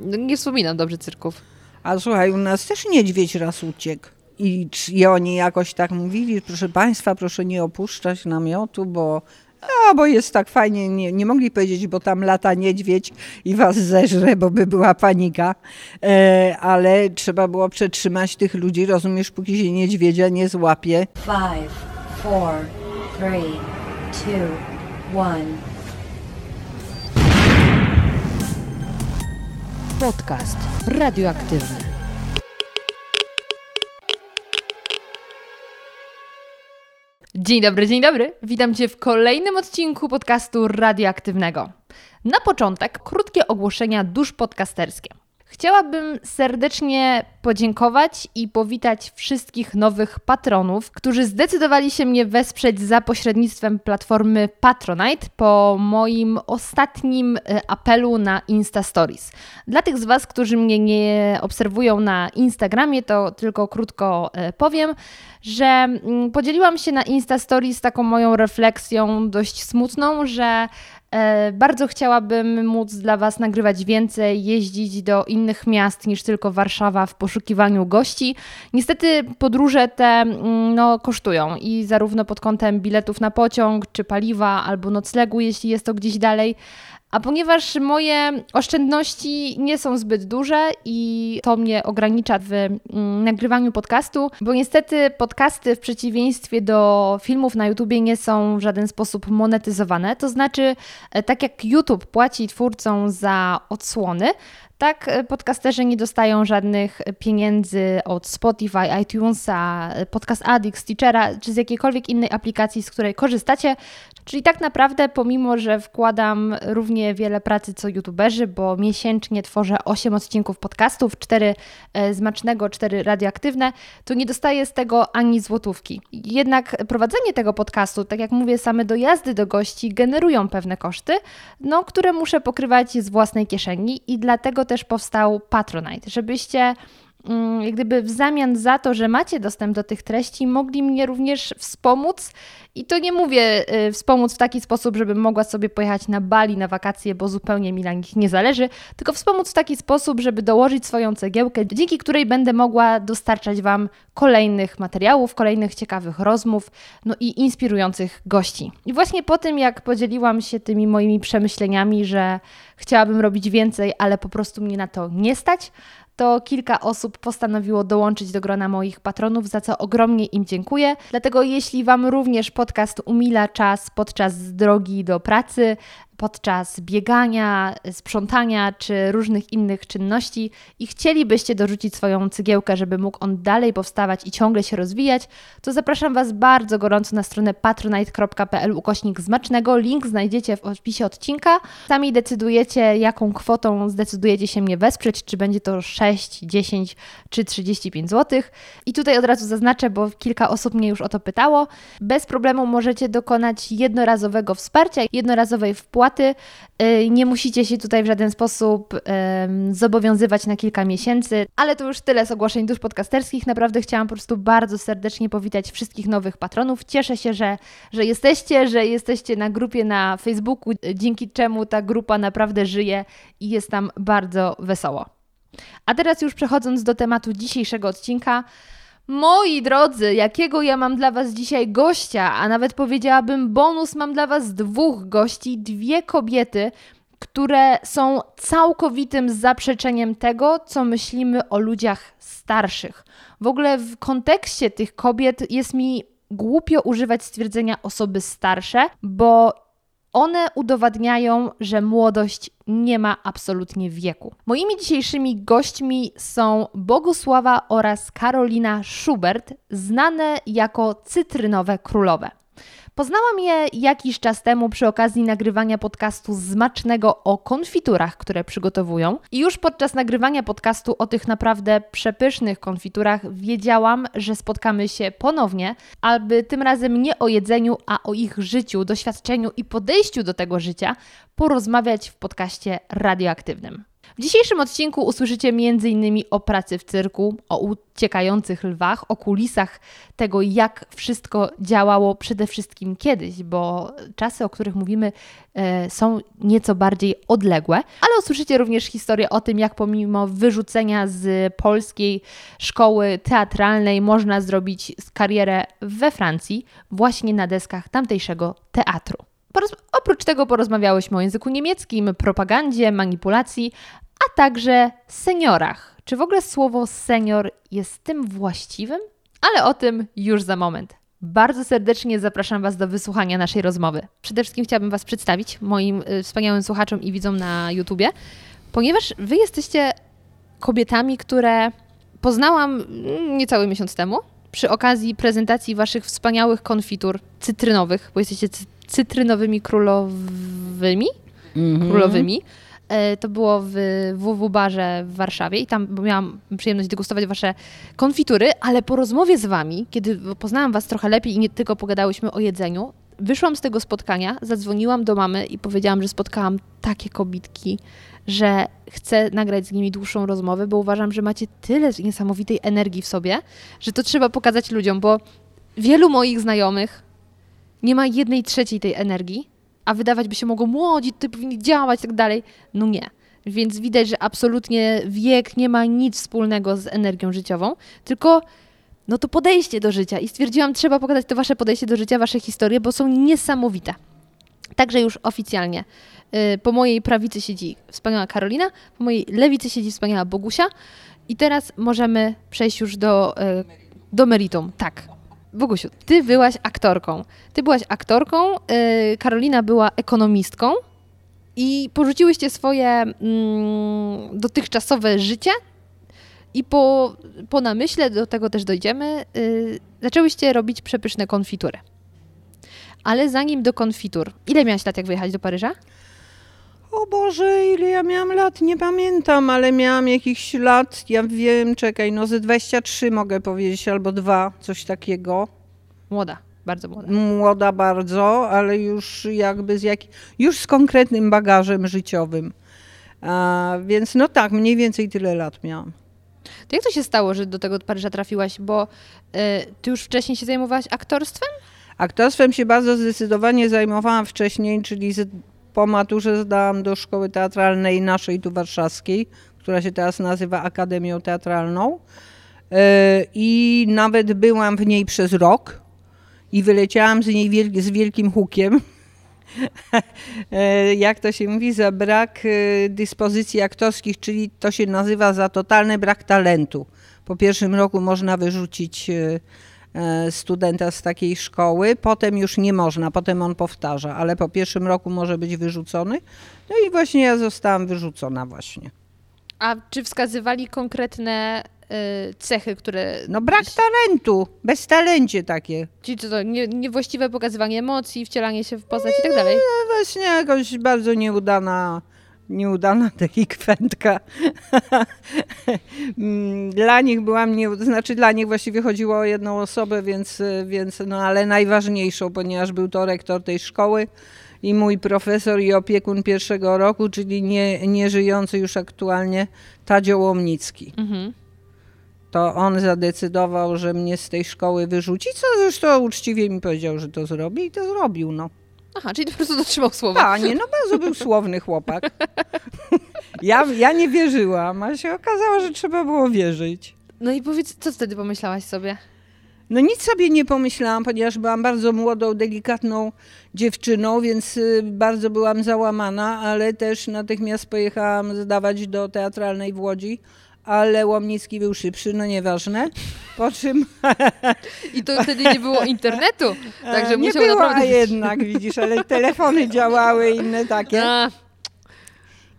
No, nie wspominam dobrze cyrków. A słuchaj, u nas też niedźwiedź raz uciekł. I, I oni jakoś tak mówili, proszę Państwa, proszę nie opuszczać namiotu, bo no, bo jest tak fajnie, nie, nie mogli powiedzieć, bo tam lata niedźwiedź i was zeżre, bo by była panika, e, ale trzeba było przetrzymać tych ludzi, rozumiesz, póki się niedźwiedzia nie złapie. Five, four, three, two, one. Podcast radioaktywny. Dzień dobry, dzień dobry. Witam Cię w kolejnym odcinku podcastu radioaktywnego. Na początek krótkie ogłoszenia dusz podcasterskie. Chciałabym serdecznie podziękować i powitać wszystkich nowych patronów, którzy zdecydowali się mnie wesprzeć za pośrednictwem platformy Patronite po moim ostatnim e, apelu na Insta Stories. Dla tych z Was, którzy mnie nie obserwują na Instagramie, to tylko krótko e, powiem, że mm, podzieliłam się na Insta Stories taką moją refleksją dość smutną, że bardzo chciałabym móc dla Was nagrywać więcej, jeździć do innych miast niż tylko Warszawa w poszukiwaniu gości. Niestety podróże te mm, no, kosztują i zarówno pod kątem biletów na pociąg, czy paliwa, albo noclegu, jeśli jest to gdzieś dalej, a ponieważ moje oszczędności nie są zbyt duże i to mnie ogranicza w mm, nagrywaniu podcastu, bo niestety podcasty w przeciwieństwie do filmów na YouTubie nie są w żaden sposób monetyzowane. To znaczy, e, tak jak YouTube płaci twórcom za odsłony, tak, e, podcasterzy nie dostają żadnych pieniędzy od Spotify, iTunesa, Podcast Addict, Stitchera czy z jakiejkolwiek innej aplikacji, z której korzystacie. Czyli tak naprawdę, pomimo że wkładam równie wiele pracy co youtuberzy, bo miesięcznie tworzę 8 odcinków podcastów, 4 e, zmacznego, 4 radioaktywne, to nie dostaję z tego ani złotówki. Jednak prowadzenie tego podcastu, tak jak mówię, same dojazdy do gości generują pewne koszty, no, które muszę pokrywać z własnej kieszeni i dlatego też powstał Patronite, żebyście jak gdyby w zamian za to, że macie dostęp do tych treści, mogli mnie również wspomóc i to nie mówię y, wspomóc w taki sposób, żebym mogła sobie pojechać na Bali na wakacje, bo zupełnie mi na nich nie zależy, tylko wspomóc w taki sposób, żeby dołożyć swoją cegiełkę, dzięki której będę mogła dostarczać Wam kolejnych materiałów, kolejnych ciekawych rozmów, no i inspirujących gości. I właśnie po tym, jak podzieliłam się tymi moimi przemyśleniami, że chciałabym robić więcej, ale po prostu mnie na to nie stać, to kilka osób postanowiło dołączyć do grona moich patronów, za co ogromnie im dziękuję. Dlatego jeśli Wam również podcast umila czas podczas drogi do pracy, podczas biegania, sprzątania czy różnych innych czynności i chcielibyście dorzucić swoją cygiełkę, żeby mógł on dalej powstawać i ciągle się rozwijać, to zapraszam Was bardzo gorąco na stronę patronite.pl ukośnik zmacznego. Link znajdziecie w opisie odcinka. Sami decydujecie, jaką kwotą zdecydujecie się mnie wesprzeć, czy będzie to 6, 10 czy 35 zł. I tutaj od razu zaznaczę, bo kilka osób mnie już o to pytało. Bez problemu możecie dokonać jednorazowego wsparcia, jednorazowej wpłaty opłaty. Y, nie musicie się tutaj w żaden sposób zobowiązywać na kilka miesięcy, ale to już tyle z ogłoszeń dusz podcasterskich. Naprawdę chciałam po prostu bardzo serdecznie powitać wszystkich nowych patronów. Cieszę się, że, że jesteście, że jesteście na grupie na Facebooku, dzięki czemu ta grupa naprawdę żyje i jest tam bardzo wesoło. A teraz już przechodząc do tematu dzisiejszego odcinka, Moi drodzy, jakiego ja mam dla Was dzisiaj gościa, a nawet powiedziałabym bonus, mam dla Was dwóch gości, dwie kobiety, które są całkowitym zaprzeczeniem tego, co myślimy o ludziach starszych. W ogóle w kontekście tych kobiet jest mi głupio używać stwierdzenia osoby starsze, bo one udowadniają, że młodość nie ma absolutnie wieku. Moimi dzisiejszymi gośćmi są Bogusława oraz Karolina Schubert, znane jako cytrynowe królowe. Poznałam je jakiś czas temu przy okazji nagrywania podcastu Zmacznego o konfiturach, które przygotowują. I już podczas nagrywania podcastu o tych naprawdę przepysznych konfiturach wiedziałam, że spotkamy się ponownie, aby tym razem nie o jedzeniu, a o ich życiu, doświadczeniu i podejściu do tego życia porozmawiać w podcaście radioaktywnym. W dzisiejszym odcinku usłyszycie m.in. o pracy w cyrku, o uciekających lwach, o kulisach tego, jak wszystko działało przede wszystkim kiedyś, bo czasy, o których mówimy, e, są nieco bardziej odległe, ale usłyszycie również historię o tym, jak pomimo wyrzucenia z polskiej szkoły teatralnej można zrobić karierę we Francji, właśnie na deskach tamtejszego teatru. Oprócz tego porozmawiałyśmy o języku niemieckim, propagandzie, manipulacji, a także seniorach. Czy w ogóle słowo senior jest tym właściwym? Ale o tym już za moment. Bardzo serdecznie zapraszam Was do wysłuchania naszej rozmowy. Przede wszystkim chciałabym Was przedstawić moim y, wspaniałym słuchaczom i widzom na YouTubie, ponieważ Wy jesteście kobietami, które poznałam mm, niecały miesiąc temu przy okazji prezentacji Waszych wspaniałych konfitur cytrynowych, bo jesteście cytrynowymi królowymi. -hmm. Królowymi. E, to było w WW Barze w Warszawie i tam miałam przyjemność degustować wasze konfitury, ale po rozmowie z wami, kiedy poznałam was trochę lepiej i nie tylko pogadałyśmy o jedzeniu, wyszłam z tego spotkania, zadzwoniłam do mamy i powiedziałam, że spotkałam takie kobitki, że chcę nagrać z nimi dłuższą rozmowę, bo uważam, że macie tyle niesamowitej energii w sobie, że to trzeba pokazać ludziom, bo wielu moich znajomych nie ma jednej trzeciej tej energii, a wydawać by się mogło młodzi, tutaj powinni działać i tak dalej. No nie. Więc widać, że absolutnie wiek nie ma nic wspólnego z energią życiową, tylko no to podejście do życia. I stwierdziłam, trzeba pokazać to wasze podejście do życia, wasze historie, bo są niesamowite. Także już oficjalnie. Y, po mojej prawicy siedzi wspaniała Karolina, po mojej lewicy siedzi wspaniała Bogusia. I teraz możemy przejść już do, y, do meritum. Tak, Bogusiu, ty byłaś aktorką. Ty byłaś aktorką, yy, Karolina była ekonomistką i porzuciłyście swoje mm, dotychczasowe życie i po, po namyśle, do tego też dojdziemy, yy, zaczęłyście robić przepyszne konfitury. Ale zanim do konfitur, ile miałaś lat, jak wyjechać do Paryża? O Boże, ile ja miałam lat, nie pamiętam, ale miałam jakichś lat, ja wiem, czekaj, no ze 23 mogę powiedzieć, albo dwa, coś takiego. Młoda, bardzo młoda. Młoda bardzo, ale już jakby z jak, już z konkretnym bagażem życiowym. A, więc no tak, mniej więcej tyle lat miałam. To jak to się stało, że do tego Paryża trafiłaś? Bo y, ty już wcześniej się zajmowałaś aktorstwem? Aktorstwem się bardzo zdecydowanie zajmowałam wcześniej, czyli z, po maturze zdałam do szkoły teatralnej naszej tu warszawskiej, która się teraz nazywa Akademią Teatralną. E, I nawet byłam w niej przez rok i wyleciałam z niej z wielkim hukiem. E, jak to się mówi, za brak e, dyspozycji aktorskich, czyli to się nazywa za totalny brak talentu. Po pierwszym roku można wyrzucić studenta z takiej szkoły, potem już nie można, potem on powtarza, ale po pierwszym roku może być wyrzucony. No i właśnie ja zostałam wyrzucona właśnie. A czy wskazywali konkretne y, cechy, które... No brak talentu, bez talencie takie. Czyli co to, nie, niewłaściwe pokazywanie emocji, wcielanie się w postać i tak dalej? Właśnie jakoś bardzo nieudana nieudana delikwentka. dla nich byłam, nie, znaczy dla nich właściwie chodziło o jedną osobę, więc, więc no ale najważniejszą, ponieważ był to rektor tej szkoły i mój profesor i opiekun pierwszego roku, czyli nie, nieżyjący już aktualnie Tadzio Łomnicki. Mhm. To on zadecydował, że mnie z tej szkoły wyrzuci, co zresztą uczciwie mi powiedział, że to zrobi i to zrobił. No. Aha, czyli po prostu dotrzymał słowa. A, nie, no bardzo był słowny chłopak. Ja, ja nie wierzyłam, a się okazało, że trzeba było wierzyć. No i powiedz, co wtedy pomyślałaś sobie? No nic sobie nie pomyślałam, ponieważ byłam bardzo młodą, delikatną dziewczyną, więc y, bardzo byłam załamana, ale też natychmiast pojechałam zdawać do teatralnej w Łodzi ale Łomnicki był szybszy, no nieważne. Po czym... I to wtedy nie było internetu, także nie było naprawdę... jednak, widzisz, ale telefony działały, inne takie. A.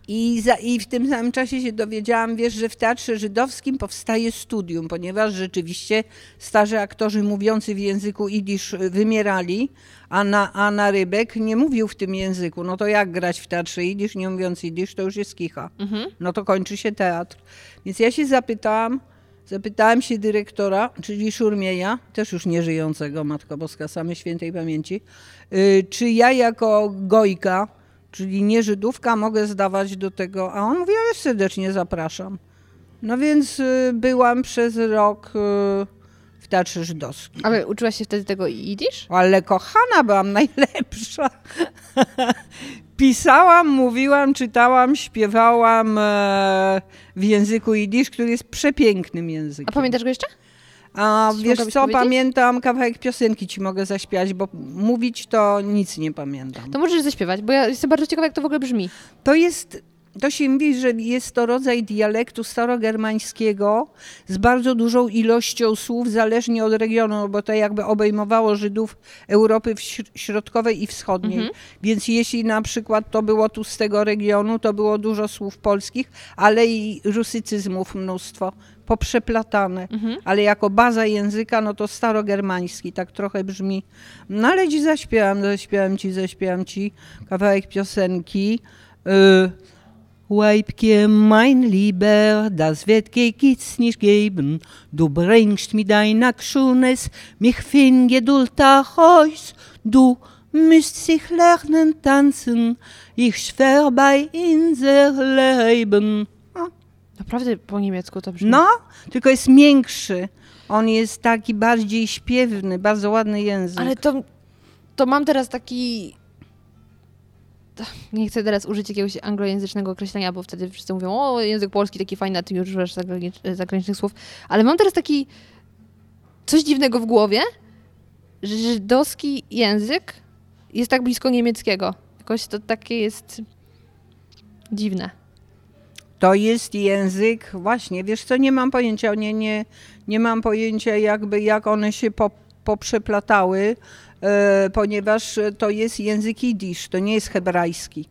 I, za, I w tym samym czasie się dowiedziałam, wiesz, że w Teatrze Żydowskim powstaje studium, ponieważ rzeczywiście starzy aktorzy mówiący w języku idisz wymierali, a na, a na Rybek nie mówił w tym języku. No to jak grać w Teatrze idisz, nie mówiąc idisz, to już jest kicha. Mhm. No to kończy się teatr. Więc ja się zapytałam, zapytałam się dyrektora, czyli Szurmieja, też już nieżyjącego, Matko Boska, same świętej pamięci, yy, czy ja jako gojka czyli nie Żydówka, mogę zdawać do tego. A on mówi, ale serdecznie zapraszam. No więc y, byłam przez rok y, w Teatrze Żydowskim. Ale uczyłaś się wtedy tego jidysz? Ale kochana byłam najlepsza. Pisałam, mówiłam, czytałam, śpiewałam e, w języku jidysz, który jest przepięknym językiem. A pamiętasz go jeszcze? A Coś wiesz co, powiedzieć? pamiętam kawałek piosenki ci mogę zaśpiewać, bo mówić to nic nie pamiętam. To możesz zaśpiewać, bo ja jestem bardzo ciekawa, jak to w ogóle brzmi. To jest, to się mówi, że jest to rodzaj dialektu starogermańskiego z bardzo dużą ilością słów, zależnie od regionu, bo to jakby obejmowało Żydów Europy Środkowej i Wschodniej. Mhm. Więc jeśli na przykład to było tu z tego regionu, to było dużo słów polskich, ale i rusycyzmów mnóstwo, poprzeplatane. Mhm. Ale jako baza języka, no to starogermański, tak trochę brzmi. No ale ci zaśpiewam, zaśpiewam ci, zaśpiewam ci kawałek piosenki. Y, Weibke, mein Lieber, das wird geht's nicht geben. Du bringst mit deiner Schönes mich fin Geduld aus. Du müsst sich lernen tanzen, ich schwör bei unser Leben. O, Naprawdę po niemiecku to brzmi. no, tylko jest miększy. On jest taki bardziej śpiewny, bardzo ładny język. Ale to, to mam teraz taki... Nie chcę teraz użyć jakiegoś anglojęzycznego określenia, bo wtedy wszyscy mówią, o, język polski taki fajny, a ty już używasz zagranicz- zagranicznych słów. Ale mam teraz taki coś dziwnego w głowie, że żydowski język jest tak blisko niemieckiego. Jakoś to takie jest dziwne. To jest język, właśnie, wiesz co, nie mam pojęcia, nie, nie, nie mam pojęcia jakby jak one się po, poprzeplatały, e, ponieważ to jest język jidysz, to nie jest hebrajski.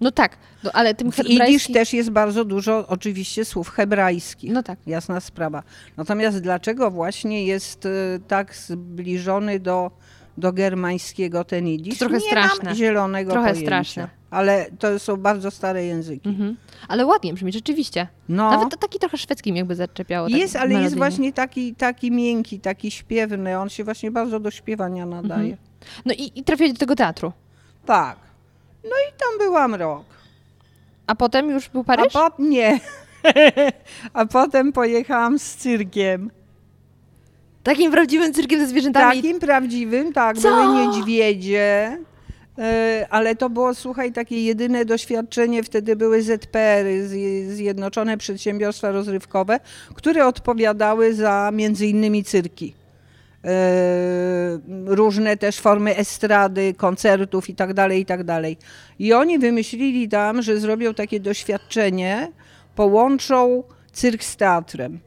No tak, no, ale tym W jidysz hebrajskim... też jest bardzo dużo oczywiście słów hebrajskich. No tak. Jasna sprawa. Natomiast dlaczego właśnie jest e, tak zbliżony do, do germańskiego ten jidysz? To trochę nie straszne. mam zielonego Trochę pojęcia. straszne. Ale to są bardzo stare języki. Mhm. Ale ładnie brzmi, rzeczywiście. No. Nawet to taki trochę szwedzkim jakby zaczepiało. tak Jest, ale jest melodyjnie. właśnie taki, taki miękki, taki śpiewny. On się właśnie bardzo do śpiewania nadaje. No i, i trafiłeś do tego teatru. Tak. No i tam byłam rok. A potem już był Paryż? A po, nie. A potem pojechałam z cyrkiem. Takim prawdziwym cyrkiem ze zwierzętami. Takim prawdziwym, tak, Co? były niedźwiedzie. e, Ale to było, słuchaj, takie jedyne doświadczenie. Wtedy były ZPR-y, zje- Zjednoczone Przedsiębiorstwa Rozrywkowe, które odpowiadały za między innymi cyrki. E, różne też formy estrady, koncertów i tak dalej, i tak dalej. I oni wymyślili tam, że zrobią takie doświadczenie, połączą cyrk z teatrem.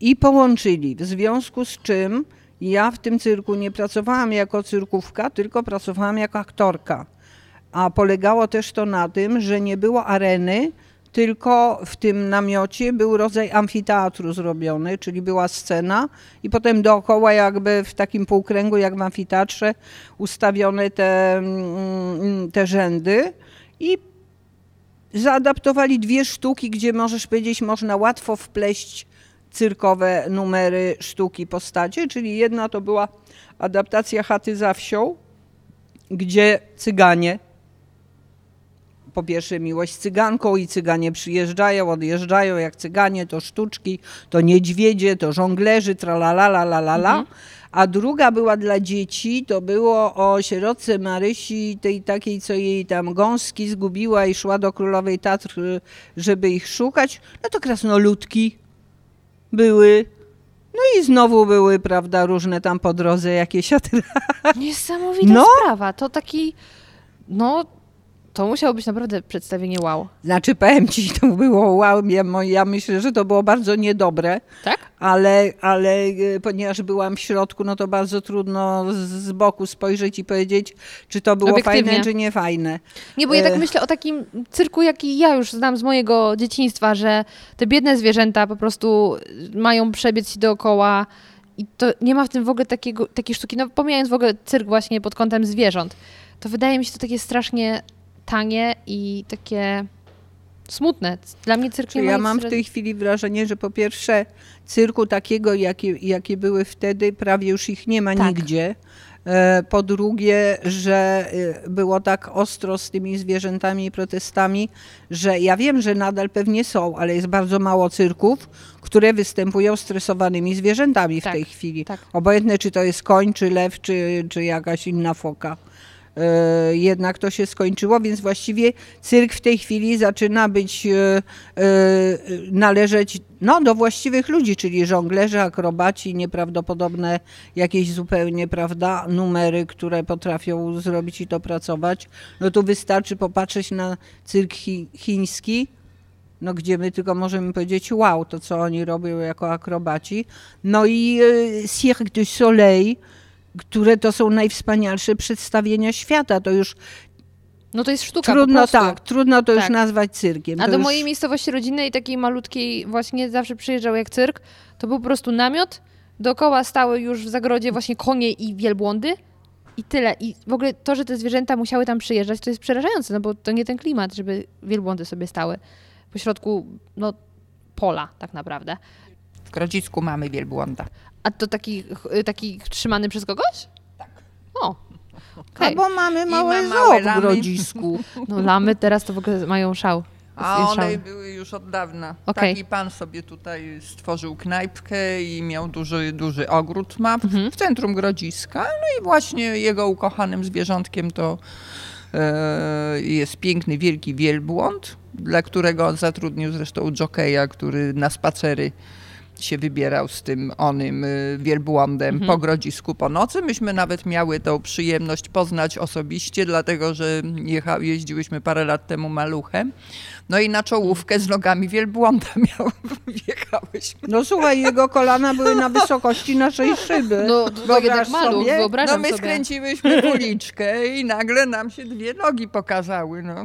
I połączyli, w związku z czym ja w tym cyrku nie pracowałam jako cyrkówka, tylko pracowałam jako aktorka. A polegało też to na tym, że nie było areny, tylko w tym namiocie był rodzaj amfiteatru zrobiony, czyli była scena i potem dookoła jakby w takim półkręgu jak w amfiteatrze ustawione te, mm, te rzędy i zaadaptowali dwie sztuki, gdzie możesz powiedzieć, można łatwo wpleść cyrkowe numery sztuki postacie, czyli jedna to była adaptacja chaty za wsią, gdzie cyganie, po pierwsze miłość cyganką i cyganie przyjeżdżają, odjeżdżają jak cyganie, to sztuczki, to niedźwiedzie, to żonglerzy, tralala, la, la, la, la. A druga była dla dzieci, to było o sierotce Marysi, tej takiej, co jej tam gąski zgubiła i szła do Królowej Tatr, żeby ich szukać. No to krasnoludki były. No i znowu były, prawda, różne tam po drodze jakieś atrakcje. Niesamowita No. sprawa. To taki, no, to musiało być naprawdę przedstawienie wow. Znaczy, powiem ci, to było wow, ja, ja myślę, że to było bardzo niedobre, Tak? ale, ale e, ponieważ byłam w środku, no to bardzo trudno z, boku spojrzeć i powiedzieć, czy to było Obiektywnie. fajne, czy nie fajne. Nie, bo ja tak E. myślę o takim cyrku, jaki ja już znam z mojego dzieciństwa, że te biedne zwierzęta po prostu mają przebiec się dookoła i to nie ma w tym w ogóle takiego, takiej sztuki, no pomijając w ogóle cyrk właśnie pod kątem zwierząt, to wydaje mi się to takie strasznie tanie i takie smutne. Dla mnie cyrk nie ma ja mam w tej chwili wrażenie, że po pierwsze cyrku takiego, jakie, jakie były wtedy, prawie już ich nie ma Tak. nigdzie. E, po drugie, że e, było tak ostro z tymi zwierzętami i protestami, że ja wiem, że nadal pewnie są, ale jest bardzo mało cyrków, które występują stresowanymi zwierzętami w Tak, tej chwili. tak. Obojętne, czy to jest koń, czy lew, czy, czy jakaś inna foka. E, Jednak to się skończyło, więc właściwie cyrk w tej chwili zaczyna być, e, e, należeć no, do właściwych ludzi, czyli żonglerzy, akrobaci, nieprawdopodobne jakieś zupełnie, prawda, numery, które potrafią zrobić i dopracować. No tu wystarczy popatrzeć na cyrk chi chiński, no gdzie my tylko możemy powiedzieć wow, to co oni robią jako akrobaci. No i Cirque du Soleil, które to są najwspanialsze przedstawienia świata. To już No to jest sztuka trudno tak, trudno to już Tak. nazwać cyrkiem. A do już, mojej miejscowości rodzinnej, takiej malutkiej, właśnie zawsze przyjeżdżał jak cyrk, to był po prostu namiot, dookoła stały już w zagrodzie właśnie konie i wielbłądy i tyle. I w ogóle to, że te zwierzęta musiały tam przyjeżdżać, to jest przerażające, no bo to nie ten klimat, żeby wielbłądy sobie stały pośrodku, no, pola tak naprawdę. W Grodzisku mamy wielbłąda. A to taki, taki trzymany przez kogoś? Tak. O, okej. Albo mamy małe ma zoo małe w lamy. Grodzisku. No lamy teraz to w ogóle mają szał. A one były już od dawna. Okej. Taki pan sobie tutaj stworzył knajpkę i miał duży, duży ogród ma w, Mhm. w centrum Grodziska. No i właśnie jego ukochanym zwierzątkiem to e, jest piękny, wielki wielbłąd, dla którego on zatrudnił zresztą jokeja, który na spacery się wybierał z tym onym y, wielbłądem Mhm. po Grodzisku po nocy. Myśmy nawet miały tą przyjemność poznać osobiście, dlatego że jecha, jeździłyśmy parę lat temu maluchem. No i na czołówkę z nogami wielbłąda miał, wjechałyśmy. No słuchaj, jego kolana były na wysokości naszej szyby. No to, to jednak maluch, sobie? No my sobie. skręciłyśmy uliczkę i nagle nam się dwie nogi pokazały. No.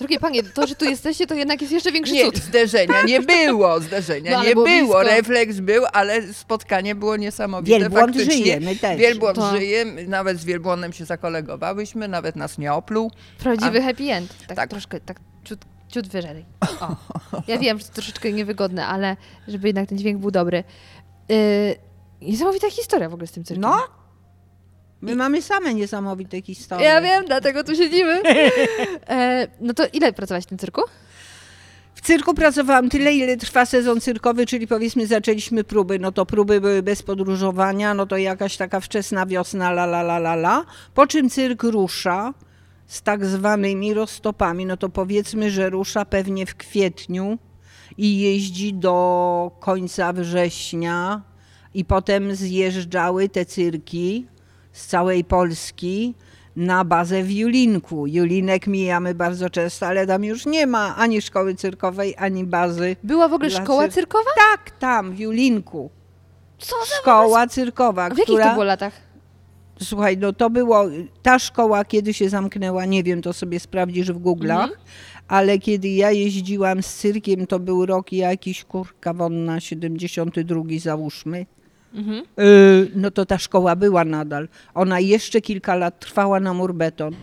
Drogie panie, to, że tu jesteście, to jednak jest jeszcze większy Nie, cud. zderzenia nie było, zderzenia No, nie było było, blisko. refleks był, ale spotkanie było niesamowite. Wielbłąd Faktycznie żyje, my też. Wielbłąd To- żyje, nawet z wielbłądem się zakolegowałyśmy, nawet nas nie opluł. Prawdziwy happy end. Tak, Tak. troszkę, tak ciut, ciut wyżej. O. Ja wiem, że to troszeczkę niewygodne, ale żeby jednak ten dźwięk był dobry. Yy, niesamowita historia w ogóle z tym cyrkiem. No, my mamy same niesamowite historie. Ja wiem, dlatego tu siedzimy. E, no to ile pracowałaś w tym cyrku? W cyrku pracowałam tyle, ile trwa sezon cyrkowy, czyli powiedzmy zaczęliśmy próby, no to próby były bez podróżowania, no to jakaś taka wczesna wiosna, la la la la la. Po czym cyrk rusza z tak zwanymi roztopami, no to powiedzmy, że rusza pewnie w kwietniu i jeździ do końca września i potem zjeżdżały te cyrki z całej Polski na bazę w Julinku. Julinek mijamy bardzo często, ale tam już nie ma ani szkoły cyrkowej, ani bazy. Była w ogóle szkoła cyr- cyrkowa? Tak, tam w Julinku. Co za Szkoła cyrkowa, W jakich która... to było latach? Słuchaj, no to było, ta szkoła kiedy się zamknęła, nie wiem, to sobie sprawdzisz w Google'ach, Mhm. ale kiedy ja jeździłam z cyrkiem, to był rok jakiś, kurka wonna, 72 załóżmy, Mhm. Yy, no to ta szkoła była nadal. Ona jeszcze kilka lat trwała na murbeton.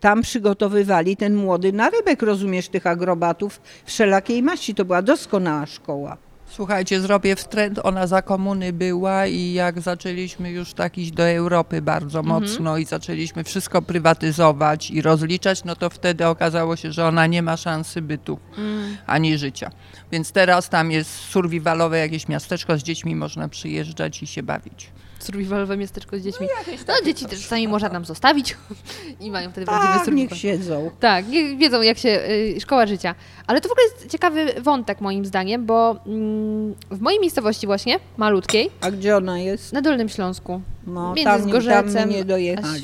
Tam przygotowywali ten młody narybek, rozumiesz, tych agrobatów wszelakiej maści. To była doskonała szkoła. Słuchajcie, zrobię wtręt, ona za komuny była i jak zaczęliśmy już tak iść do Europy bardzo Mhm. mocno i zaczęliśmy wszystko prywatyzować i rozliczać, no to wtedy okazało się, że ona nie ma szansy bytu Mm. ani życia. Więc teraz tam jest survivalowe jakieś miasteczko, z dziećmi można przyjeżdżać i się bawić. Survivalowe miasteczko z dziećmi. No, dzieci też czasami można tam zostawić i mają wtedy prawdziwy Tak, survival. niech siedzą. Tak, nie, wiedzą jak się, y, szkoła życia. Ale to w ogóle jest ciekawy wątek moim zdaniem, bo mm, w mojej miejscowości właśnie, malutkiej, A gdzie ona jest? na Dolnym Śląsku, No, między tam, tam Zgorzelcem nie dojechali.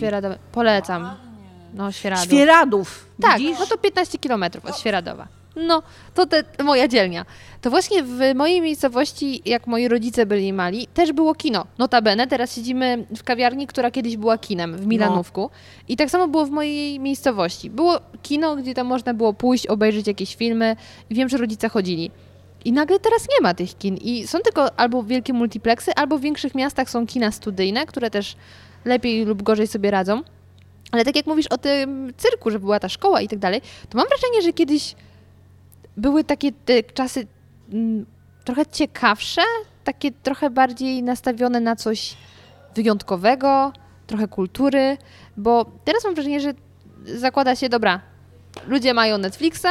Polecam. No, Świeradów. Świeradów. Tak, widzisz? no to 15 kilometrów od Świeradowa. No, to te, moja dzielnia. To właśnie w mojej miejscowości, jak moi rodzice byli mali, też było kino. Notabene, teraz siedzimy w kawiarni, która kiedyś była kinem w Milanówku. I tak samo było w mojej miejscowości. Było kino, gdzie tam można było pójść, obejrzeć jakieś filmy. I wiem, że rodzice chodzili. I nagle teraz nie ma tych kin. I są tylko albo wielkie multiplexy, albo w większych miastach są kina studyjne, które też lepiej lub gorzej sobie radzą. Ale tak jak mówisz o tym cyrku, że była ta szkoła i tak dalej, to mam wrażenie, że kiedyś były takie te czasy mm, trochę ciekawsze, takie trochę bardziej nastawione na coś wyjątkowego, trochę kultury, bo teraz mam wrażenie, że zakłada się, dobra, ludzie mają Netflixa,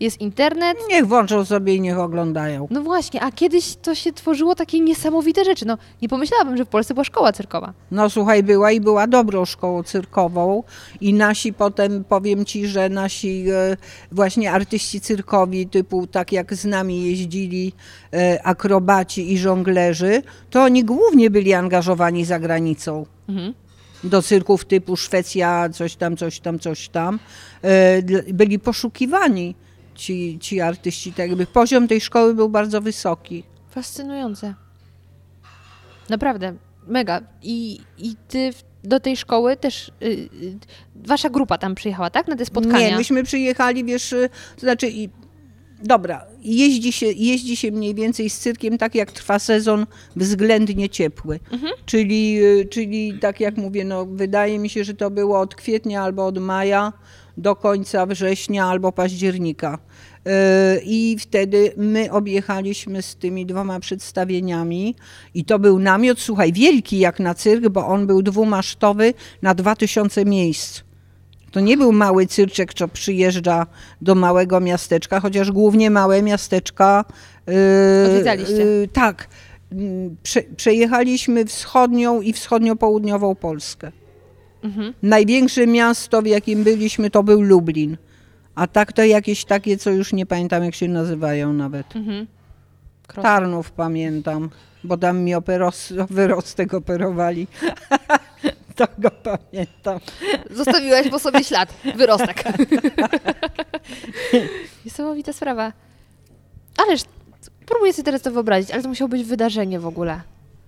jest internet. Niech włączą sobie i niech oglądają. No właśnie, a kiedyś to się tworzyło takie niesamowite rzeczy. No nie pomyślałabym, że w Polsce była szkoła cyrkowa. No słuchaj, była i była dobrą szkołą cyrkową i nasi potem, powiem Ci, że nasi e, właśnie artyści cyrkowi, typu tak jak z nami jeździli e, akrobaci i żonglerzy, to oni głównie byli angażowani za granicą. Mhm. Do cyrków typu Szwecja, coś tam, coś tam, coś tam. E, byli poszukiwani ci, ci artyści. Tak jakby poziom tej szkoły był bardzo wysoki. Fascynujące. Naprawdę, mega. I, i ty do tej szkoły też, y, y, wasza grupa tam przyjechała, tak? Na te spotkania? Nie, myśmy przyjechali, wiesz, y, to znaczy i dobra, jeździ się, jeździ się mniej więcej z cyrkiem tak jak trwa sezon względnie ciepły. Czyli, y, czyli tak jak mówię, no wydaje mi się, że to było od kwietnia albo od maja do końca września albo października. Y, I wtedy my objechaliśmy z tymi dwoma przedstawieniami i to był namiot, słuchaj, wielki jak na cyrk, bo on był dwumasztowy na 2000 miejsc. To nie był mały cyrczek, co przyjeżdża do małego miasteczka, chociaż głównie małe miasteczka. Yy, Odwiedzaliście. yy, tak. Prze, przejechaliśmy wschodnią i wschodnio-południową Polskę. Mhm. Największe miasto, w jakim byliśmy, to był Lublin. A tak to jakieś takie, co już nie pamiętam, jak się nazywają nawet. Mhm. Tarnów pamiętam, bo tam mi operos, wyrostek operowali. to go pamiętam. Zostawiłaś po sobie ślad, wyrostek. Niesamowita sprawa. Ależ próbuję sobie teraz to wyobrazić, ale to musiało być wydarzenie w ogóle.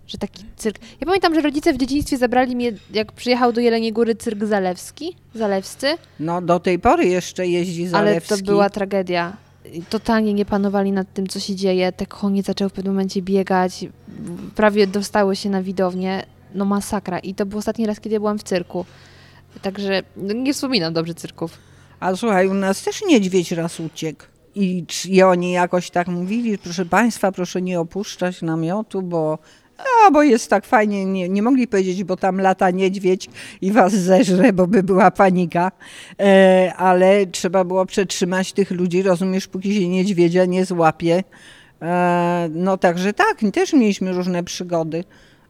Że taki cyrk. Ja pamiętam, że rodzice w dzieciństwie zabrali mnie, jak przyjechał do Jeleniej Góry cyrk Zalewski, Zalewscy, No do tej pory jeszcze jeździ Zalewski. ale to była tragedia. Totalnie nie panowali nad tym, co się dzieje. Te konie zaczęły w pewnym momencie biegać, prawie dostały się na widownię. No masakra. I to był ostatni raz, kiedy ja byłam w cyrku. Także no, nie wspominam dobrze cyrków. A słuchaj, u nas też niedźwiedź raz uciekł. I, I oni jakoś tak mówili, proszę Państwa, proszę nie opuszczać namiotu, bo, a, bo jest tak fajnie. Nie, nie mogli powiedzieć, bo tam lata niedźwiedź i was zeżre, bo by była panika. E, ale trzeba było przetrzymać tych ludzi, rozumiesz, póki się niedźwiedzia nie złapie. E, no także tak, też mieliśmy różne przygody.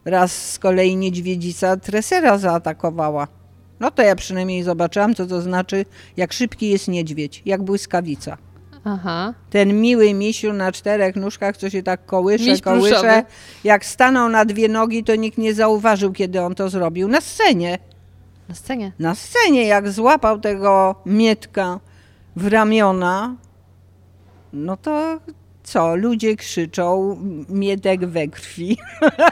Raz z kolei niedźwiedzica tresera zaatakowała. No to ja przynajmniej zobaczyłam, co to znaczy, jak szybki jest niedźwiedź, jak błyskawica. Aha. Ten miły misiu na czterech nóżkach, co się tak kołysze, Miś kołysze. pluszowy. Jak stanął na dwie nogi, to nikt nie zauważył, kiedy on to zrobił. Na scenie, Na scenie. na scenie, jak złapał tego mietka w ramiona, no to co, ludzie krzyczą, mietek we krwi.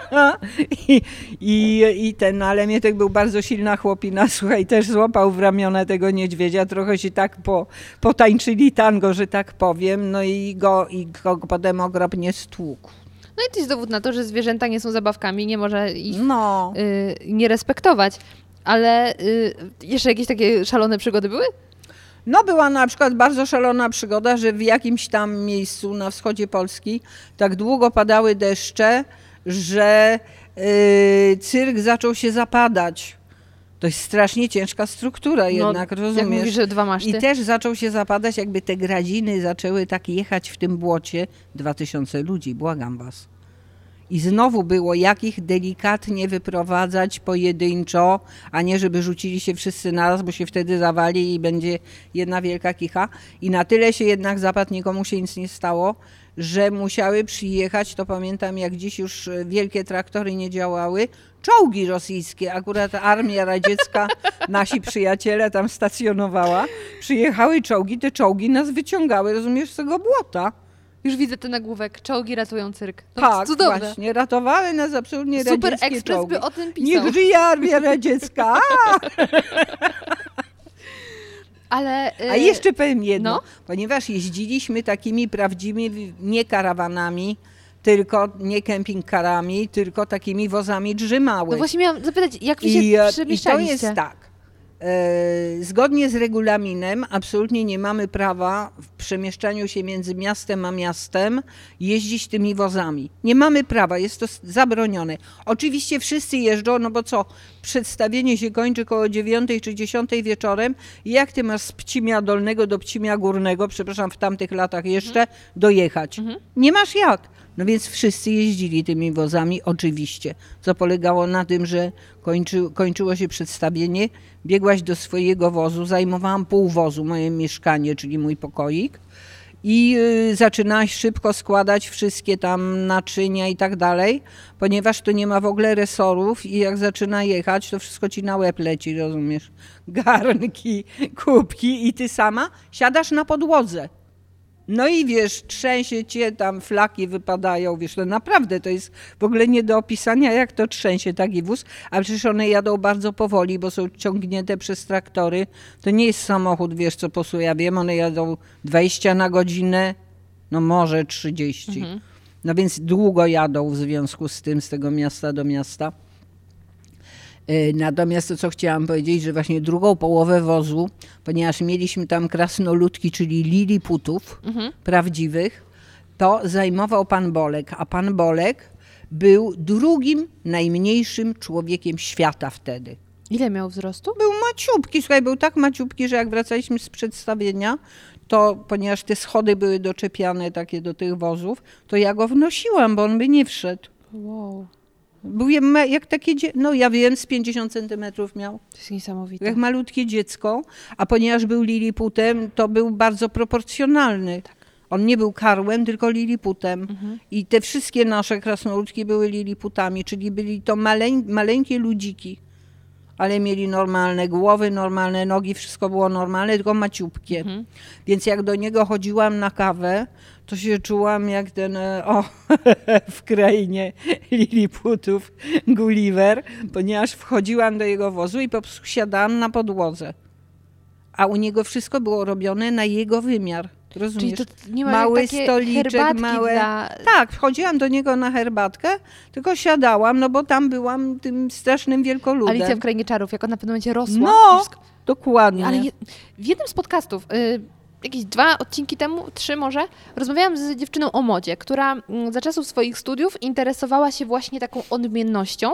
I, i, I ten, ale mietek był bardzo silna chłopina, słuchaj, też złapał w ramiona tego niedźwiedzia, trochę się tak po, potańczyli tango, że tak powiem, no i go, i go potem okropnie stłukł. No i to jest dowód na to, że zwierzęta nie są zabawkami, nie można ich No, y, nie respektować. Ale y, jeszcze jakieś takie szalone przygody były? No była na przykład bardzo szalona przygoda, że w jakimś tam miejscu na wschodzie Polski tak długo padały deszcze, że yy, cyrk zaczął się zapadać. To jest strasznie ciężka struktura jednak, Jak rozumiesz? mówisz, że dwa maszty. I też zaczął się zapadać, jakby te gradziny zaczęły tak jechać w tym błocie. 2000 ludzi, błagam was. I znowu było, jak ich delikatnie wyprowadzać pojedynczo, a nie żeby rzucili się wszyscy naraz, bo się wtedy zawali i będzie jedna wielka kicha. I na tyle się jednak zapadł, nikomu się nic nie stało, że musiały przyjechać, to pamiętam jak dziś już e, wielkie traktory nie działały, czołgi rosyjskie, akurat armia radziecka, nasi przyjaciele tam stacjonowała, przyjechały czołgi, te czołgi nas wyciągały, rozumiesz, z tego błota. Już widzę ten nagłówek. Czołgi ratują cyrk. No, tak, cudowne. właśnie, ratowały nas absolutnie Super radzieckie Express czołgi. by o tym pisał. Niech żyje armia radziecka. Ale, y, a jeszcze powiem jedno, no. ponieważ jeździliśmy takimi prawdziwymi, nie karawanami, tylko nie kempingkarami, tylko takimi wozami drzymały. No właśnie miałam zapytać, jak wy się I, e, I to jest tak. E, Zgodnie z regulaminem absolutnie nie mamy prawa w przemieszczaniu się między miastem a miastem jeździć tymi wozami. Nie mamy prawa, jest to zabronione. Oczywiście wszyscy jeżdżą, no bo co, przedstawienie się kończy koło 9 czy 10 wieczorem i jak ty masz z Pcimia Dolnego do Pcimia Górnego, przepraszam, w tamtych latach jeszcze, dojechać? Nie masz jak. No więc wszyscy jeździli tymi wozami, oczywiście, co polegało na tym, że kończy, kończyło się przedstawienie, biegłaś do swojego wozu, zajmowałam pół wozu, moje mieszkanie, czyli mój pokoik i y, zaczynałaś szybko składać wszystkie tam naczynia i tak dalej, ponieważ to nie ma w ogóle resorów i jak zaczyna jechać, to wszystko ci na łeb leci, rozumiesz? Garnki, kubki i ty sama siadasz na podłodze. No i wiesz, trzęsie cię, tam flaki wypadają, wiesz, to naprawdę to jest w ogóle nie do opisania, jak to trzęsie taki wóz, a przecież one jadą bardzo powoli, bo są ciągnięte przez traktory. To nie jest samochód, wiesz, co posuje, ja wiem, one jadą 20 na godzinę, no może 30. No więc długo jadą w związku z tym, z tego miasta do miasta. E, Natomiast to, co chciałam powiedzieć, że właśnie drugą połowę wozu, ponieważ mieliśmy tam krasnoludki, czyli liliputów prawdziwych, to zajmował pan Bolek, a pan Bolek był drugim najmniejszym człowiekiem świata wtedy. Ile miał wzrostu? Był maciubki, słuchaj, był tak maciubki, że jak wracaliśmy z przedstawienia, to ponieważ te schody były doczepiane takie do tych wozów, to ja go wnosiłam, bo on by nie wszedł. Wow, Był jak takie, no ja wiem, z 50 centymetrów miał. to jest niesamowite. Jak malutkie dziecko, a ponieważ był liliputem, to był bardzo proporcjonalny. On nie był karłem, tylko liliputem. I te wszystkie nasze krasnoludki były liliputami, czyli byli to maleń, maleńkie ludziki. Ale mieli normalne głowy, normalne nogi, wszystko było normalne, tylko maciupkie. Więc jak do niego chodziłam na kawę, to się czułam jak ten, e, o, w krainie liliputów Gulliver, ponieważ wchodziłam do jego wozu i po prostu siadałam na podłodze. A u niego wszystko było robione na jego wymiar. Czyli Rozumiesz? to nie ma Mały stoliczek, małe- Dla... Tak, wchodziłam do niego na herbatkę, tylko siadałam, no bo tam byłam tym strasznym wielkoludem. Alicja w Krainie Czarów, jak ona w pewnym momencie rosła. No, wszystko- Dokładnie. Ale je, w jednym z podcastów, y, jakieś dwa odcinki temu, trzy może, rozmawiałam z dziewczyną o modzie, która mm, za czasów swoich studiów interesowała się właśnie taką odmiennością,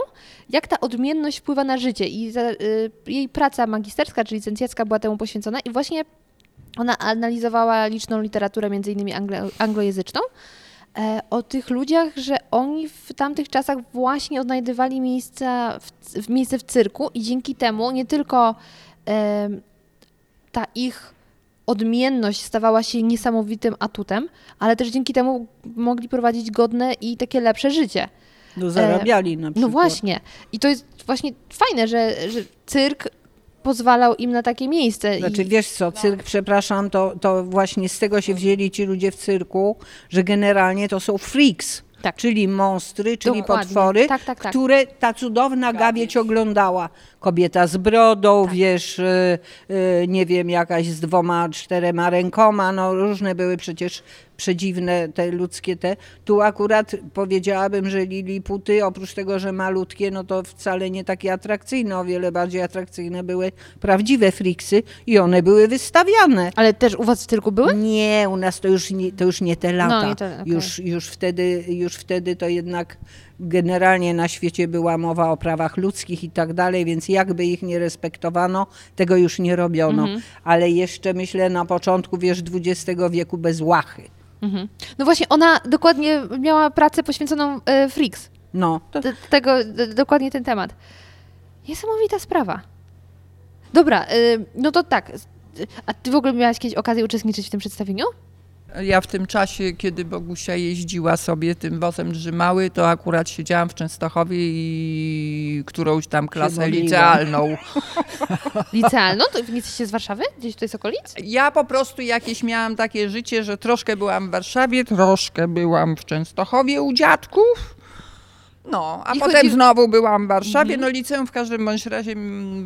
jak ta odmienność wpływa na życie? I y, jej praca magisterska czy licencjacka była temu poświęcona i właśnie ona analizowała liczną literaturę, między innymi anglo, anglojęzyczną, e, o tych ludziach, że oni w tamtych czasach właśnie odnajdywali miejsca w, w, miejsce w cyrku i dzięki temu nie tylko em, ta ich odmienność stawała się niesamowitym atutem, ale też dzięki temu mogli prowadzić godne i takie lepsze życie. No, zarabiali na No przykład. właśnie. I to jest właśnie fajne, że, że cyrk pozwalał im na takie miejsce. Znaczy I, wiesz co, cyrk, przepraszam, to, to właśnie z tego się wzięli ci ludzie w cyrku, że generalnie to są freaks. Tak. Czyli monstry, czyli Dokładnie. potwory, Tak, tak, tak. które ta cudowna gawieć oglądała. Kobieta z brodą, Tak. wiesz, y, y, nie wiem, jakaś z dwoma, czterema rękoma, no różne były przecież przedziwne te ludzkie te. Tu akurat powiedziałabym, że liliputy, oprócz tego, że malutkie, no to wcale nie takie atrakcyjne, o wiele bardziej atrakcyjne były prawdziwe friksy i one były wystawiane. ale też u was cyrku były? Nie, u nas to już nie, to już nie te lata. te- okej. już, już, wtedy, już wtedy to jednak generalnie na świecie była mowa o prawach ludzkich i tak dalej, więc jakby ich nie respektowano, tego już nie robiono. Mhm. Ale jeszcze myślę na początku, wiesz, XX wieku bez łachy. Mhm. No właśnie, ona dokładnie miała pracę poświęconą e, Freaks. No, to D- tego, d- dokładnie ten temat. Niesamowita sprawa. Dobra, y, no to tak. A ty w ogóle miałaś kiedyś okazję uczestniczyć w tym przedstawieniu? Ja w tym czasie, kiedy Bogusia jeździła sobie tym wozem drzymały, to akurat siedziałam w Częstochowie i którąś tam klasę licealną. Licealną? To nie jesteście z Warszawy? Gdzieś tutaj z okolic? Ja po prostu jakieś miałam takie życie, że troszkę byłam w Warszawie, troszkę byłam w Częstochowie u dziadków. No, a I potem chodzi- znowu byłam w Warszawie. No liceum w każdym bądź razie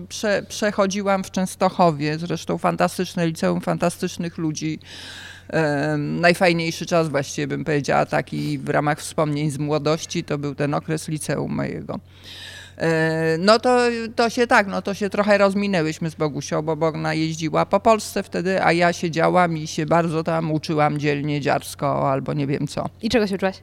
prze, przechodziłam w Częstochowie. Zresztą fantastyczne liceum, fantastycznych ludzi. Najfajniejszy czas właściwie bym powiedziała taki w ramach wspomnień z młodości to był ten okres liceum mojego. E, no to, to się tak, no to się trochę rozminęłyśmy z Bogusią, bo Bogna jeździła po Polsce wtedy, a ja siedziałam i się bardzo tam uczyłam dzielnie, dziarsko albo nie wiem co. I czego się uczyłaś?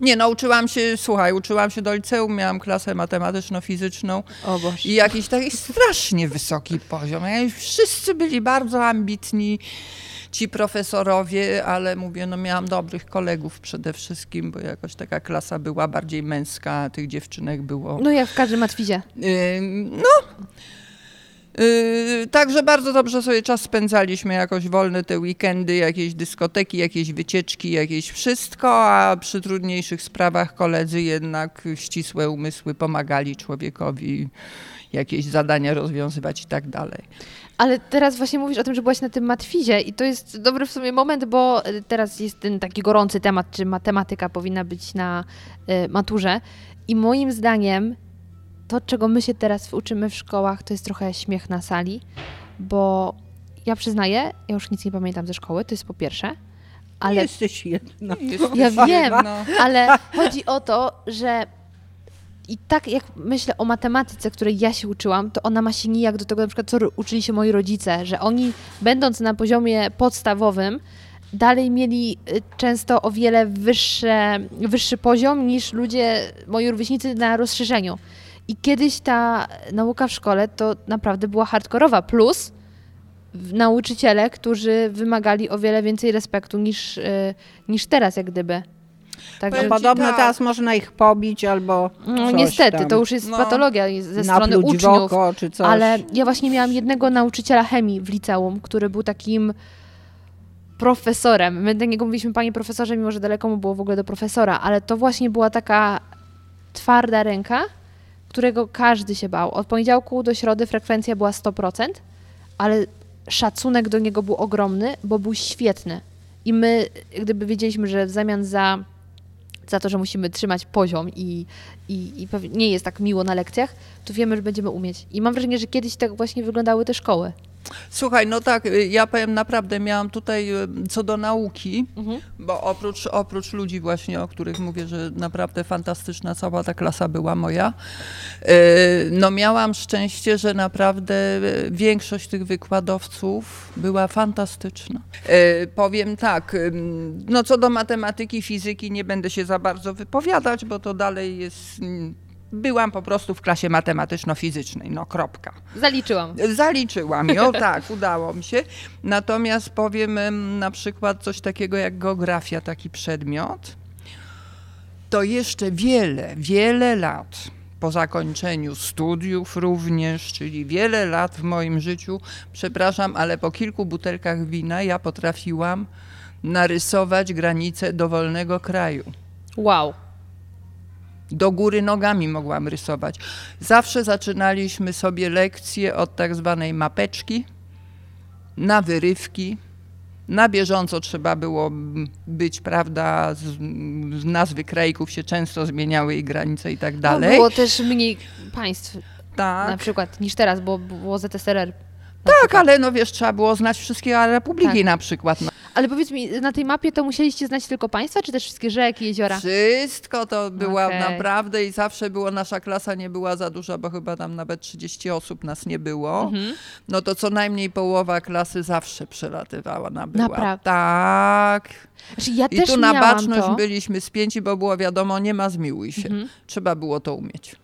Nie, no uczyłam się, słuchaj, uczyłam się do liceum, miałam klasę matematyczno-fizyczną O Boże. i jakiś taki strasznie wysoki poziom. Wszyscy byli bardzo ambitni, ci profesorowie, ale mówię, no miałam dobrych kolegów przede wszystkim, bo jakoś taka klasa była bardziej męska, a tych dziewczynek było No jak w każdym matwizie. Ym, No. Yy, Także bardzo dobrze sobie czas spędzaliśmy, jakoś wolne te weekendy, jakieś dyskoteki, jakieś wycieczki, jakieś wszystko, a przy trudniejszych sprawach koledzy jednak ścisłe umysły pomagali człowiekowi jakieś zadania rozwiązywać i tak dalej. Ale teraz właśnie mówisz o tym, że byłaś na tym matwizie i to jest dobry w sumie moment, bo y, teraz jest ten taki gorący temat, czy matematyka powinna być na y, maturze. I moim zdaniem to, czego my się teraz uczymy w szkołach, to jest trochę śmiech na sali, bo ja przyznaję, ja już nic nie pamiętam ze szkoły, to jest po pierwsze, ale Jesteś jedna. Ja wiem. No. Ale chodzi o to, że i tak jak myślę o matematyce, której ja się uczyłam, to ona ma się nijak do tego, na przykład, co uczyli się moi rodzice, że oni, będąc na poziomie podstawowym, dalej mieli y, często o wiele wyższe, wyższy poziom niż ludzie, moi rówieśnicy na rozszerzeniu. I kiedyś ta nauka w szkole to naprawdę była hardkorowa. Plus nauczyciele, którzy wymagali o wiele więcej respektu niż, y, niż teraz, jak gdyby. Także, ci Podobno tak. teraz można ich pobić albo no, coś niestety, tam. to już jest No. patologia ze strony napluć uczniów. oko czy coś. Ale ja właśnie miałam jednego nauczyciela chemii w liceum, który był takim profesorem. My do niego mówiliśmy panie profesorze, mimo że daleko mu było w ogóle do profesora, ale to właśnie była taka twarda ręka, którego każdy się bał. Od poniedziałku do środy frekwencja była 100%, ale szacunek do niego był ogromny, bo był świetny. I my, gdyby wiedzieliśmy, że w zamian za, za to, że musimy trzymać poziom i, i, i nie jest tak miło na lekcjach, to wiemy, że będziemy umieć. I mam wrażenie, że kiedyś tak właśnie wyglądały te szkoły. Słuchaj, no tak, y, ja powiem naprawdę, miałam tutaj y, co do nauki, Mhm. bo oprócz, oprócz ludzi właśnie, o których mówię, że naprawdę fantastyczna cała ta klasa była moja, y, no miałam szczęście, że naprawdę większość tych wykładowców była fantastyczna. Powiem tak, no co do matematyki, fizyki nie będę się za bardzo wypowiadać, bo to dalej jest... Byłam po prostu w klasie matematyczno-fizycznej, no kropka. Zaliczyłam. Zaliczyłam ją, tak, udało mi się. Natomiast powiem em, na przykład coś takiego jak geografia, taki przedmiot, to jeszcze wiele, wiele lat po zakończeniu studiów również, czyli wiele lat w moim życiu, przepraszam, ale po kilku butelkach wina ja potrafiłam narysować granicę dowolnego kraju. Wow. Do góry nogami mogłam rysować. Zawsze zaczynaliśmy sobie lekcje od tak zwanej mapeczki na wyrywki. Na bieżąco trzeba było być, prawda, z, z nazwy krajków się często zmieniały i granice i tak No, dalej. było też mniej państw na tak, przykład niż teraz, bo było ZSRR. Tak, ale no wiesz, trzeba było znać wszystkie republiki Tak. na przykład. No. Ale powiedz mi, na tej mapie to musieliście znać tylko państwa, czy też wszystkie rzeki, jeziora? Wszystko to była Okej. naprawdę i zawsze było, nasza klasa nie była za duża, bo chyba tam nawet 30 osób nas nie było. Mhm. No to co najmniej połowa klasy zawsze przelatywała na była. Naprawdę? Tak. Znaczy, ja I tu na baczność to. byliśmy spięci, bo było wiadomo, nie ma zmiłuj się. Mhm. Trzeba było to umieć.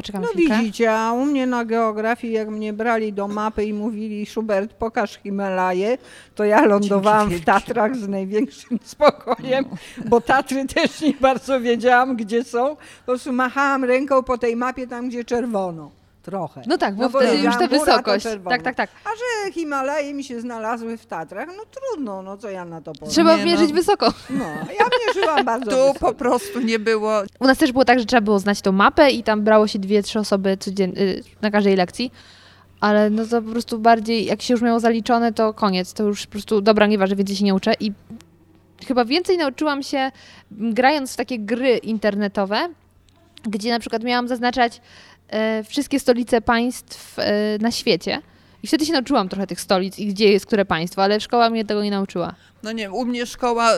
Poczekam No chwilkę. widzicie, a u mnie na geografii, jak mnie brali do mapy i mówili, Schubert, pokaż Himalaje, to ja lądowałam w. Tatrach z największym spokojem, bo Tatry też nie bardzo wiedziałam, gdzie są. Po prostu machałam ręką po tej mapie tam, gdzie czerwono. Trochę. No tak, bo No bo wtedy już ta wysokość. Tak, tak, tak. A że Himalaje mi się znalazły w Tatrach, no trudno, no co ja na to powiem. Trzeba Nie, mierzyć no. wysoko. No, ja mierzyłam bardzo Tu wysoko. po prostu nie było U nas też było tak, że trzeba było znać tą mapę i tam brało się dwie, trzy osoby codzien- y, na każdej lekcji. Ale no to po prostu bardziej, jak się już miało zaliczone, to koniec. To już po prostu, dobra, nieważne, więcej się nie uczę. I chyba więcej nauczyłam się grając w takie gry internetowe, gdzie na przykład miałam zaznaczać wszystkie stolice państw e, na świecie. I wtedy się nauczyłam trochę tych stolic i gdzie jest które państwo, ale szkoła mnie tego nie nauczyła. No nie, u mnie szkoła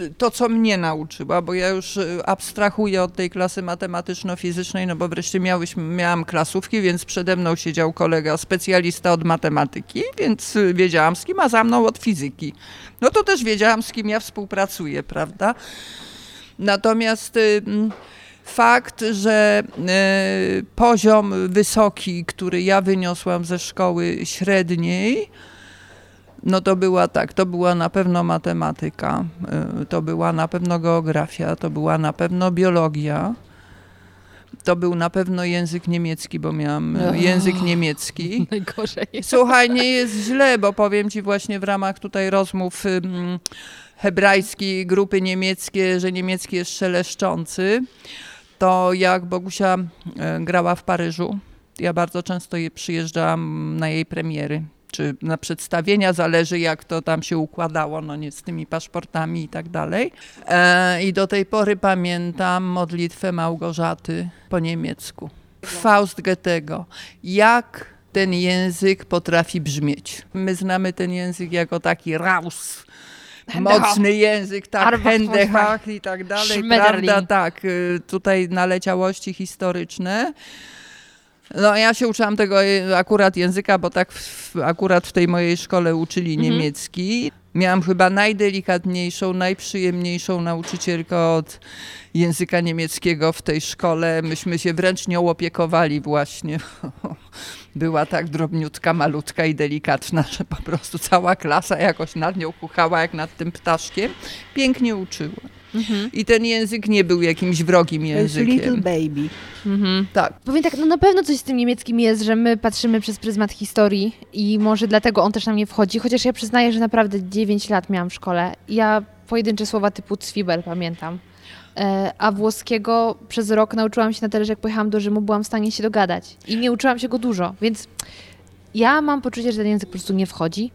y, to, co mnie nauczyła, bo ja już abstrahuję od tej klasy matematyczno-fizycznej, no bo wreszcie miałyśmy, miałam klasówki, więc przede mną siedział kolega specjalista od matematyki, więc wiedziałam z kim, a za mną od fizyki. No to też wiedziałam, z kim ja współpracuję, prawda? Natomiast fakt, że poziom wysoki, który ja wyniosłam ze szkoły średniej, no to była tak, to była na pewno matematyka, y, to była na pewno geografia, to była na pewno biologia. To był na pewno język niemiecki, bo miałam oh, język niemiecki. Najgorzej. Słuchaj, nie jest źle, bo powiem ci właśnie w ramach tutaj rozmów hebrajskiej grupy niemieckie, że niemiecki jest szeleszczący. To jak Bogusia y, grała w Paryżu, ja bardzo często przyjeżdżałam na jej premiery czy na przedstawienia, zależy jak to tam się układało, no nie z tymi paszportami i tak dalej. E, I do tej pory pamiętam modlitwę Małgorzaty po niemiecku. Faust Goethego. Jak ten język potrafi brzmieć. My znamy ten język jako taki raus, mocny język, tak, Händehach i tak dalej, prawda, tak, y, tutaj naleciałości historyczne. No ja się uczyłam tego y, akurat języka, bo tak w, akurat w tej mojej szkole uczyli mhm. niemiecki. Miałam chyba najdelikatniejszą, najprzyjemniejszą nauczycielkę od języka niemieckiego w tej szkole. Myśmy się wręcz nią opiekowali właśnie. Była tak drobniutka, malutka i delikatna, że po prostu cała klasa jakoś nad nią kuchała jak nad tym ptaszkiem. Pięknie uczyła. Mhm. I ten język nie był jakimś wrogim językiem. Little baby. Mhm. Tak. Powiem tak, no na pewno coś z tym niemieckim jest, że my patrzymy przez pryzmat historii i może dlatego on też nam nie wchodzi, chociaż ja przyznaję, że naprawdę 9 lat miałam w szkole. Ja pojedyncze słowa typu Zwiebel pamiętam. E, a włoskiego przez rok nauczyłam się na tyle, że jak pojechałam do Rzymu, byłam w stanie się dogadać. I nie uczyłam się go dużo, więc ja mam poczucie, że ten język po prostu nie wchodzi.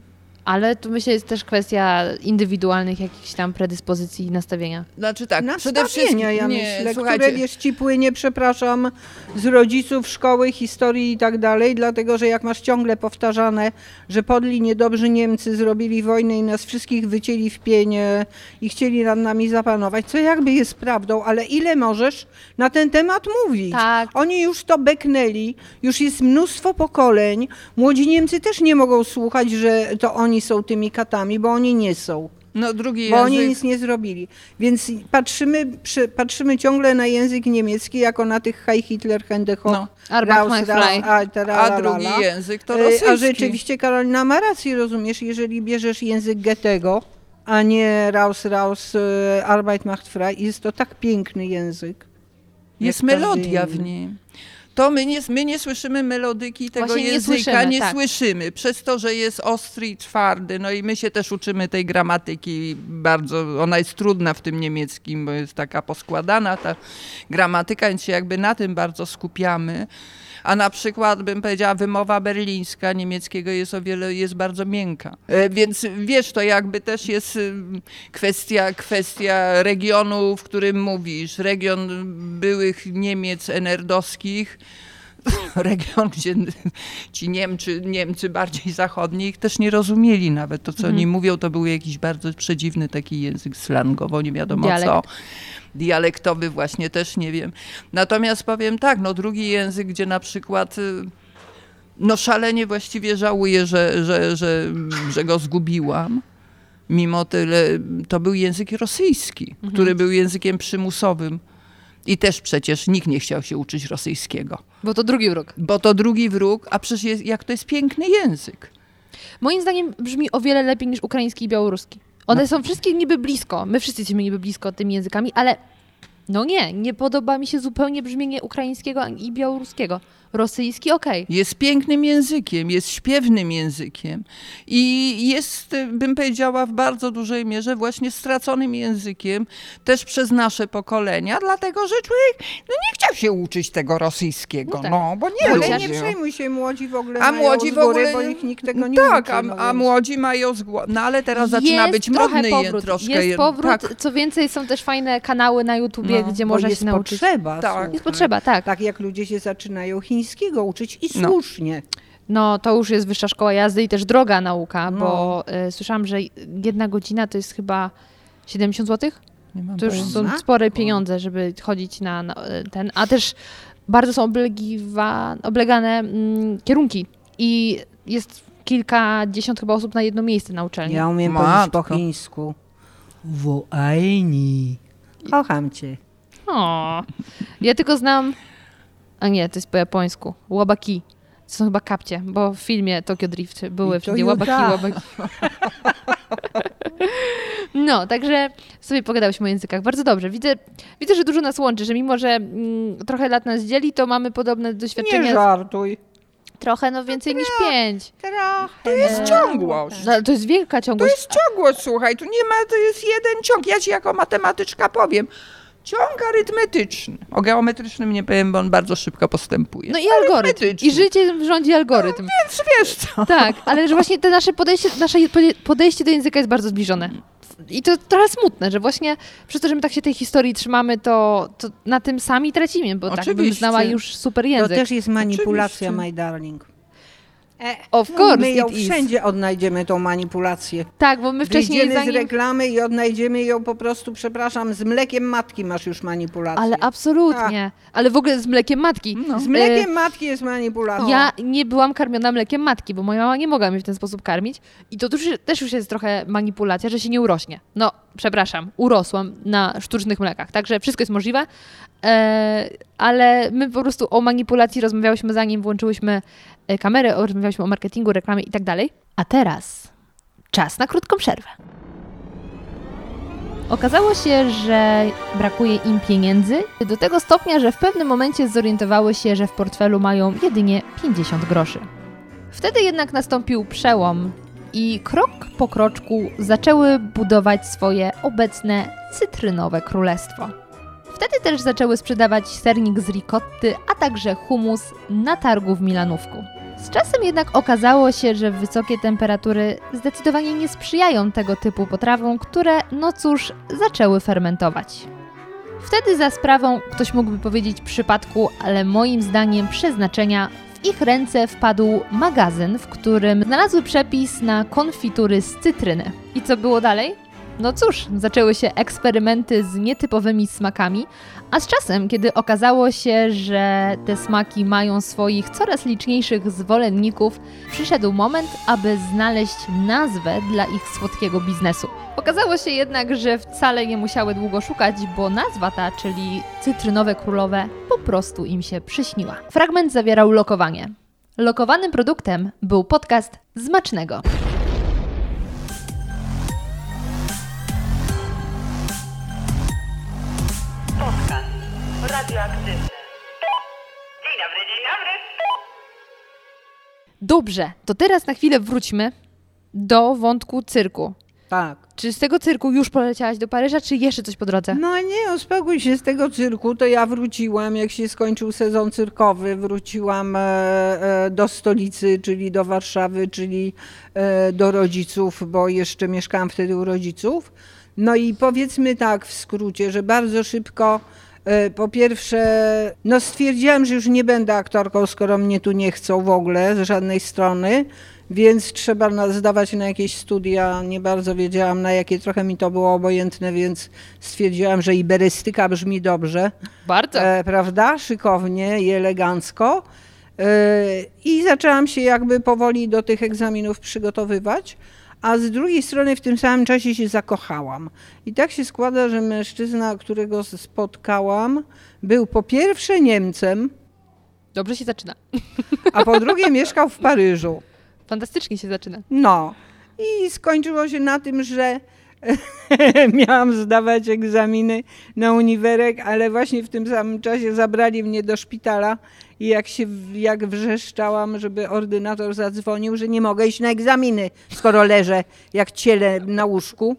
Ale to myślę jest też kwestia indywidualnych jakichś tam predyspozycji i nastawienia. Znaczy tak, nastawienia, przede wszystkim ja nie, myślę, słuchajcie. które wiesz, ci płynie, przepraszam, z rodziców, szkoły, historii i tak dalej, dlatego, że jak masz ciągle powtarzane, że podli niedobrzy Niemcy zrobili wojnę i nas wszystkich wycięli w pienie i chcieli nad nami zapanować, co jakby jest prawdą, ale ile możesz na ten temat mówić? Tak. Oni już to beknęli, już jest mnóstwo pokoleń, młodzi Niemcy też nie mogą słuchać, że to oni oni są tymi katami, bo oni nie są. No, drugi bo język... oni nic nie zrobili. Więc patrzymy, przy, patrzymy ciągle na język niemiecki jako na tych High Hitler, Händehoch, no. Raus, Raus, a, a drugi język to rosyjski. A rzeczywiście Karolina ma rację, rozumiesz, jeżeli bierzesz język Goethego, a nie Raus, Raus, e, Arbeit macht frei, jest to tak piękny język. Jest melodia w nim to my nie, my nie słyszymy melodyki tego Właśnie języka, nie, słyszymy, nie tak. słyszymy, przez to, że jest ostry i twardy. No i my się też uczymy tej gramatyki bardzo, ona jest trudna w tym niemieckim, bo jest taka poskładana ta gramatyka, więc się jakby na tym bardzo skupiamy a na przykład bym powiedziała wymowa berlińska niemieckiego jest o wiele, jest bardzo miękka. E, więc wiesz, to jakby też jest y, kwestia, kwestia regionu, w którym mówisz, region byłych Niemiec enerdowskich, region, gdzie ci Niemcy, Niemcy bardziej zachodni ich też nie rozumieli nawet. To, co mhm. oni mówią, to był jakiś bardzo przedziwny taki język slangowo, nie wiadomo Dialekt. co dialektowy właśnie też nie wiem. Natomiast powiem tak, no drugi język, gdzie na przykład y, no szalenie właściwie żałuję, że, że, że, że go zgubiłam. Mimo tyle, to był język rosyjski, mhm. który był językiem przymusowym. I też przecież nikt nie chciał się uczyć rosyjskiego. Bo to drugi wróg. Bo to drugi wróg, a przecież jest, jak to jest piękny język. Moim zdaniem brzmi o wiele lepiej niż ukraiński i białoruski. One no. są wszystkie niby blisko. My wszyscy jesteśmy niby blisko tymi językami, ale no nie, nie podoba mi się zupełnie brzmienie ukraińskiego i białoruskiego. Rosyjski okej. Okay. Jest pięknym językiem, jest śpiewnym językiem i jest, bym powiedziała, w bardzo dużej mierze właśnie straconym językiem też przez nasze pokolenia, dlatego że człowiek no nie chciał się uczyć tego rosyjskiego, no, tak. no bo nie Ale nie przejmuj się, młodzi w ogóle a młodzi w ogóle bo ich nikt tego nie Tak, uczy, a, no a młodzi mają z No ale teraz zaczyna jest być modny powrót. troszkę. Jest powrót, tak. co więcej są też fajne kanały na YouTubie, no, gdzie można się nauczyć. Potrzeba, tak. Jest potrzeba, tak. Tak jak ludzie się zaczynają chińskiego uczyć i no. słusznie. No, to już jest wyższa szkoła jazdy i też droga nauka, No. bo y, słyszałam, że jedna godzina to jest chyba 70 zł. Nie mam To już pojęcia. są spore pieniądze, żeby chodzić na, na ten. A też bardzo są oblegiwa, oblegane mm, kierunki i jest kilkadziesiąt chyba osób na jedno miejsce na uczelni. Ja umiem powiedzieć po chińsku. Woajni. Kocham cię. O, ja tylko znam. A nie, to jest po japońsku. Łabaki. To są chyba kapcie, bo w filmie Tokyo Drift były wszędzie łabaki, łabaki. No, także sobie pogadałyśmy o językach. Bardzo dobrze. Widzę, widzę, że dużo nas łączy, że mimo, że mm, trochę lat nas dzieli, to mamy podobne Nie doświadczenia. żartuj. trochę, no więcej niż pięć. Trochę. To jest ciągłość. No, to jest wielka To ciągłość. jest ciągłość, słuchaj, tu nie ma, to jest jeden ciąg. Ja ci jako matematyczka powiem. Ciąg arytmetyczny. O geometrycznym nie powiem, bo on bardzo szybko postępuje. No i algorytm. I życie rządzi algorytm. Więc wiesz co? Tak, ale że właśnie to nasze podejście, nasze podejście do języka jest bardzo zbliżone. I to trochę smutne, że właśnie przez to, że my tak się tej historii trzymamy, to, to na tym sami tracimy, bo tak bym Oczywiście. znała już super To język. też jest manipulacja, Oczywiście. my darling. Of course My ją it is. wszędzie odnajdziemy tą manipulację. Tak, bo my wcześniej Wyjdziemy z zanim... reklamy i odnajdziemy ją po prostu, przepraszam, z mlekiem matki masz już manipulację. Ale absolutnie. Ale w ogóle z mlekiem matki. No. Z mlekiem matki jest manipulacja. Ja nie byłam karmiona mlekiem matki, bo moja mama nie mogła mnie w ten sposób karmić. I to też, też już jest trochę manipulacja, że się nie urośnie. No, przepraszam, urosłam na sztucznych mlekach, także wszystko jest możliwe. E, ale my po prostu o manipulacji rozmawiałyśmy zanim włączyłyśmy kamerę, o- rozmawiałyśmy o marketingu, reklamie i tak dalej. A teraz czas na krótką przerwę. Okazało się, że brakuje im pieniędzy do tego stopnia, że w pewnym momencie zorientowały się, że w portfelu mają jedynie 50 groszy. Wtedy jednak nastąpił przełom i krok po kroczku zaczęły budować swoje obecne cytrynowe królestwo. Wtedy też zaczęły sprzedawać sernik z ricotty, a także humus na targu w Milanówku. Z czasem jednak okazało się, że wysokie temperatury zdecydowanie nie sprzyjają tego typu potrawom, które, no cóż, zaczęły fermentować. Wtedy za sprawą, ktoś mógłby powiedzieć przypadku, ale moim zdaniem przeznaczenia, w ich ręce wpadł magazyn, w którym znalazły przepis na konfitury z cytryny. I co było dalej? No cóż, zaczęły się eksperymenty z nietypowymi smakami, a z czasem, kiedy okazało się, że te smaki mają swoich coraz liczniejszych zwolenników, przyszedł moment, aby znaleźć nazwę dla ich słodkiego biznesu. Okazało się jednak, że wcale nie musiały długo szukać, bo nazwa ta, czyli cytrynowe królowe, po prostu im się przyśniła. Fragment zawierał lokowanie. Lokowanym produktem był podcast Zmacznego. Dzień dobry, dzień dobry. Dobrze, to teraz na chwilę wróćmy do wątku cyrku. Tak. Czy z tego cyrku już poleciałaś do Paryża, czy jeszcze coś po drodze? No nie, uspokój się z tego cyrku, to ja wróciłam, jak się skończył sezon cyrkowy, wróciłam e, e, do stolicy, czyli do Warszawy, czyli e, do rodziców, bo jeszcze mieszkałam wtedy u rodziców. No i powiedzmy tak w skrócie, że bardzo szybko po pierwsze, no stwierdziłam, że już nie będę aktorką, skoro mnie tu nie chcą w ogóle z żadnej strony, więc trzeba zdawać na jakieś studia. Nie bardzo wiedziałam na jakie, trochę mi to było obojętne, więc stwierdziłam, że iberystyka brzmi dobrze, Bardzo. e, prawda? Szykownie i elegancko. E, I zaczęłam się jakby powoli do tych egzaminów przygotowywać. A z drugiej strony w tym samym czasie się zakochałam. I tak się składa, że mężczyzna, którego spotkałam, był po pierwsze Niemcem, Dobrze się zaczyna. a po drugie mieszkał w Paryżu. Fantastycznie się zaczyna. No. I skończyło się na tym, że miałam zdawać egzaminy na uniwerek, ale właśnie w tym samym czasie zabrali mnie do szpitala i jak się jak wrzeszczałam, żeby ordynator zadzwonił, że nie mogę iść na egzaminy, skoro leżę jak ciele na łóżku,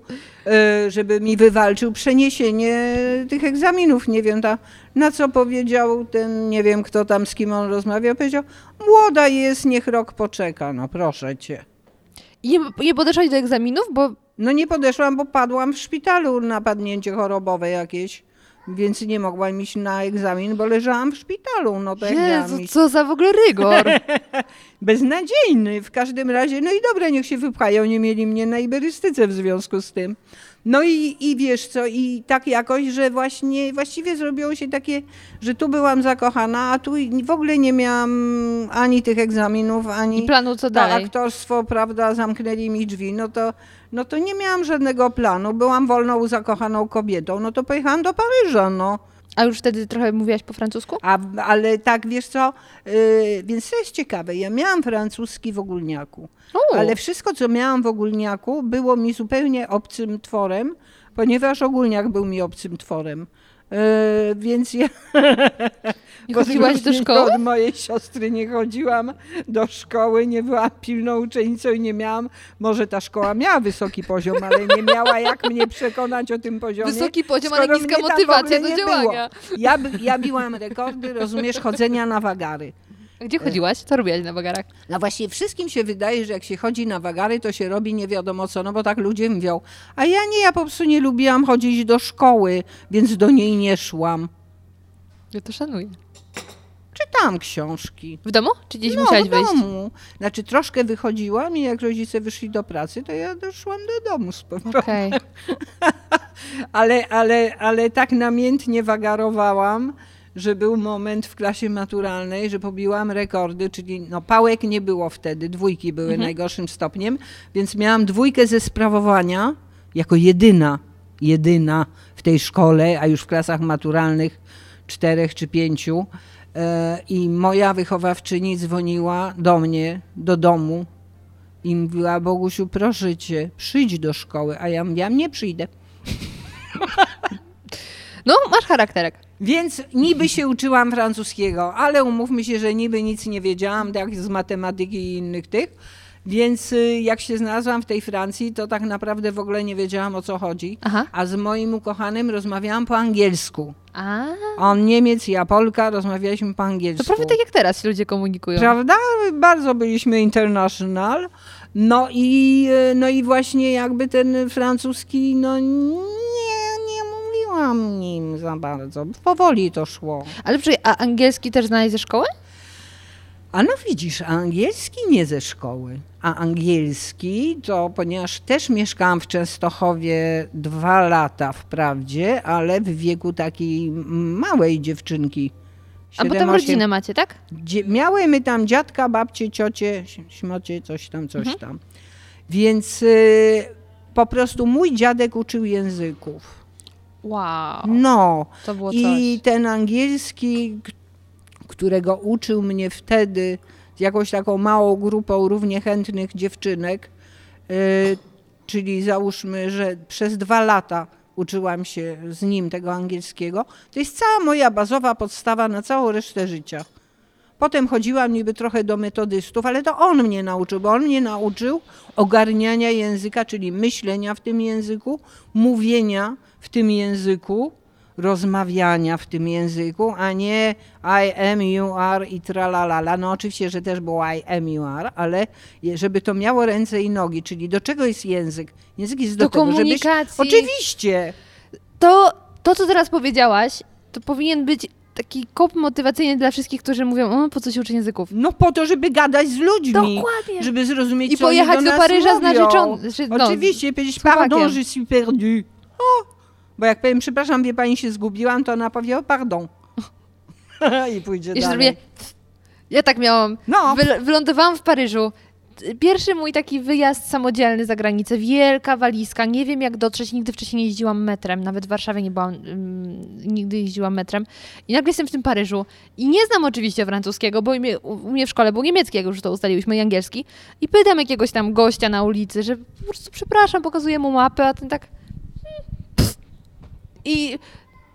y, żeby mi wywalczył przeniesienie tych egzaminów. Nie wiem, ta, na co powiedział ten, nie wiem kto tam, z kim on rozmawiał, powiedział, młoda jest, niech rok poczeka, no proszę cię. I nie, podeszłaś do egzaminów, bo No nie podeszłam, bo padłam w szpitalu, napadnięcie chorobowe jakieś. Więc nie mogłam iść na egzamin, bo leżałam w szpitalu. No to Jezu, co za w ogóle rygor. Beznadziejny w każdym razie. No i dobra, niech się wypchają, nie mieli mnie na iberystyce w związku z tym. No i, i wiesz co, i tak jakoś, że właśnie właściwie zrobiło się takie, że tu byłam zakochana, a tu w ogóle nie miałam ani tych egzaminów, ani I planu co dalej? aktorstwo, prawda, zamknęli mi drzwi, no to, no to nie miałam żadnego planu. Byłam wolną, zakochaną kobietą, no to pojechałam do Paryża, no. A już wtedy trochę mówiłaś po francusku? A, ale tak, wiesz co, yy, więc to jest ciekawe. Ja miałam francuski w ogólniaku, O. ale wszystko, co miałam w ogólniaku, było mi zupełnie obcym tworem, ponieważ ogólniak był mi obcym tworem. Yy, więc ja Nie chodziłaś do szkoły? Od mojej siostry nie chodziłam do szkoły, nie byłam pilną uczennicą i nie miałam, może ta szkoła miała wysoki poziom, ale nie miała jak mnie przekonać o tym poziomie. Wysoki poziom, ale niska motywacja do działania. Ja, ja biłam rekordy, rozumiesz, chodzenia na wagary. Gdzie chodziłaś? Co robiłaś na wagarach? No właśnie wszystkim się wydaje, że jak się chodzi na wagary, to się robi nie wiadomo co, no bo tak ludzie mówią. A ja nie, ja po prostu nie lubiłam chodzić do szkoły, więc do niej nie szłam. Ja to szanuję. Czytałam książki. W domu? Czy gdzieś no, musiałaś w wyjść? domu. Znaczy troszkę wychodziłam i jak rodzice wyszli do pracy, to ja doszłam do domu z powrotem. Okej. Ale, ale, ale tak namiętnie wagarowałam, że był moment w klasie maturalnej, że pobiłam rekordy, czyli no pałek nie było wtedy, dwójki były najgorszym stopniem, więc miałam dwójkę ze sprawowania jako jedyna, jedyna w tej szkole, a już w klasach maturalnych czterech czy pięciu. E, I moja wychowawczyni dzwoniła do mnie, do domu i mówiła, Bogusiu, proszę cię, przyjdź do szkoły. A ja mówiłam, nie przyjdę. No, masz charakterek. Więc niby się uczyłam francuskiego, ale umówmy się, że niby nic nie wiedziałam, tak z matematyki i innych tych. Więc y, jak się znalazłam w tej Francji, to tak naprawdę w ogóle nie wiedziałam o co chodzi. Aha. A z moim ukochanym rozmawiałam po angielsku. A, On Niemiec, ja Polka, rozmawialiśmy po to angielsku. prawie tak jak teraz się ludzie komunikują. Prawda? Bardzo byliśmy international. No i, y, no i właśnie jakby ten francuski, no nie, mówiłam nim za bardzo. Powoli to szło. Ale przy, a angielski też znaleźć ze szkoły? A no widzisz, a angielski nie ze szkoły. A angielski to, ponieważ też mieszkałam w Częstochowie dwa lata wprawdzie, ale w wieku takiej małej dziewczynki. A bo tam Siedem, osiem- rodzinę macie, tak? Dzie- miałymy tam dziadka, babcie, ciocie, śmocie, coś tam, coś Mhm. tam. Więc y, po prostu mój dziadek uczył języków. Wow, No. to było I coś. ten angielski, którego uczył mnie wtedy z jakąś taką małą grupą równie chętnych dziewczynek, y, czyli załóżmy, że przez dwa lata uczyłam się z nim tego angielskiego, to jest cała moja bazowa podstawa na całą resztę życia. Potem chodziłam niby trochę do metodystów, ale to on mnie nauczył, bo on mnie nauczył ogarniania języka, czyli myślenia w tym języku, mówienia w tym języku, rozmawiania w tym języku, a nie I am, you are i tralalala. No oczywiście, że też było I am, you are, ale żeby to miało ręce i nogi, czyli do czego jest język? Język jest do, Do tego, żebyś... komunikacji. Oczywiście. To, to, co teraz powiedziałaś, to powinien być taki kop motywacyjny dla wszystkich, którzy mówią, o, po co się uczy języków? No po to, żeby gadać z ludźmi. Dokładnie. Żeby zrozumieć, I co oni pojechać do, Paryża z mówią. narzeczoną- znaczy, no, Oczywiście, powiedzieć, z pardon, je suis perdu. O! Bo jak powiem, przepraszam, wie pani, się zgubiłam, to ona powie, o, pardon. I pójdzie Jeszcze dalej. zrobię... Ja tak miałam. No. Wy, wylądowałam w Paryżu. Pierwszy mój taki wyjazd samodzielny za granicę, wielka walizka, nie wiem jak dotrzeć, nigdy wcześniej nie jeździłam metrem, nawet w Warszawie nie byłam, ym, nigdy jeździłam metrem. I nagle jestem w tym Paryżu i nie znam oczywiście francuskiego, bo u mnie w szkole był niemiecki, jak już to ustaliłyśmy, i angielski. I pytam jakiegoś tam gościa na ulicy, że po prostu przepraszam, pokazuję mu mapę, a ten tak... I,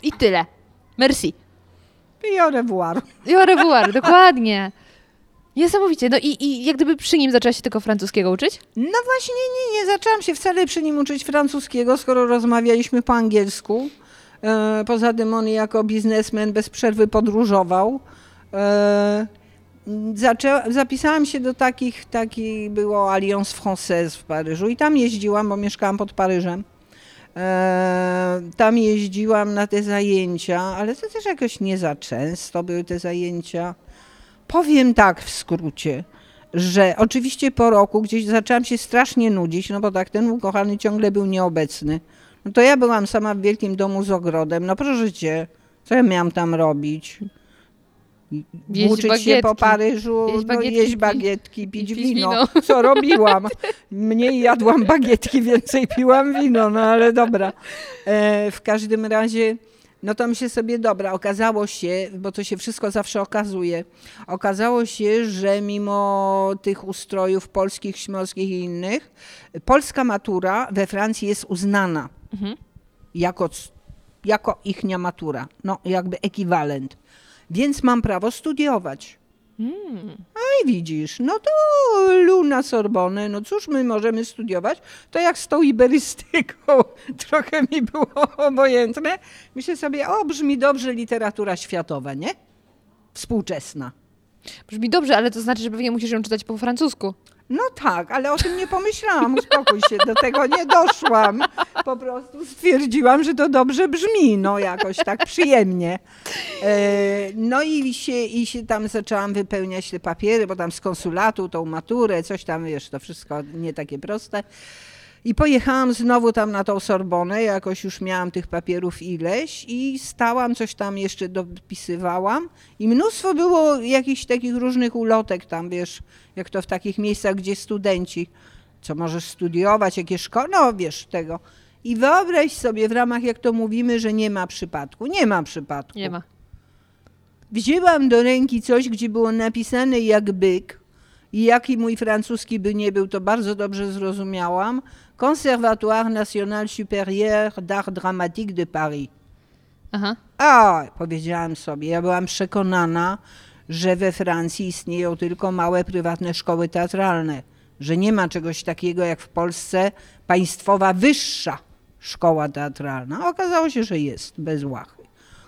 I tyle. Merci. I au revoir. I au revoir, dokładnie. Niesamowicie. No i, i jak gdyby przy nim zaczęła się tylko francuskiego uczyć? No właśnie, nie, nie zaczęłam się wcale przy nim uczyć francuskiego, skoro rozmawialiśmy po angielsku. E, poza tym on jako biznesmen bez przerwy podróżował. E, zaczęła, zapisałam się do takich, taki było Alliance Française w Paryżu i tam jeździłam, bo mieszkałam pod Paryżem. E, tam jeździłam na te zajęcia, ale to też jakoś nie za często były te zajęcia. Powiem tak w skrócie, że oczywiście po roku gdzieś zaczęłam się strasznie nudzić, no bo tak ten ukochany ciągle był nieobecny. No to ja byłam sama w wielkim domu z ogrodem, no proszę cię, co ja miałam tam robić? Jeść Włóczyć się po Paryżu, Jeść no, bagietki, jeść pi- bagietki, pić, pić wino. wino. Co robiłam? Mniej jadłam bagietki, więcej piłam wino, no ale dobra. E, w każdym razie, no to mi się sobie, dobra, okazało się, bo to się wszystko zawsze okazuje, okazało się, że mimo tych ustrojów polskich, śmorskich i innych, polska matura we Francji jest uznana Mhm. jako, jako ichnia matura, no jakby ekwiwalent. Więc mam prawo studiować. No i widzisz, no to Luna Sorbonę, no cóż my możemy studiować? To jak z tą iberystyką, trochę mi było obojętne. Myślę sobie, o brzmi dobrze literatura światowa, nie? Współczesna. Brzmi dobrze, ale to znaczy, że pewnie musisz ją czytać po francusku. No tak, ale o tym nie pomyślałam, uspokój się, do tego nie doszłam. Po prostu stwierdziłam, że to dobrze brzmi, no jakoś tak przyjemnie. E, No i się, i się tam zaczęłam wypełniać te papiery, bo tam z konsulatu, tą maturę, coś tam, wiesz, to wszystko nie takie proste. I pojechałam znowu tam na tą Sorbonę, jakoś już miałam tych papierów ileś i stałam, coś tam jeszcze dopisywałam i mnóstwo było jakichś takich różnych ulotek tam, wiesz, jak to w takich miejscach, gdzie studenci, co możesz studiować, jakie szkoły, no wiesz tego. I wyobraź sobie w ramach, jak to mówimy, że nie ma przypadku. Nie ma przypadku. Nie ma. Wzięłam do ręki coś, gdzie było napisane jak byk i jaki mój francuski by nie był, to bardzo dobrze zrozumiałam. Conservatoire National Supérieur d'Art Dramatique de Paris. Aha. A, powiedziałam sobie, ja byłam przekonana, że we Francji istnieją tylko małe prywatne szkoły teatralne, że nie ma czegoś takiego jak w Polsce państwowa wyższa szkoła teatralna. Okazało się, że jest, bez łachy.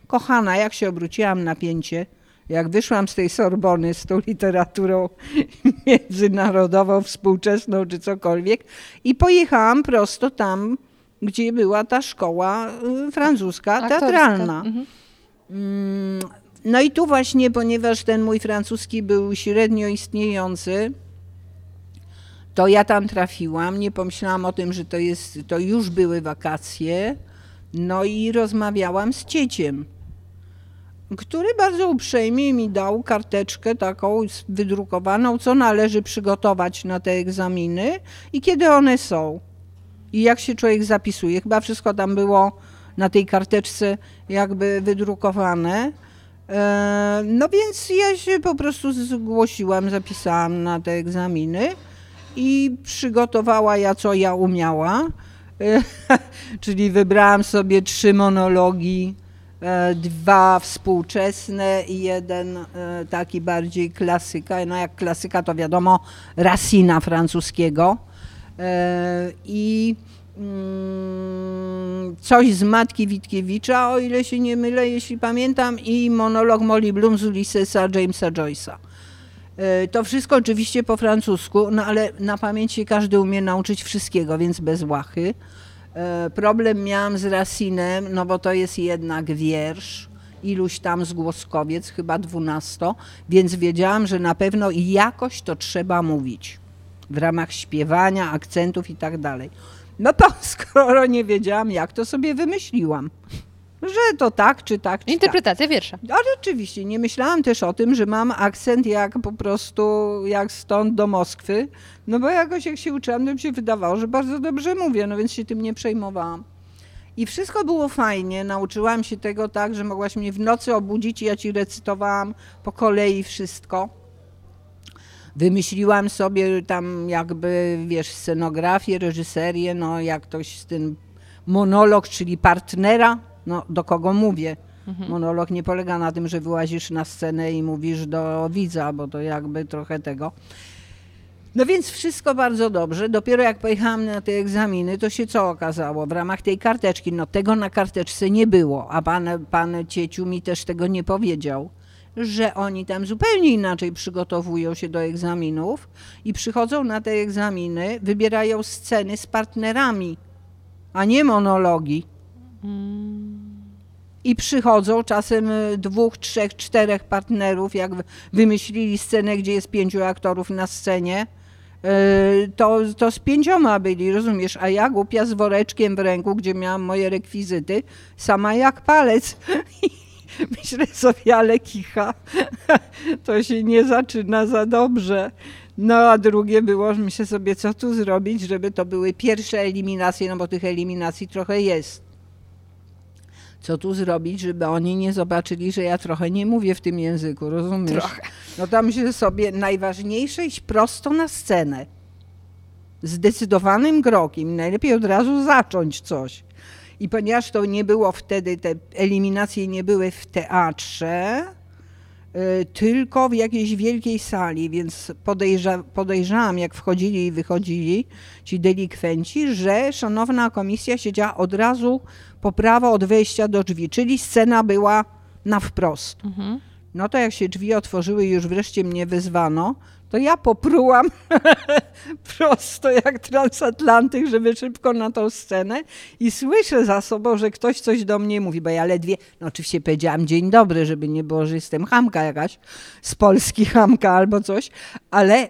Kochana, jak się obróciłam na pięcie, jak wyszłam z tej Sorbony z tą literaturą międzynarodową, współczesną czy cokolwiek i pojechałam prosto tam, gdzie była ta szkoła y, francuska Aktorska. teatralna. Mhm. Mm, No i tu właśnie, ponieważ ten mój francuski był średnio istniejący, to ja tam trafiłam, nie pomyślałam o tym, że to, jest, to już były wakacje, no i rozmawiałam z cieciem, który bardzo uprzejmie mi dał karteczkę taką wydrukowaną, co należy przygotować na te egzaminy i kiedy one są. I jak się człowiek zapisuje. Chyba wszystko tam było na tej karteczce jakby wydrukowane. E, No więc ja się po prostu zgłosiłam, zapisałam na te egzaminy i przygotowała ja, co ja umiała. E, Czyli wybrałam sobie trzy monologi, dwa współczesne i jeden e, taki bardziej klasyka. No jak klasyka to wiadomo Racina francuskiego. E, I mm, coś z Matki Witkiewicza, o ile się nie mylę, jeśli pamiętam, i monolog Molly Bloom z Ulyssesa Jamesa Joyce'a. E, To wszystko oczywiście po francusku, no ale na pamięć się każdy umie nauczyć wszystkiego, więc bez łachy. E, Problem miałam z Racinem, no bo to jest jednak wiersz, iluś tam zgłoskowiec, chyba dwunasto, więc wiedziałam, że na pewno jakoś to trzeba mówić w ramach śpiewania, akcentów i tak dalej. No to skoro nie wiedziałam jak, to sobie wymyśliłam, że to tak czy tak czy tak. Interpretacja wiersza. Ale oczywiście, nie myślałam też o tym, że mam akcent jak po prostu, jak stąd do Moskwy, no bo jakoś jak się uczyłam, to mi się wydawało, że bardzo dobrze mówię, no więc się tym nie przejmowałam. I wszystko było fajnie, nauczyłam się tego tak, że mogłaś mnie w nocy obudzić i ja ci recytowałam po kolei wszystko. Wymyśliłam sobie tam jakby, wiesz, scenografię, reżyserię, no jak ktoś z tym monolog, czyli partnera, no do kogo mówię. Monolog nie polega na tym, że wyłazisz na scenę i mówisz do widza, bo to jakby trochę tego. No więc wszystko bardzo dobrze. Dopiero jak pojechałam na te egzaminy, to się co okazało? W ramach tej karteczki, no tego na karteczce nie było, a pan, pan Cieciu mi też tego nie powiedział, że oni tam zupełnie inaczej przygotowują się do egzaminów i przychodzą na te egzaminy, wybierają sceny z partnerami a nie monologi. I przychodzą czasem y, dwóch, trzech, czterech partnerów, jak wy- wymyślili scenę, gdzie jest pięciu aktorów na scenie, y, to, to z pięcioma byli, rozumiesz? A ja głupia z woreczkiem w ręku, gdzie miałam moje rekwizyty, sama jak palec. Myślę sobie, ale kicha, to się nie zaczyna za dobrze. No a drugie było, myślę sobie, co tu zrobić, żeby to były pierwsze eliminacje, no bo tych eliminacji trochę jest. Co tu zrobić, żeby oni nie zobaczyli, że ja trochę nie mówię w tym języku, rozumiesz? Trochę. No tam myślę sobie, najważniejsze iść prosto na scenę. Zdecydowanym krokiem. Najlepiej od razu zacząć coś. I ponieważ to nie było wtedy, te eliminacje nie były w teatrze, tylko w jakiejś wielkiej sali, więc podejrza, podejrzałam, jak wchodzili i wychodzili ci delikwenci, że szanowna komisja siedziała od razu po prawo od wejścia do drzwi, czyli scena była na wprost. No to jak się drzwi otworzyły i już wreszcie mnie wyzwano, to ja poprułam prosto jak transatlantyk, żeby szybko na tą scenę i słyszę za sobą, że ktoś coś do mnie mówi, bo ja ledwie, no oczywiście powiedziałam dzień dobry, żeby nie było, że jestem chamka jakaś, z Polski chamka albo coś, ale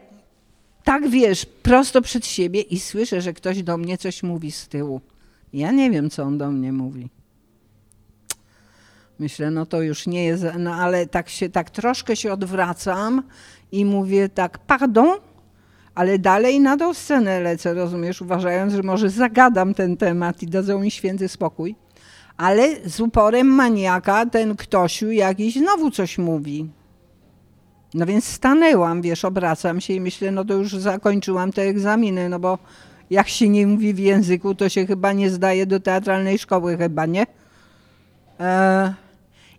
tak wiesz, prosto przed siebie i słyszę, że ktoś do mnie coś mówi z tyłu. Ja nie wiem, co on do mnie mówi. Myślę, no to już nie jest, no ale tak się, tak troszkę się odwracam i mówię tak, pardon, ale dalej na tą scenę lecę, rozumiesz, uważając, że może zagadam ten temat i dadzą mi święty spokój. Ale z uporem maniaka ten ktośu jakiś znowu coś mówi. No więc stanęłam, wiesz, obracam się i myślę, no to już zakończyłam te egzaminy, no bo jak się nie mówi w języku, to się chyba nie zdaje do teatralnej szkoły, chyba nie? E,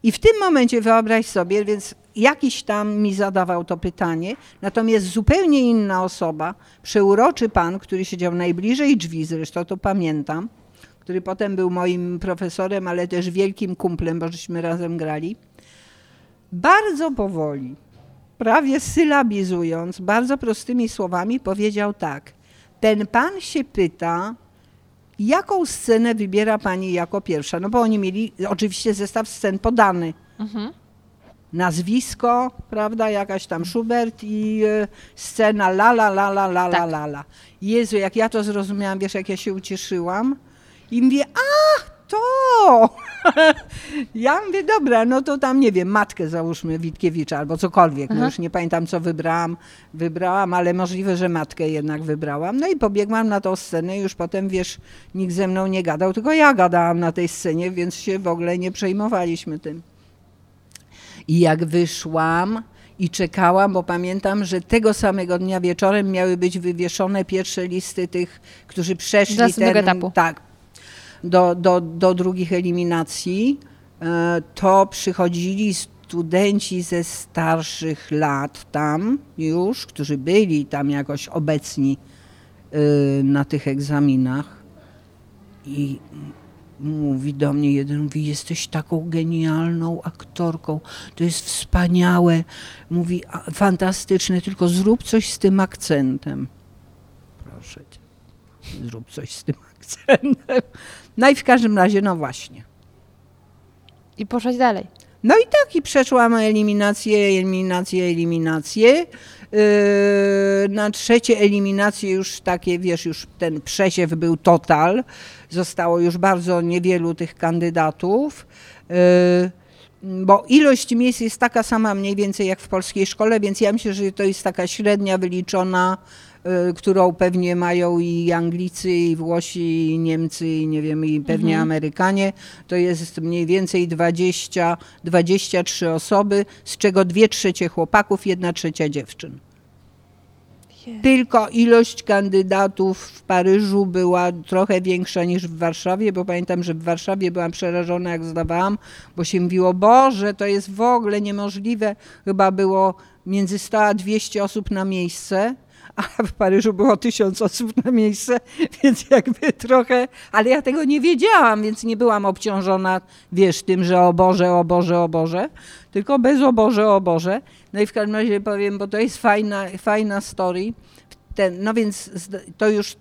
I w tym momencie wyobraź sobie, więc jakiś tam mi zadawał to pytanie, natomiast zupełnie inna osoba, przeuroczy pan, który siedział najbliżej drzwi, zresztą to pamiętam, który potem był moim profesorem, ale też wielkim kumplem, bo żeśmy razem grali, bardzo powoli, prawie sylabizując, bardzo prostymi słowami powiedział tak. Ten pan się pyta, jaką scenę wybiera pani jako pierwsza? No bo oni mieli oczywiście zestaw scen podany. Nazwisko, prawda, jakaś tam Schubert i e, scena la la la la la la Tak. la la. Jezu, jak ja to zrozumiałam, wiesz, jak ja się ucieszyłam i mówię, ach, to! ja mówię, dobra, no to tam, nie wiem, matkę załóżmy Witkiewicza albo cokolwiek, no Aha. już nie pamiętam, co wybrałam, wybrałam, ale możliwe, że matkę jednak wybrałam. No i pobiegłam na tą scenę i już potem, wiesz, nikt ze mną nie gadał, tylko ja gadałam na tej scenie, więc się w ogóle nie przejmowaliśmy tym. I jak wyszłam i czekałam, bo pamiętam, że tego samego dnia wieczorem miały być wywieszone pierwsze listy tych, którzy przeszli następnego etapu. tak, do, do, do drugich eliminacji, e, to przychodzili studenci ze starszych lat tam już, którzy byli tam jakoś obecni y, na tych egzaminach i mówi do mnie jeden, mówi, jesteś taką genialną aktorką, to jest wspaniałe, mówi, fantastyczne, tylko zrób coś z tym akcentem. Proszę cię, zrób coś z tym akcentem. No i w każdym razie, no właśnie. I poszłaś dalej. No i tak, i przeszłam eliminację, eliminację, eliminację. Yy, na trzecie eliminacje już takie, wiesz, już ten przesiew był total. Zostało już bardzo niewielu tych kandydatów. Yy, bo ilość miejsc jest taka sama mniej więcej jak w polskiej szkole, więc ja myślę, że to jest taka średnia wyliczona, którą pewnie mają i Anglicy, i Włosi, i Niemcy, i nie wiem, i pewnie Amerykanie. To jest mniej więcej 20, 23 osoby, z czego dwie trzecie chłopaków, jedna trzecia dziewczyn. Tylko ilość kandydatów w Paryżu była trochę większa niż w Warszawie, bo pamiętam, że w Warszawie byłam przerażona, jak zdawałam, bo się mówiło, Boże, to jest w ogóle niemożliwe. Chyba było między 100 a 200 osób na miejsce, a w Paryżu było 1000 osób na miejsce, więc jakby trochę, ale ja tego nie wiedziałam, więc nie byłam obciążona, wiesz, tym, że o Boże, o Boże, o Boże, tylko bez o Boże, o Boże. No i w każdym razie powiem, bo to jest fajna, fajna story. Ten, no więc to już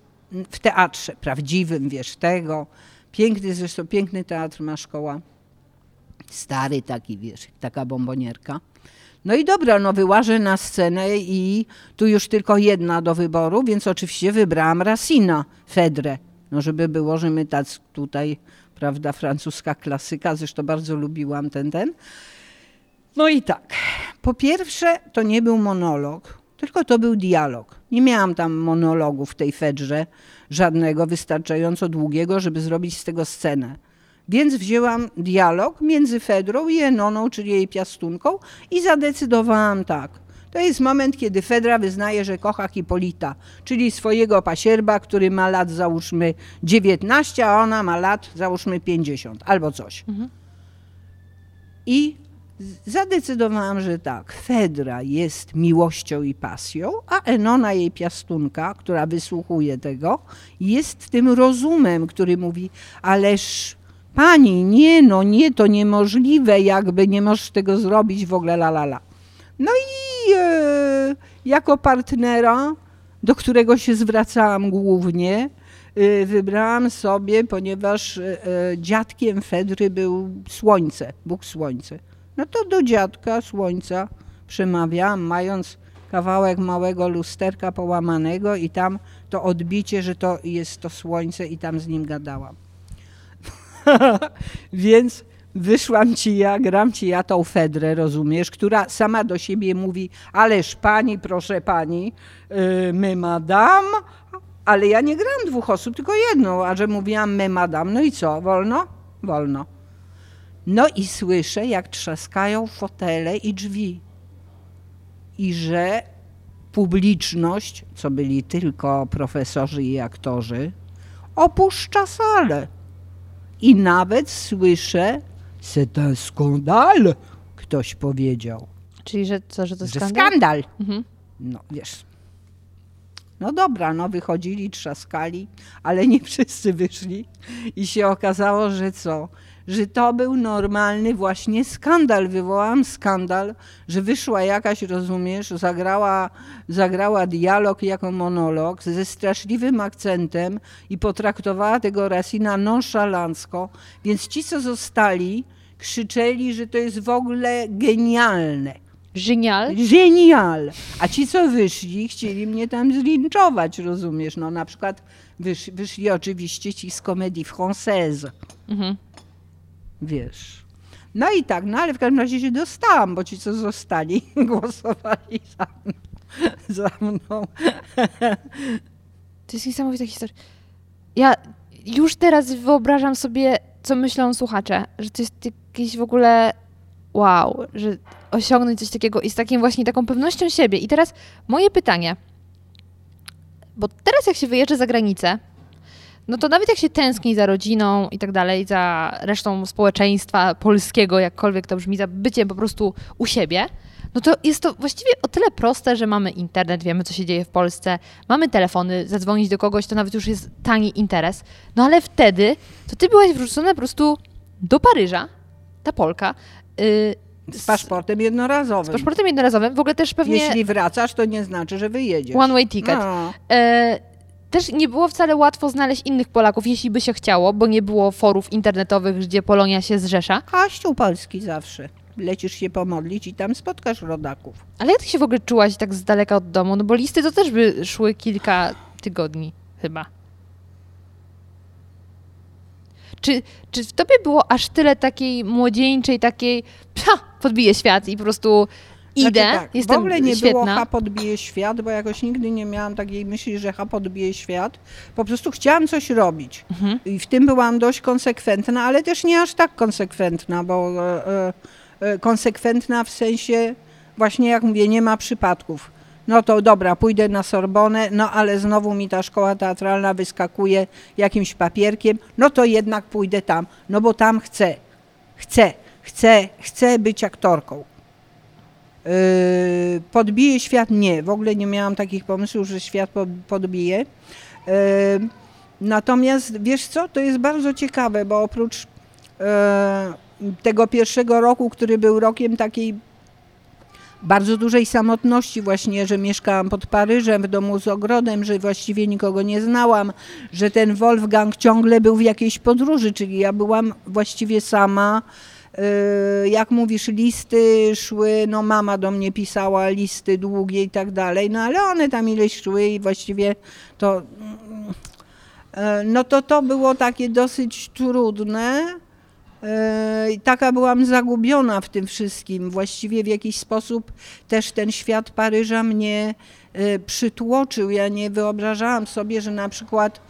w teatrze prawdziwym, wiesz, tego. Piękny, zresztą piękny teatr ma szkoła. Stary taki, wiesz, taka bombonierka. No i dobra, no wyłażę na scenę i tu już tylko jedna do wyboru, więc oczywiście wybrałam Racina, Fedrę. No żeby było, że my tutaj, prawda, francuska klasyka, zresztą bardzo lubiłam ten, ten. No i tak, po pierwsze to nie był monolog, tylko to był dialog. Nie miałam tam monologu w tej Fedrze, żadnego wystarczająco długiego, żeby zrobić z tego scenę. Więc wzięłam dialog między Fedrą i Enoną, czyli jej piastunką i zadecydowałam tak. To jest moment, kiedy Fedra wyznaje, że kocha Hipolita, czyli swojego pasierba, który ma lat załóżmy 19, a ona ma lat załóżmy 50 albo coś. I zadecydowałam, że tak, Fedra jest miłością i pasją, a Enona, jej piastunka, która wysłuchuje tego, jest tym rozumem, który mówi, ależ pani, nie no, nie, to niemożliwe, jakby nie możesz tego zrobić w ogóle, la la la. No i e, jako partnera, do którego się zwracałam głównie, e, wybrałam sobie, ponieważ e, e, dziadkiem Fedry był Słońce, Bóg Słońce. No to do dziadka Słońca przemawiałam, mając kawałek małego lusterka połamanego i tam to odbicie, że to jest to Słońce i tam z nim gadałam. Więc wyszłam ci ja, gram ci ja tą Fedrę, rozumiesz, która sama do siebie mówi, ależ pani, proszę pani, yy, my madame, ale ja nie gram dwóch osób, tylko jedną, a że mówiłam my madame, no i co, wolno? Wolno. No i słyszę, jak trzaskają fotele i drzwi. I że publiczność, co byli tylko profesorzy i aktorzy, opuszcza salę. I nawet słyszę, c'est un scandale, ktoś powiedział. Czyli, że co, że to Że skandal? skandal. Mhm. No wiesz. No dobra, no wychodzili, trzaskali, ale nie wszyscy wyszli. I się okazało, że co? Że to był normalny właśnie skandal. Wywołałam skandal, że wyszła jakaś, rozumiesz, zagrała, zagrała dialog jako monolog ze straszliwym akcentem i potraktowała tego Racina nonszalancko. Więc ci, co zostali, krzyczeli, że to jest w ogóle genialne. Genial. Genial! A ci, co wyszli, chcieli mnie tam zlinczować, rozumiesz? No na przykład wysz, wyszli oczywiście ci z komedii française, Mhm. Wiesz. No i tak, no ale w każdym razie się dostałam, bo ci, co zostali, głosowali za mną. Za mną. To jest niesamowita historia. Ja już teraz wyobrażam sobie, co myślą słuchacze, że to jest jakieś w ogóle wow, że osiągnąć coś takiego i z takim właśnie taką pewnością siebie. I teraz moje pytanie, bo teraz jak się wyjeżdża za granicę, no to nawet jak się tęskni za rodziną i tak dalej, za resztą społeczeństwa polskiego, jakkolwiek to brzmi, za byciem po prostu u siebie, no to jest to właściwie o tyle proste, że mamy internet, wiemy co się dzieje w Polsce, mamy telefony, zadzwonić do kogoś to nawet już jest tani interes. No ale wtedy to ty byłaś wrzucona po prostu do Paryża, ta Polka, yy, Z paszportem jednorazowym. z paszportem jednorazowym, w ogóle też pewnie Jeśli wracasz, to nie znaczy, że wyjedziesz. one way ticket. No. E, też nie było wcale łatwo znaleźć innych Polaków, jeśli by się chciało, bo nie było forów internetowych, gdzie Polonia się zrzesza. Kościół polski zawsze. Lecisz się pomodlić i tam spotkasz rodaków. Ale jak ty się w ogóle czułaś tak z daleka od domu? No bo listy to też by szły kilka tygodni chyba. Czy, czy w tobie było aż tyle takiej młodzieńczej, takiej ha, podbiję świat i po prostu idę, Znaczy tak, jestem w ogóle nie świetna. było ha podbije świat, bo jakoś nigdy nie miałam takiej myśli, że ha podbije świat. Po prostu chciałam coś robić. Mhm. I w tym byłam dość konsekwentna, ale też nie aż tak konsekwentna, bo e, e, e, konsekwentna w sensie właśnie jak mówię, nie ma przypadków. No to dobra, pójdę na Sorbonę, no ale znowu mi ta szkoła teatralna wyskakuje jakimś papierkiem, no to jednak pójdę tam, no bo tam chcę, chcę, chcę, chcę być aktorką. Yy, podbije świat? Nie, w ogóle nie miałam takich pomysłów, że świat po- podbije. Yy, Natomiast wiesz co, to jest bardzo ciekawe, bo oprócz e, tego pierwszego roku, który był rokiem takiej bardzo dużej samotności właśnie, że mieszkałam pod Paryżem w domu z ogrodem, że właściwie nikogo nie znałam, że ten Wolfgang ciągle był w jakiejś podróży, czyli ja byłam właściwie sama. Yy, Jak mówisz, listy szły, no mama do mnie pisała listy długie i tak dalej, no ale one tam ileś szły i właściwie to, e, no to to było takie dosyć trudne. I Taka byłam zagubiona w tym wszystkim. Właściwie w jakiś sposób też ten świat Paryża mnie przytłoczył. Ja nie wyobrażałam sobie, że na przykład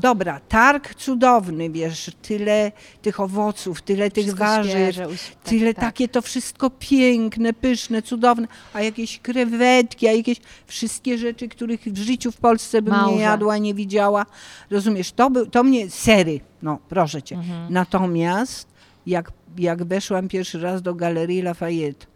Dobra, targ cudowny, wiesz, tyle tych owoców, tyle tych Wszystko warzyw, świeże, tak, tyle tak. takie to wszystko piękne, pyszne, cudowne, a jakieś krewetki, a jakieś wszystkie rzeczy, których w życiu w Polsce bym Małże. nie jadła, nie widziała. Rozumiesz, to, był, to mnie, sery, no proszę cię. Mhm. Natomiast jak, jak weszłam pierwszy raz do Galerii Lafayette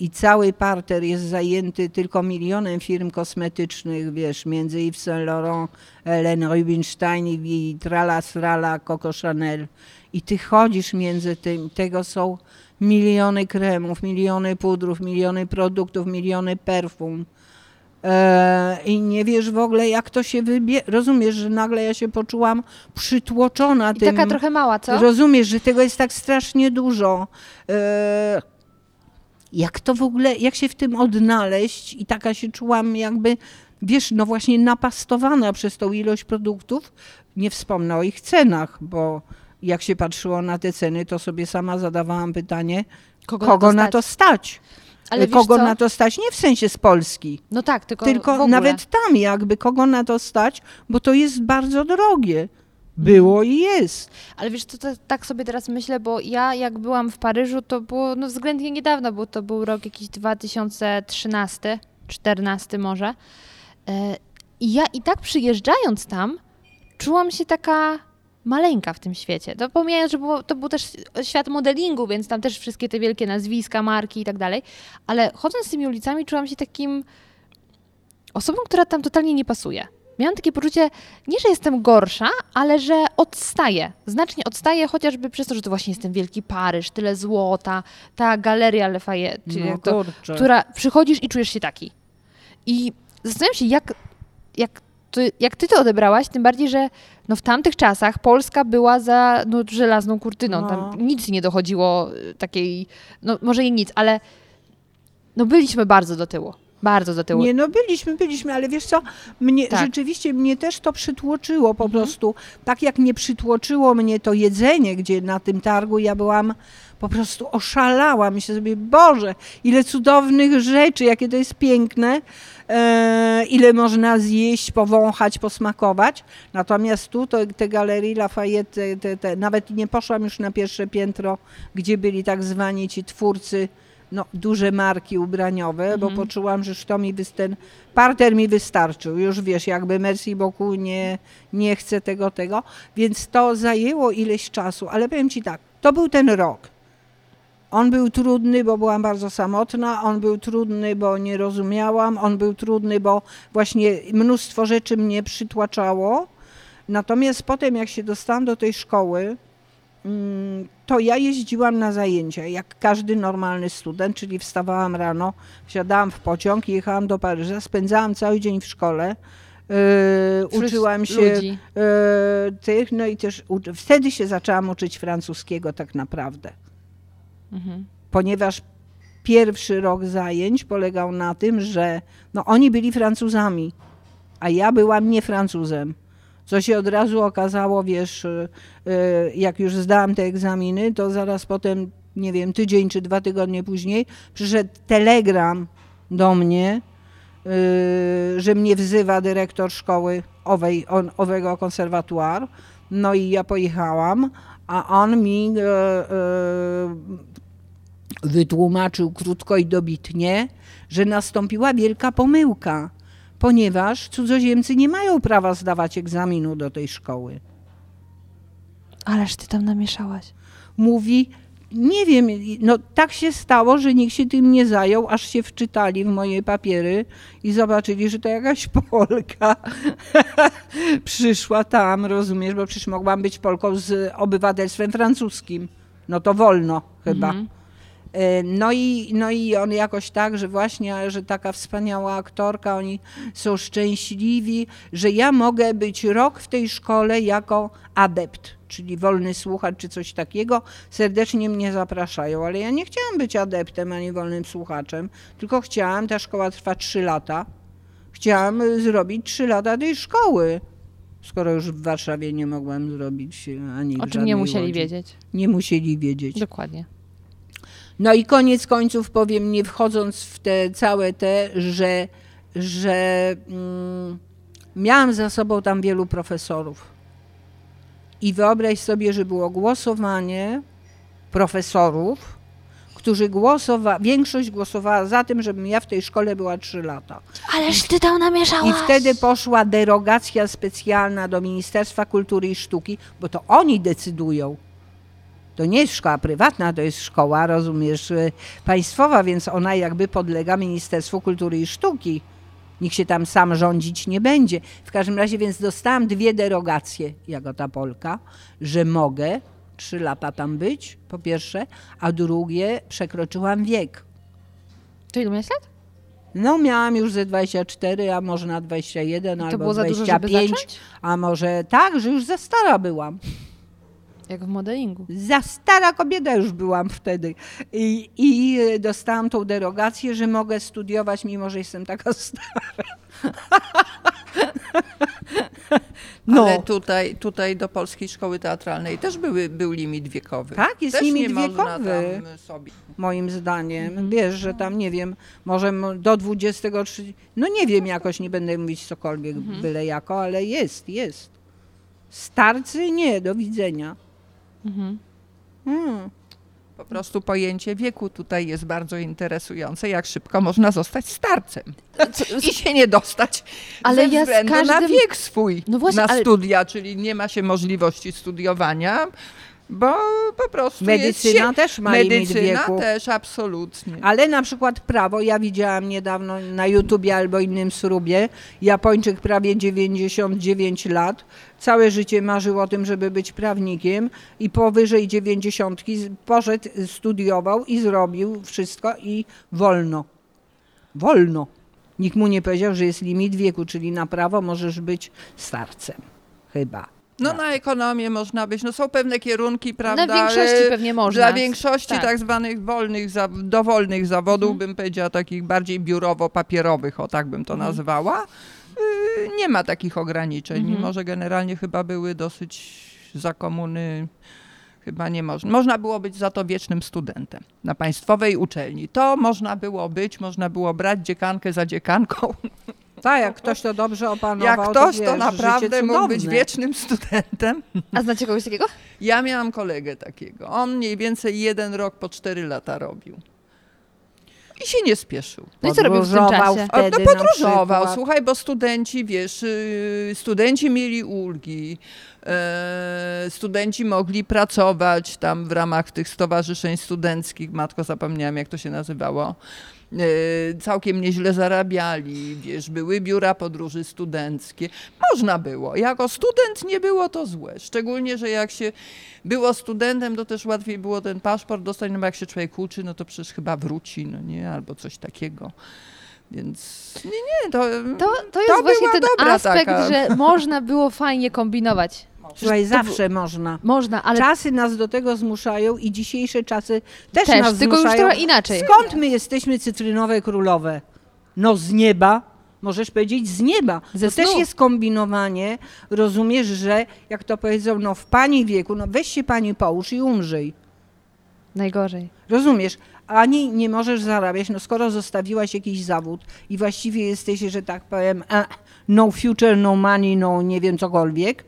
i cały parter jest zajęty tylko milionem firm kosmetycznych, wiesz, między Yves Saint Laurent, Helen Rubinstein i, i Trala Srala, Coco Chanel i ty chodzisz między tym, tego są miliony kremów, miliony pudrów, miliony produktów, miliony perfum. E, I nie wiesz w ogóle, jak to się wybie... Rozumiesz, że nagle ja się poczułam przytłoczona I tym. taka trochę mała, co? Rozumiesz, że tego jest tak strasznie dużo. E, jak to w ogóle, jak się w tym odnaleźć i taka się czułam jakby, wiesz, no właśnie napastowana przez tą ilość produktów. Nie wspomnę o ich cenach, bo jak się patrzyło na te ceny, to sobie sama zadawałam pytanie, kogo, na, to stać? Ale kogo na to stać? Nie w sensie z Polski, No tak, tylko, w tylko nawet tam jakby kogo na to stać, bo to jest bardzo drogie. Było i jest. Ale wiesz, co, to, tak sobie teraz myślę, bo ja jak byłam w Paryżu, to było no, względnie niedawno, bo to był rok jakiś 2013, 14 może. E, I ja i tak przyjeżdżając tam, czułam się taka maleńka w tym świecie. To pomijając, że było, to był też świat modelingu, więc tam też wszystkie te wielkie nazwiska, marki i tak dalej. Ale chodząc tymi ulicami, czułam się takim osobą, która tam totalnie nie pasuje. Miałam takie poczucie, nie, że jestem gorsza, ale że odstaję. Znacznie odstaję, chociażby przez to, że to właśnie jest ten wielki Paryż, tyle złota, ta galeria Lafayette, No to, która przychodzisz i czujesz się taki. I zastanawiam się, jak, jak, ty, jak ty to odebrałaś, tym bardziej, że no w tamtych czasach Polska była za no, żelazną kurtyną. No. Tam nic nie dochodziło y, takiej, no może i nic, ale no byliśmy bardzo do tyłu. Bardzo do tyłu. Nie, no byliśmy, byliśmy, ale wiesz co, mnie, Tak. rzeczywiście mnie też to przytłoczyło po prostu. Tak jak nie przytłoczyło mnie to jedzenie, gdzie na tym targu ja byłam, po prostu oszalałam. Myślę sobie, Boże, ile cudownych rzeczy, jakie to jest piękne, e, ile można zjeść, powąchać, posmakować. Natomiast tu to, te galerii Lafayette, te, te, nawet nie poszłam już na pierwsze piętro, gdzie byli tak zwani ci twórcy no, duże marki ubraniowe, bo poczułam, że to mi ten parter mi wystarczył. Już wiesz, jakby merci beaucoup nie, nie chcę tego, tego. Więc to zajęło ileś czasu, ale powiem ci tak, to był ten rok. On był trudny, bo byłam bardzo samotna, on był trudny, bo nie rozumiałam, on był trudny, bo właśnie mnóstwo rzeczy mnie przytłaczało. Natomiast potem, jak się dostałam do tej szkoły, to ja jeździłam na zajęcia, jak każdy normalny student, czyli wstawałam rano, wsiadałam w pociąg i jechałam do Paryża, spędzałam cały dzień w szkole. Yy, uczyłam się yy, tych, no i też uczy- wtedy się zaczęłam uczyć francuskiego tak naprawdę Mhm. ponieważ pierwszy rok zajęć polegał na tym, że no, oni byli Francuzami, a ja byłam nie Francuzem. Co się od razu okazało, wiesz, y, y, jak już zdałam te egzaminy, to zaraz potem, nie wiem, tydzień czy dwa tygodnie później, przyszedł telegram do mnie, y, że mnie wzywa dyrektor szkoły owej, owego konserwatuar. No i ja pojechałam, a on mi wytłumaczył krótko i dobitnie, że nastąpiła wielka pomyłka, ponieważ cudzoziemcy nie mają prawa zdawać egzaminu do tej szkoły. Ależ ty tam namieszałaś. Mówi, nie wiem, no tak się stało, że nikt się tym nie zajął, aż się wczytali w moje papiery i zobaczyli, że to jakaś Polka przyszła tam, rozumiesz, bo przecież mogłam być Polką z obywatelstwem francuskim. No to wolno chyba. Mhm. E, No i, no i on jakoś tak, że właśnie, że taka wspaniała aktorka, oni są szczęśliwi, że ja mogę być rok w tej szkole jako adept, czyli wolny słuchacz czy coś takiego. Serdecznie mnie zapraszają, ale ja nie chciałam być adeptem ani wolnym słuchaczem, tylko chciałam, ta szkoła trwa trzy lata, chciałam y, zrobić trzy lata tej szkoły. Skoro już w Warszawie nie mogłam zrobić y, ani O czym nie musieli Łodzi. wiedzieć. Nie musieli wiedzieć. Dokładnie. No i koniec końców powiem, nie wchodząc w te całe te, że, że mm, miałam za sobą tam wielu profesorów. I wyobraź sobie, że było głosowanie profesorów, którzy głosowali, większość głosowała za tym, żebym ja w tej szkole była trzy lata. Ależ ty tam namieszałaś. I wtedy poszła derogacja specjalna do Ministerstwa Kultury i Sztuki, bo to oni decydują. To nie jest szkoła prywatna, to jest szkoła, rozumiesz, y, państwowa, więc ona jakby podlega Ministerstwu Kultury i Sztuki. Nikt się tam sam rządzić nie będzie. W każdym razie więc dostałam dwie derogacje jako ta Polka, że mogę trzy lata tam być, po pierwsze, a drugie przekroczyłam wiek. To ile miałeś lat? No miałam już ze 24, a może na 21 To albo było za dużo, żeby 25, zacząć? a może tak, że już za stara byłam. Jak w modelingu. Za stara kobieta już byłam wtedy. I, I e, dostałam tą derogację, że mogę studiować, mimo że jestem taka stara. No. Ale tutaj, tutaj do Polskiej Szkoły Teatralnej też były, był limit wiekowy. Tak, jest też limit nie Można wiekowy. tam sobie. moim zdaniem. Wiesz, że tam, nie wiem, może do 23, no nie wiem, jakoś nie będę mówić cokolwiek byle jako, ale jest, jest. Starcy nie, do widzenia. Mhm. Hmm. Po prostu pojęcie wieku tutaj jest bardzo interesujące, jak szybko można zostać starcem i się nie dostać Ale ze ja względu na każdym- wiek swój, No właśnie, na ale- studia, czyli nie ma się możliwości studiowania, bo po prostu Medycyna się... też ma limit Medycyna wieku. też, absolutnie. Ale na przykład prawo, ja widziałam niedawno na YouTubie albo innym srubie, Japończyk prawie 99 lat, całe życie marzył o tym, żeby być prawnikiem i powyżej 90 poszedł, studiował i zrobił wszystko i wolno. Wolno. Nikt mu nie powiedział, że jest limit wieku, czyli na prawo możesz być starcem. Chyba. No na ekonomię można być, no są pewne kierunki, prawda? Na większości pewnie można. Dla większości Tak. tak, zwanych wolnych, dowolnych zawodów, bym powiedziała takich bardziej biurowo-papierowych, o tak bym to nazwała, y, nie ma takich ograniczeń, mimo że generalnie chyba były dosyć za komuny chyba nie można. Można było być za to wiecznym studentem na państwowej uczelni. To można było być, można było brać dziekankę za dziekanką. Tak, jak ktoś to dobrze opanował, Jak ktoś to, to wiesz, naprawdę życie mógł być wiecznym studentem. A znacie kogoś takiego? Ja miałam kolegę takiego. On mniej więcej jeden rok po cztery lata robił. I się nie spieszył. No i co robił w tym czasie? Wtedy no podróżował, słuchaj, bo studenci, wiesz, yy, studenci mieli ulgi, e, studenci mogli pracować tam w ramach tych stowarzyszeń studenckich, matko zapomniałam jak to się nazywało, całkiem nieźle zarabiali, wiesz, były biura podróży studenckie. Można było. Jako student nie było to złe. Szczególnie, że jak się było studentem, to też łatwiej było ten paszport dostać, no bo jak się człowiek uczy, no to przecież chyba wróci, no nie, albo coś takiego. Więc nie, nie, to, To, to jest To właśnie ten aspekt, taka. że można było fajnie kombinować. Słuchaj, to zawsze można. Można, ale Czasy nas do tego zmuszają i dzisiejsze czasy też, Też, nas tylko już zmuszają. trochę inaczej. Skąd my jesteśmy cytrynowe królowe? No z nieba. Możesz powiedzieć z nieba. Ze to też snu. jest kombinowanie. Rozumiesz, że jak to powiedzą, no w pani wieku, no weź się pani połóż i umrzyj. najgorzej. Rozumiesz? Ani nie możesz zarabiać, no skoro zostawiłaś jakiś zawód i właściwie jesteś, że tak powiem, a, no future, no money, no nie wiem cokolwiek,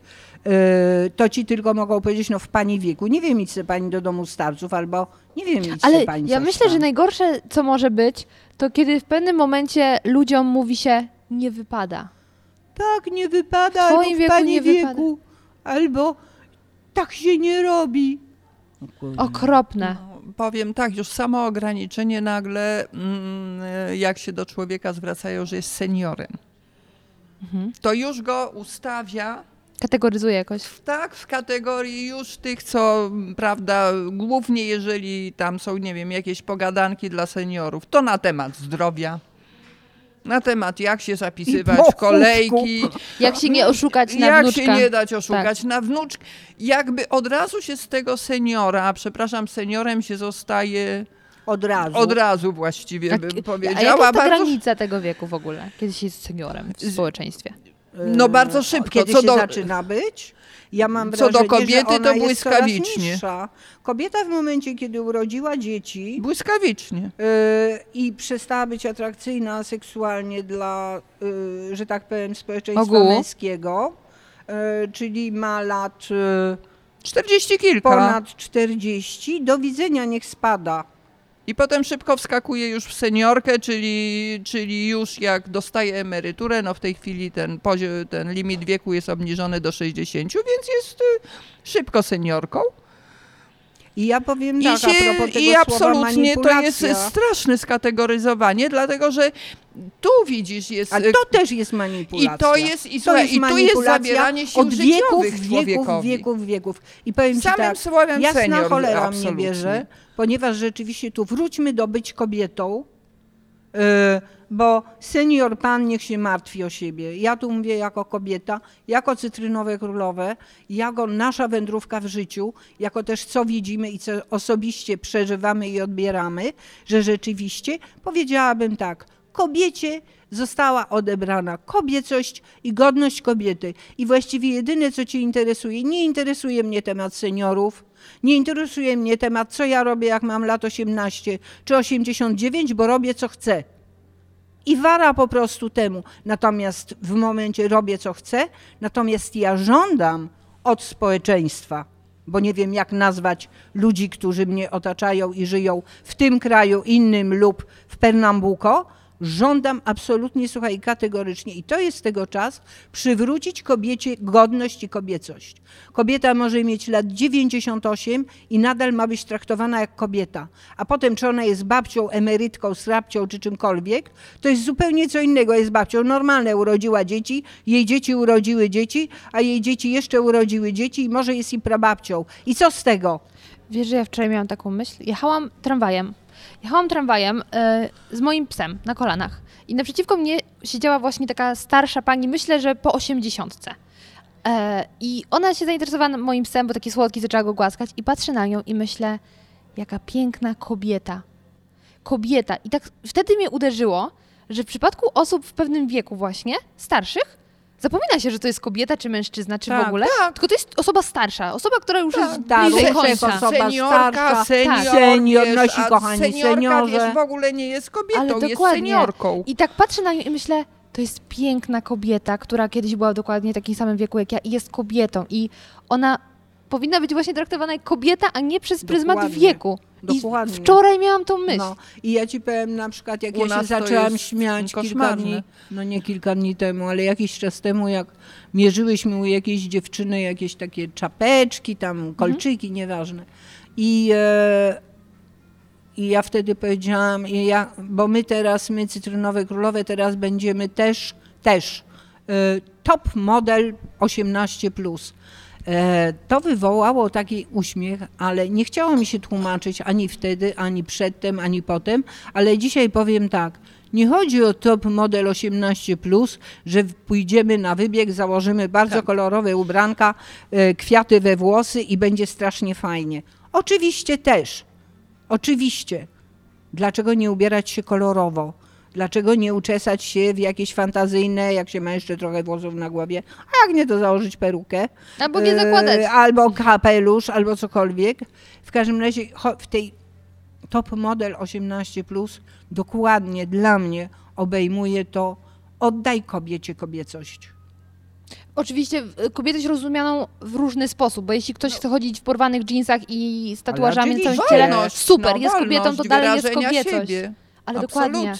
to ci tylko mogą powiedzieć, no w pani wieku, nie wiem, idź pani do domu starców, albo nie wiem, idź Ale pani ja myślę, że tam. najgorsze, co może być, to kiedy w pewnym momencie ludziom mówi się nie wypada. Tak nie wypada, W albo w wieku pani nie wypada. wieku, albo tak się nie robi. Okropne. No, powiem tak, już samo ograniczenie nagle, mm, jak się do człowieka zwracają, że jest seniorem, Mhm. to już go ustawia Kategoryzuje jakoś. Tak, w kategorii już tych, co, prawda, głównie jeżeli tam są, nie wiem, jakieś pogadanki dla seniorów, to na temat zdrowia, na temat jak się zapisywać, kolejki, Jak się nie oszukać na jak wnuczka. się nie dać oszukać na wnuczk. Jakby od razu się z tego seniora, przepraszam, seniorem się zostaje Od razu. od razu właściwie A- bym A jaka powiedziała. jest ta Bardzo, granica tego wieku w ogóle? Kiedy się jest seniorem w społeczeństwie? No bardzo E, szybko. Kiedy Co się do, zaczyna być? Ja mam Co do wrażenie, kobiety, że to błyskawicznie. Kobieta w momencie, kiedy urodziła dzieci błyskawicznie. yy, i przestała być atrakcyjna seksualnie dla, yy, że tak powiem, społeczeństwa Ogółu. męskiego, yy, czyli ma lat yy, 40 kilka. ponad 40, do widzenia niech spada. I potem szybko wskakuje już w seniorkę, czyli, czyli już jak dostaje emeryturę, no w tej chwili ten, poziom, ten limit wieku jest obniżony do 60, więc jest y, szybko seniorką. I ja powiem I, tak, a się, propos tego i absolutnie to jest straszne skategoryzowanie, dlatego że tu widzisz jest... Ale to też jest manipulacja. I to jest, i, To słuchaj, jest i tu jest zabieranie sił od wieków, wieków, wieków, wieków. I powiem ci Samym tak, słowem jasna senior, cholera absolutnie. mnie bierze, ponieważ rzeczywiście tu wróćmy do być kobietą, bo senior pan niech się martwi o siebie. Ja tu mówię jako kobieta, jako cytrynowe królowe, jako nasza wędrówka w życiu, jako też co widzimy i co osobiście przeżywamy i odbieramy, że rzeczywiście powiedziałabym tak, kobiecie została odebrana kobiecość i godność kobiety. I właściwie jedyne, co cię interesuje, nie interesuje mnie temat seniorów, nie interesuje mnie temat, co ja robię, jak mam lat 18 czy 89, bo robię, co chcę. I wara po prostu temu. Natomiast w momencie robię, co chcę, natomiast ja żądam od społeczeństwa, bo nie wiem, jak nazwać ludzi, którzy mnie otaczają i żyją w tym kraju innym lub w Pernambuco, żądam absolutnie, słuchaj, kategorycznie, i to jest tego czas, przywrócić kobiecie godność i kobiecość. Kobieta może mieć lat 98 i nadal ma być traktowana jak kobieta. A potem, czy ona jest babcią, emerytką, srabcią czy czymkolwiek, to jest zupełnie co innego. Jest babcią normalne, urodziła dzieci, jej dzieci urodziły dzieci, a jej dzieci jeszcze urodziły dzieci i może jest i prababcią. I co z tego? Wiesz, że ja wczoraj miałam taką myśl? Jechałam tramwajem. Jechałam tramwajem e, z moim psem na kolanach. I naprzeciwko mnie siedziała właśnie taka starsza pani, myślę, że po osiemdziesiątce. E, I ona się zainteresowała moim psem, bo taki słodki, zaczęła go głaskać. I patrzę na nią i myślę, jaka piękna kobieta. Kobieta. I tak wtedy mnie uderzyło, że w przypadku osób w pewnym wieku właśnie, starszych, zapomina się, że to jest kobieta czy mężczyzna, czy w Tak, ogóle. tak. Tylko to jest osoba starsza, osoba, która już jest tak, bliżej tak, końca. tak, osoba Seniorka, starsza, senior, tak. Senior, wiesz, nosi, a kochani, seniorka, wiesz, w ogóle nie jest kobietą, Ale jest dokładnie. seniorką. I tak patrzę na nią i myślę, to jest piękna kobieta, która kiedyś była dokładnie w takim samym wieku jak ja i jest kobietą. I ona powinna być właśnie traktowana jak kobieta, a nie przez pryzmat Dokładnie. wieku. Dokładnie. I wczoraj miałam tą myśl. No i ja ci powiem na przykład, jak U ja się zaczęłam śmiać kilka koszmarne. dni, no nie kilka dni temu, ale jakiś czas temu, jak mierzyłyśmy u jakiejś dziewczyny jakieś takie czapeczki, tam kolczyki, nieważne. I, e, I ja wtedy powiedziałam, i ja, bo my teraz, my Cytrynowe Królowe, teraz będziemy też, też e, top model 18+. Plus. E, To wywołało taki uśmiech, ale nie chciało mi się tłumaczyć ani wtedy, ani przedtem, ani potem, ale dzisiaj powiem tak. Nie chodzi o top model 18, że pójdziemy na wybieg, założymy bardzo kolorowe ubranka, e, kwiaty we włosy i będzie strasznie fajnie. Oczywiście też. Oczywiście. Dlaczego nie ubierać się kolorowo? Dlaczego nie uczesać się w jakieś fantazyjne, jak się ma jeszcze trochę włosów na głowie, a jak nie, to założyć perukę. Albo nie E, zakładać. Albo kapelusz, albo cokolwiek. W każdym razie w tej top model 18 dokładnie dla mnie obejmuje to oddaj kobiecie kobiecość. Oczywiście kobietę rozumianą w różny sposób, bo jeśli ktoś chce chodzić w porwanych dżinsach i z tatuażami na całym ciele, super, no, jest kobietą, to dalej jest kobiecość. Siebie. Ale dokładnie.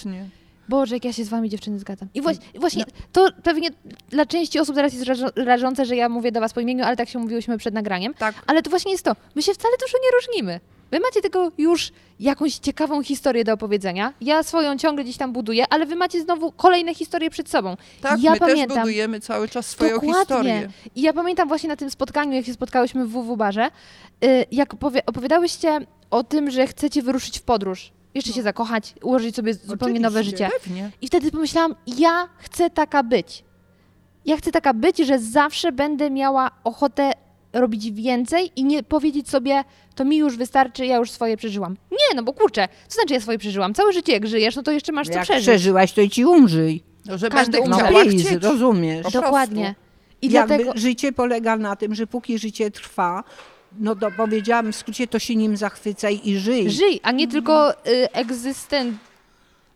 Boże, jak ja się z wami dziewczyny zgadzam. I właśnie, i właśnie to pewnie dla części osób teraz jest rażące, że ja mówię do was po imieniu, ale tak się mówiłyśmy przed nagraniem. Tak. Ale to właśnie jest to. My się wcale dużo nie różnimy. Wy macie tego już jakąś ciekawą historię do opowiedzenia. Ja swoją ciągle gdzieś tam buduję, ale wy macie znowu kolejne historie przed sobą. Tak, ja my pamiętam. też budujemy cały czas swoją Dokładnie. historię. I ja pamiętam właśnie na tym spotkaniu, jak się spotkałyśmy w WW Barze, y, jak opowi- opowiadałyście o tym, że chcecie wyruszyć w podróż. Jeszcze się zakochać, ułożyć sobie zupełnie nowe Oczywiście, życie. Pewnie. I wtedy pomyślałam, ja chcę taka być. Ja chcę taka być, że zawsze będę miała ochotę robić więcej i nie powiedzieć sobie, to mi już wystarczy, ja już swoje przeżyłam. Nie, no bo kurczę, co znaczy ja swoje przeżyłam? Całe życie jak żyjesz, no to jeszcze masz co Jak przeżyć. przeżyłaś, to i ci umrzyj. No, że Każdy będę No chciała chcieć. rozumiesz. Dokładnie. I Jakby dlatego... życie polega na tym, że póki życie trwa, no to powiedziałam w skrócie, to się nim zachwycaj i żyj. Żyj, a nie tylko y, egzystentować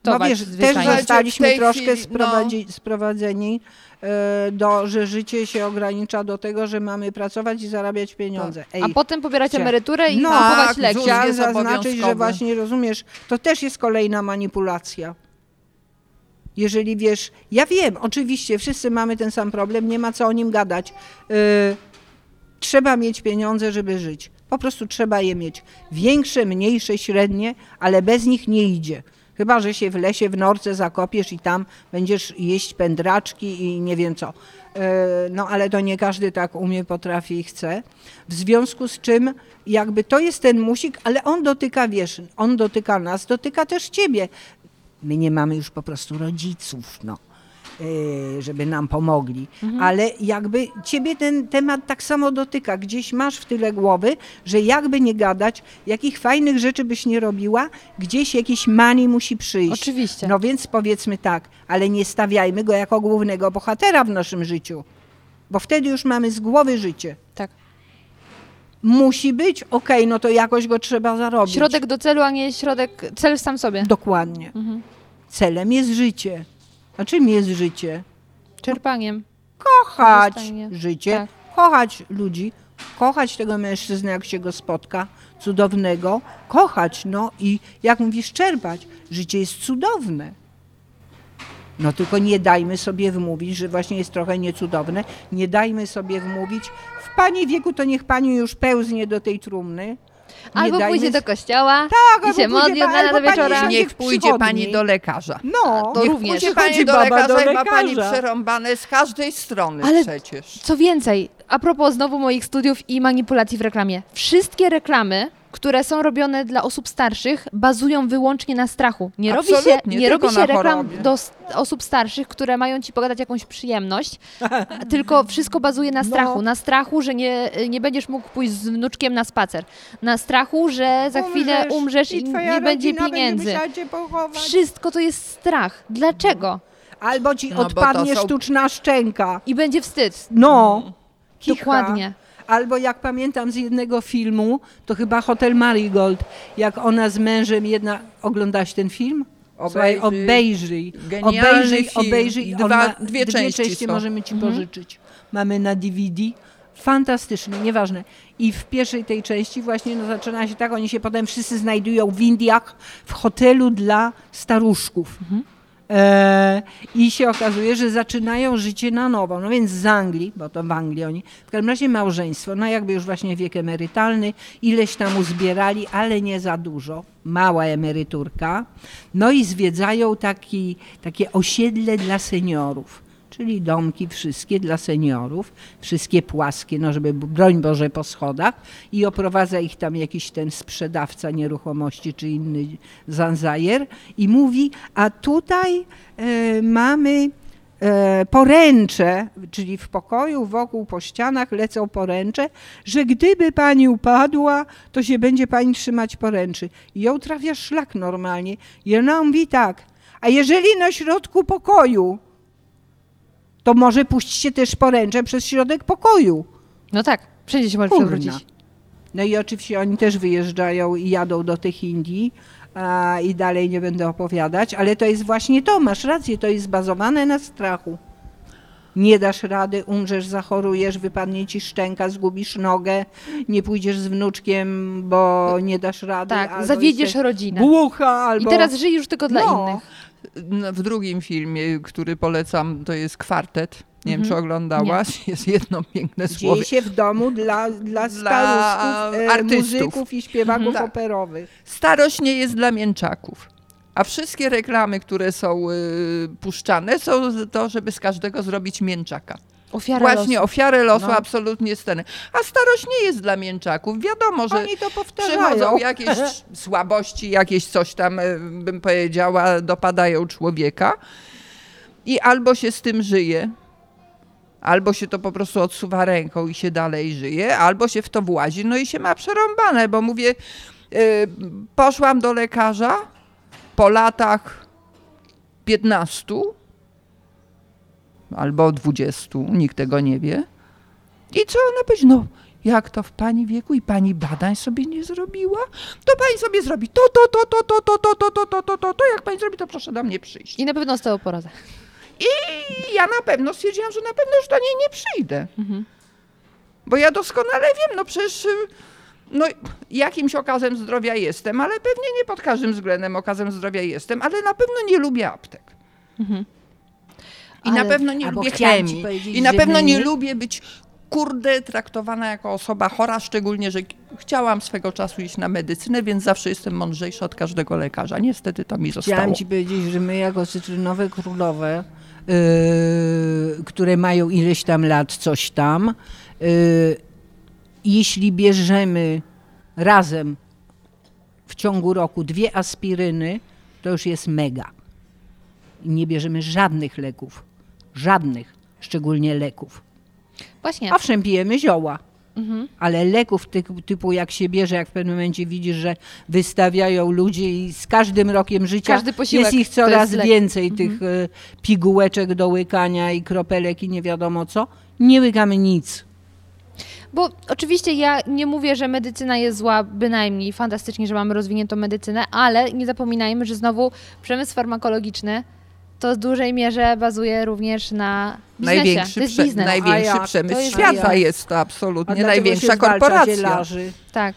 No wiesz, też zostaliśmy troszkę chwili, no. sprowadzi, sprowadzeni e, do, że życie się ogranicza do tego, że mamy pracować i zarabiać pieniądze. Ej, A potem pobierać emeryturę i No, kupować tak, leki. Chciałam zaznaczyć, że właśnie rozumiesz, to też jest kolejna manipulacja. Jeżeli wiesz, ja wiem, oczywiście, wszyscy mamy ten sam problem, nie ma co o nim gadać. Yy, trzeba mieć pieniądze, żeby żyć. Po prostu trzeba je mieć. Większe, mniejsze, średnie, ale bez nich nie idzie. Chyba, że się w lesie, w norce zakopiesz i tam będziesz jeść pędraczki i nie wiem co. Yy, No ale to nie każdy tak umie, potrafi i chce. W związku z czym jakby to jest ten musik, ale on dotyka, wiesz, on dotyka nas, dotyka też ciebie. My nie mamy już po prostu rodziców, no, żeby nam pomogli, ale jakby ciebie ten temat tak samo dotyka. Gdzieś masz w tyle głowy, że jakby nie gadać, jakich fajnych rzeczy byś nie robiła, gdzieś jakiś money musi przyjść. Oczywiście. No więc powiedzmy tak, ale nie stawiajmy go jako głównego bohatera w naszym życiu, bo wtedy już mamy z głowy życie. Tak. Musi być, okej, no to jakoś go trzeba zarobić. Środek do celu, a nie środek, cel sam sobie. Dokładnie. Mhm. Celem jest życie. A czym jest życie? Czerpaniem. Kochać Korzystanie. życie, Tak. kochać ludzi, kochać tego mężczyznę, jak się go spotka, cudownego, kochać, no i jak mówisz, czerpać. Życie jest cudowne. No tylko nie dajmy sobie wmówić, że właśnie jest trochę niecudowne. Nie dajmy sobie wmówić, w pani wieku to niech pani już pełznie do tej trumny. Albo dajmy pójdzie do kościoła Tak, i się modli od rana do wieczora. Niech pójdzie pani do lekarza. No, To niech również. pójdzie pani do baba lekarza i ma pani lekarza. przerąbane z każdej strony Ale- przecież. Co więcej, a propos znowu moich studiów i manipulacji w reklamie. Wszystkie reklamy, które są robione dla osób starszych, bazują wyłącznie na strachu. Nie robi się, Absolutnie, nie robi się reklam chorobie. do osób starszych, które mają ci pogadać jakąś przyjemność, tylko wszystko bazuje na strachu. No. Na strachu, że nie, nie będziesz mógł pójść z wnuczkiem na spacer. Na strachu, że za chwilę umrzesz i, twoja nie będzie pieniędzy. pochować. Wszystko to jest strach. Dlaczego? Albo ci No, odpadnie są- sztuczna szczęka. I będzie wstyd. No. kicha. Dokładnie. Albo jak pamiętam z jednego filmu, to chyba Hotel Marigold, jak ona z mężem jedna... Oglądałaś ten film? Słuchaj, Obejrzyj. obejrzyj. Obejrzyj, film. obejrzyj. Dwa- ma, dwie części są. możemy ci Mhm. pożyczyć. Mamy na DVD. Fantastyczny, nieważne. I w pierwszej tej części właśnie no, zaczyna się tak, oni się potem wszyscy znajdują w Indiach w hotelu dla staruszków. E, I się okazuje, że zaczynają życie na nowo. No więc z Anglii, bo to w Anglii oni, w każdym razie małżeństwo, no jakby już właśnie wiek emerytalny, ileś tam uzbierali, ale nie za dużo, mała emeryturka. No i zwiedzają taki, takie osiedle dla seniorów. Czyli domki wszystkie dla seniorów, wszystkie płaskie, no żeby broń Boże po schodach i oprowadza ich tam jakiś ten sprzedawca nieruchomości czy inny zanzajer i mówi, a tutaj e, mamy e, poręcze, czyli w pokoju wokół po ścianach lecą poręcze, że gdyby pani upadła, to się będzie pani trzymać poręczy. I ją trafia szlak normalnie. I ona mówi tak, a jeżeli na środku pokoju, to może puśćcie też poręcze przez środek pokoju. No tak, wszędzie się może Kurna. przewrócić. No i oczywiście oni też wyjeżdżają i jadą do tych Indii a, i dalej nie będę opowiadać, ale to jest właśnie to, masz rację, to jest zbazowane na strachu. nie dasz rady, umrzesz, zachorujesz, wypadnie ci szczęka, zgubisz nogę, nie pójdziesz z wnuczkiem, bo nie dasz rady. Tak, zawiedziesz rodzinę. Głucha, I albo... teraz żyj już tylko dla No. innych. W drugim filmie, który polecam, to jest kwartet. Nie wiem, Mhm. czy oglądałaś. Jest jedno piękne słowo. Dzieje się w domu dla, dla Dla starostów, e, artystów. muzyków i śpiewaków Mhm. operowych. Starość nie jest dla mięczaków. A wszystkie reklamy, które są y, puszczane, są to, żeby z każdego zrobić mięczaka. Ofiara Właśnie losu. ofiarę losu, No. absolutnie sceny. A starość nie jest dla mięczaków. Wiadomo, że Oni to powtarzają. przychodzą jakieś słabości, jakieś coś tam, y, bym powiedziała, dopadają człowieka i albo się z tym żyje, albo się to po prostu odsuwa ręką i się dalej żyje, albo się w to włazi, no i się ma przerąbane, bo mówię, y, poszłam do lekarza po latach 15 albo 20, nikt tego nie wie. I co ona powiedziała? No, jak to w pani wieku i pani badań sobie nie zrobiła? To pani sobie zrobi to, to, to, to, to, to, to, to, to, to, to, to, to, jak pani zrobi, to proszę do mnie przyjść. I na pewno z po poradę. I ja na pewno stwierdziłam, że na pewno już do niej nie przyjdę. Mhm. Bo ja doskonale wiem, no przecież y, no, jakimś okazem zdrowia jestem, ale pewnie nie pod każdym względem okazem zdrowia jestem, ale na pewno nie lubię aptek. Mhm. I na Ale- pewno nie lubię chemii. I na pewno nie nie- lubię być kurde traktowana jako osoba chora, szczególnie, że chciałam swego czasu iść na medycynę, więc zawsze jestem mądrzejsza od każdego lekarza. Niestety to mi zostało. Chciałam ci powiedzieć, że my jako cytrynowe królowe, yy, które mają ileś tam lat, coś tam, yy, jeśli bierzemy razem w ciągu roku dwie aspiryny, to już jest mega. Nie bierzemy żadnych leków. Żadnych, szczególnie leków. Właśnie. Owszem, pijemy zioła. Mhm. Ale leków typu, typu jak się bierze, jak w pewnym momencie widzisz, że wystawiają ludzie i z każdym rokiem życia jest ich coraz jest więcej tych e, pigułeczek do łykania i kropelek i nie wiadomo co. Nie łykamy nic. Bo oczywiście ja nie mówię, że medycyna jest zła, bynajmniej fantastycznie, że mamy rozwiniętą medycynę, ale nie zapominajmy, że znowu przemysł farmakologiczny to w dużej mierze bazuje również na biznesie. Największy, to jest prze, biznes. A największy jak? przemysł To jest świata jest to absolutnie największa korporacja. zielarzy? Tak.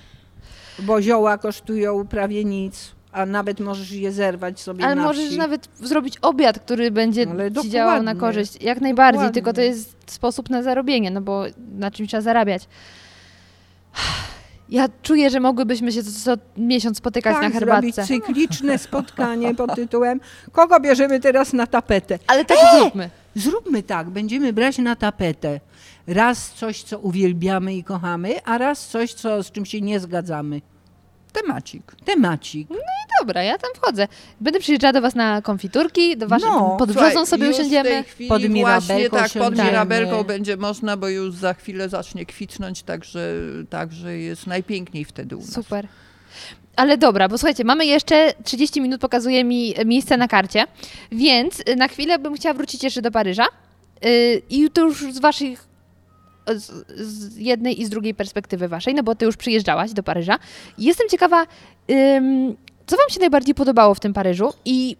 Bo zioła kosztują prawie nic, a nawet możesz je zerwać sobie Ale na możesz wsi. nawet zrobić obiad, który będzie Ale ci działał na korzyść. Jak najbardziej, Dokładnie. tylko to jest sposób na zarobienie, no bo na czym trzeba zarabiać. Ja czuję, że mogłybyśmy się co, co miesiąc spotykać tak, na zrobić herbatce. cykliczne spotkanie pod tytułem Kogo bierzemy teraz na tapetę? Ale tak zróbmy. Zróbmy tak, będziemy brać na tapetę raz coś, co uwielbiamy i kochamy, a raz coś, co, z czym się nie zgadzamy. Temacik. Temacik. Dobra, ja tam wchodzę. Będę przyjeżdżała do Was na konfiturki, do waszej, No. pod brzozą sobie już w usiądziemy. tej chwili Pod właśnie Mirabelką tak, pod. Mirabelką będzie można, bo już za chwilę zacznie kwitnąć, także, także jest najpiękniej wtedy u nas. Super. Ale dobra, bo słuchajcie, mamy jeszcze 30 minut, pokazuje mi miejsce na karcie, więc y, na chwilę bym chciała wrócić jeszcze do Paryża. Yy, I to już z waszych, z, z jednej i z drugiej perspektywy waszej, no bo ty już przyjeżdżałaś do Paryża. Jestem ciekawa, ym, co wam się najbardziej podobało w tym Paryżu? I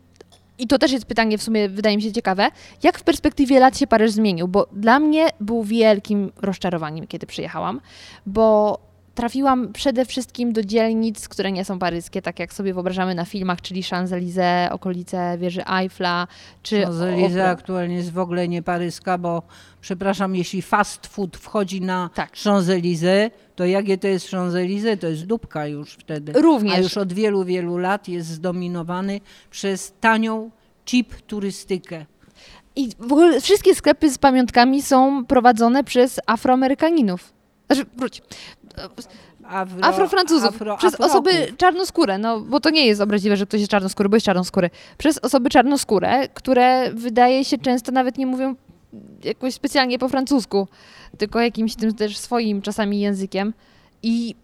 i to też jest pytanie w sumie, wydaje mi się ciekawe, jak w perspektywie lat się Paryż zmienił, bo dla mnie był wielkim rozczarowaniem, kiedy przyjechałam, bo trafiłam przede wszystkim do dzielnic, które nie są paryskie, tak jak sobie wyobrażamy na filmach, czyli Champs-Élysées, okolice wieży Eiffla, czy... Champs-Élysées aktualnie jest w ogóle nie paryska, bo przepraszam, jeśli fast food wchodzi na Tak. Champs-Élysées, to jakie to jest Champs-Élysées? To jest dupka już wtedy. Również. A już od wielu, wielu lat jest zdominowany przez tanią cheap turystykę. I w ogóle wszystkie sklepy z pamiątkami są prowadzone przez Afroamerykaninów. Znaczy, wróć. Afro, Afrofrancuzów, afro- przez afroków. osoby czarnoskóre, no bo to nie jest obraźliwe, że ktoś jest czarnoskóry, bo jest czarnoskóry. Przez osoby czarnoskóre, które wydaje się często nawet nie mówią jakoś specjalnie po francusku, tylko jakimś tym też swoim czasami językiem. I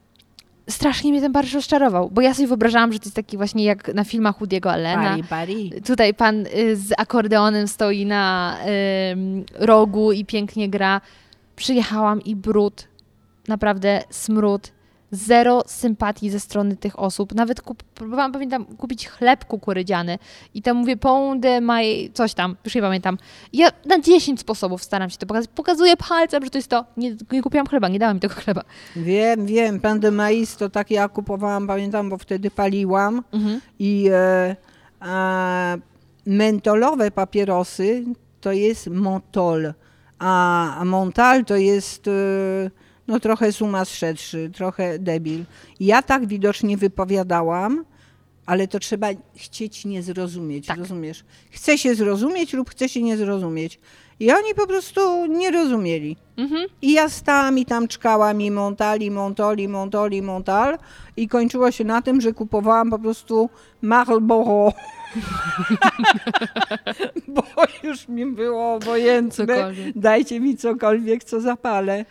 strasznie mnie ten Paryż rozczarował, bo ja sobie wyobrażałam, że to jest taki właśnie jak na filmach Woody'ego Allena. Paris, Paris. Tutaj pan y, z akordeonem stoi na ym, rogu i pięknie gra. Przyjechałam i brud, naprawdę smród, zero sympatii ze strony tych osób. Nawet kup, próbowałam, pamiętam, kupić chleb kukurydziany i tam mówię, poundę maj, coś tam, już nie pamiętam. Ja na 10 sposobów staram się to pokazać. Pokazuję palcem, że to jest to. Nie, nie kupiłam chleba, nie dałam mi tego chleba. Wiem, wiem, pan de mais to tak ja kupowałam, pamiętam, bo wtedy paliłam Mhm. i e, a, mentolowe papierosy to jest montol, a montal to jest e, no trochę sumaszerszy, trochę debil. Ja tak widocznie wypowiadałam, ale to trzeba chcieć nie zrozumieć, Tak. rozumiesz? Chce się zrozumieć lub chce się nie zrozumieć. I oni po prostu nie rozumieli. Mhm. I ja stałam i tam czkałam i montali, montoli, montoli, montal i kończyło się na tym, że kupowałam po prostu Marlboro. Bo już mi było obojętne. Cokolwiek. Dajcie mi cokolwiek, co zapalę.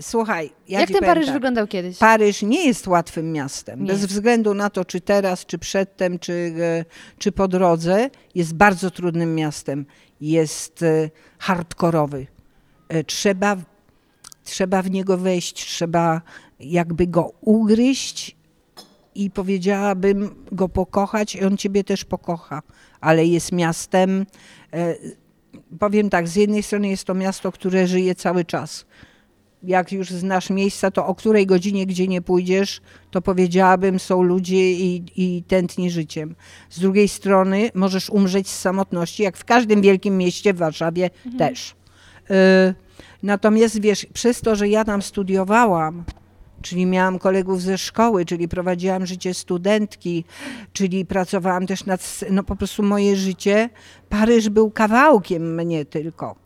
Słuchaj, ja Jak ten powiem Paryż tak. wyglądał kiedyś? Paryż nie jest łatwym miastem. Nie. Bez względu na to, czy teraz, czy przedtem, czy, e, czy po drodze, jest bardzo trudnym miastem. Jest e, hardkorowy. E, Trzeba, trzeba w niego wejść, trzeba jakby go ugryźć i powiedziałabym go pokochać i on ciebie też pokocha. Ale jest miastem, e, powiem tak, z jednej strony jest to miasto, które żyje cały czas jak już znasz miejsca, to o której godzinie, gdzie nie pójdziesz, to powiedziałabym, są ludzie i, i tętni życiem. Z drugiej strony możesz umrzeć z samotności, jak w każdym wielkim mieście, w Warszawie też. Y, natomiast wiesz, przez to, że ja tam studiowałam, czyli miałam kolegów ze szkoły, czyli prowadziłam życie studentki, czyli pracowałam też nad, no po prostu moje życie, Paryż był kawałkiem mnie tylko.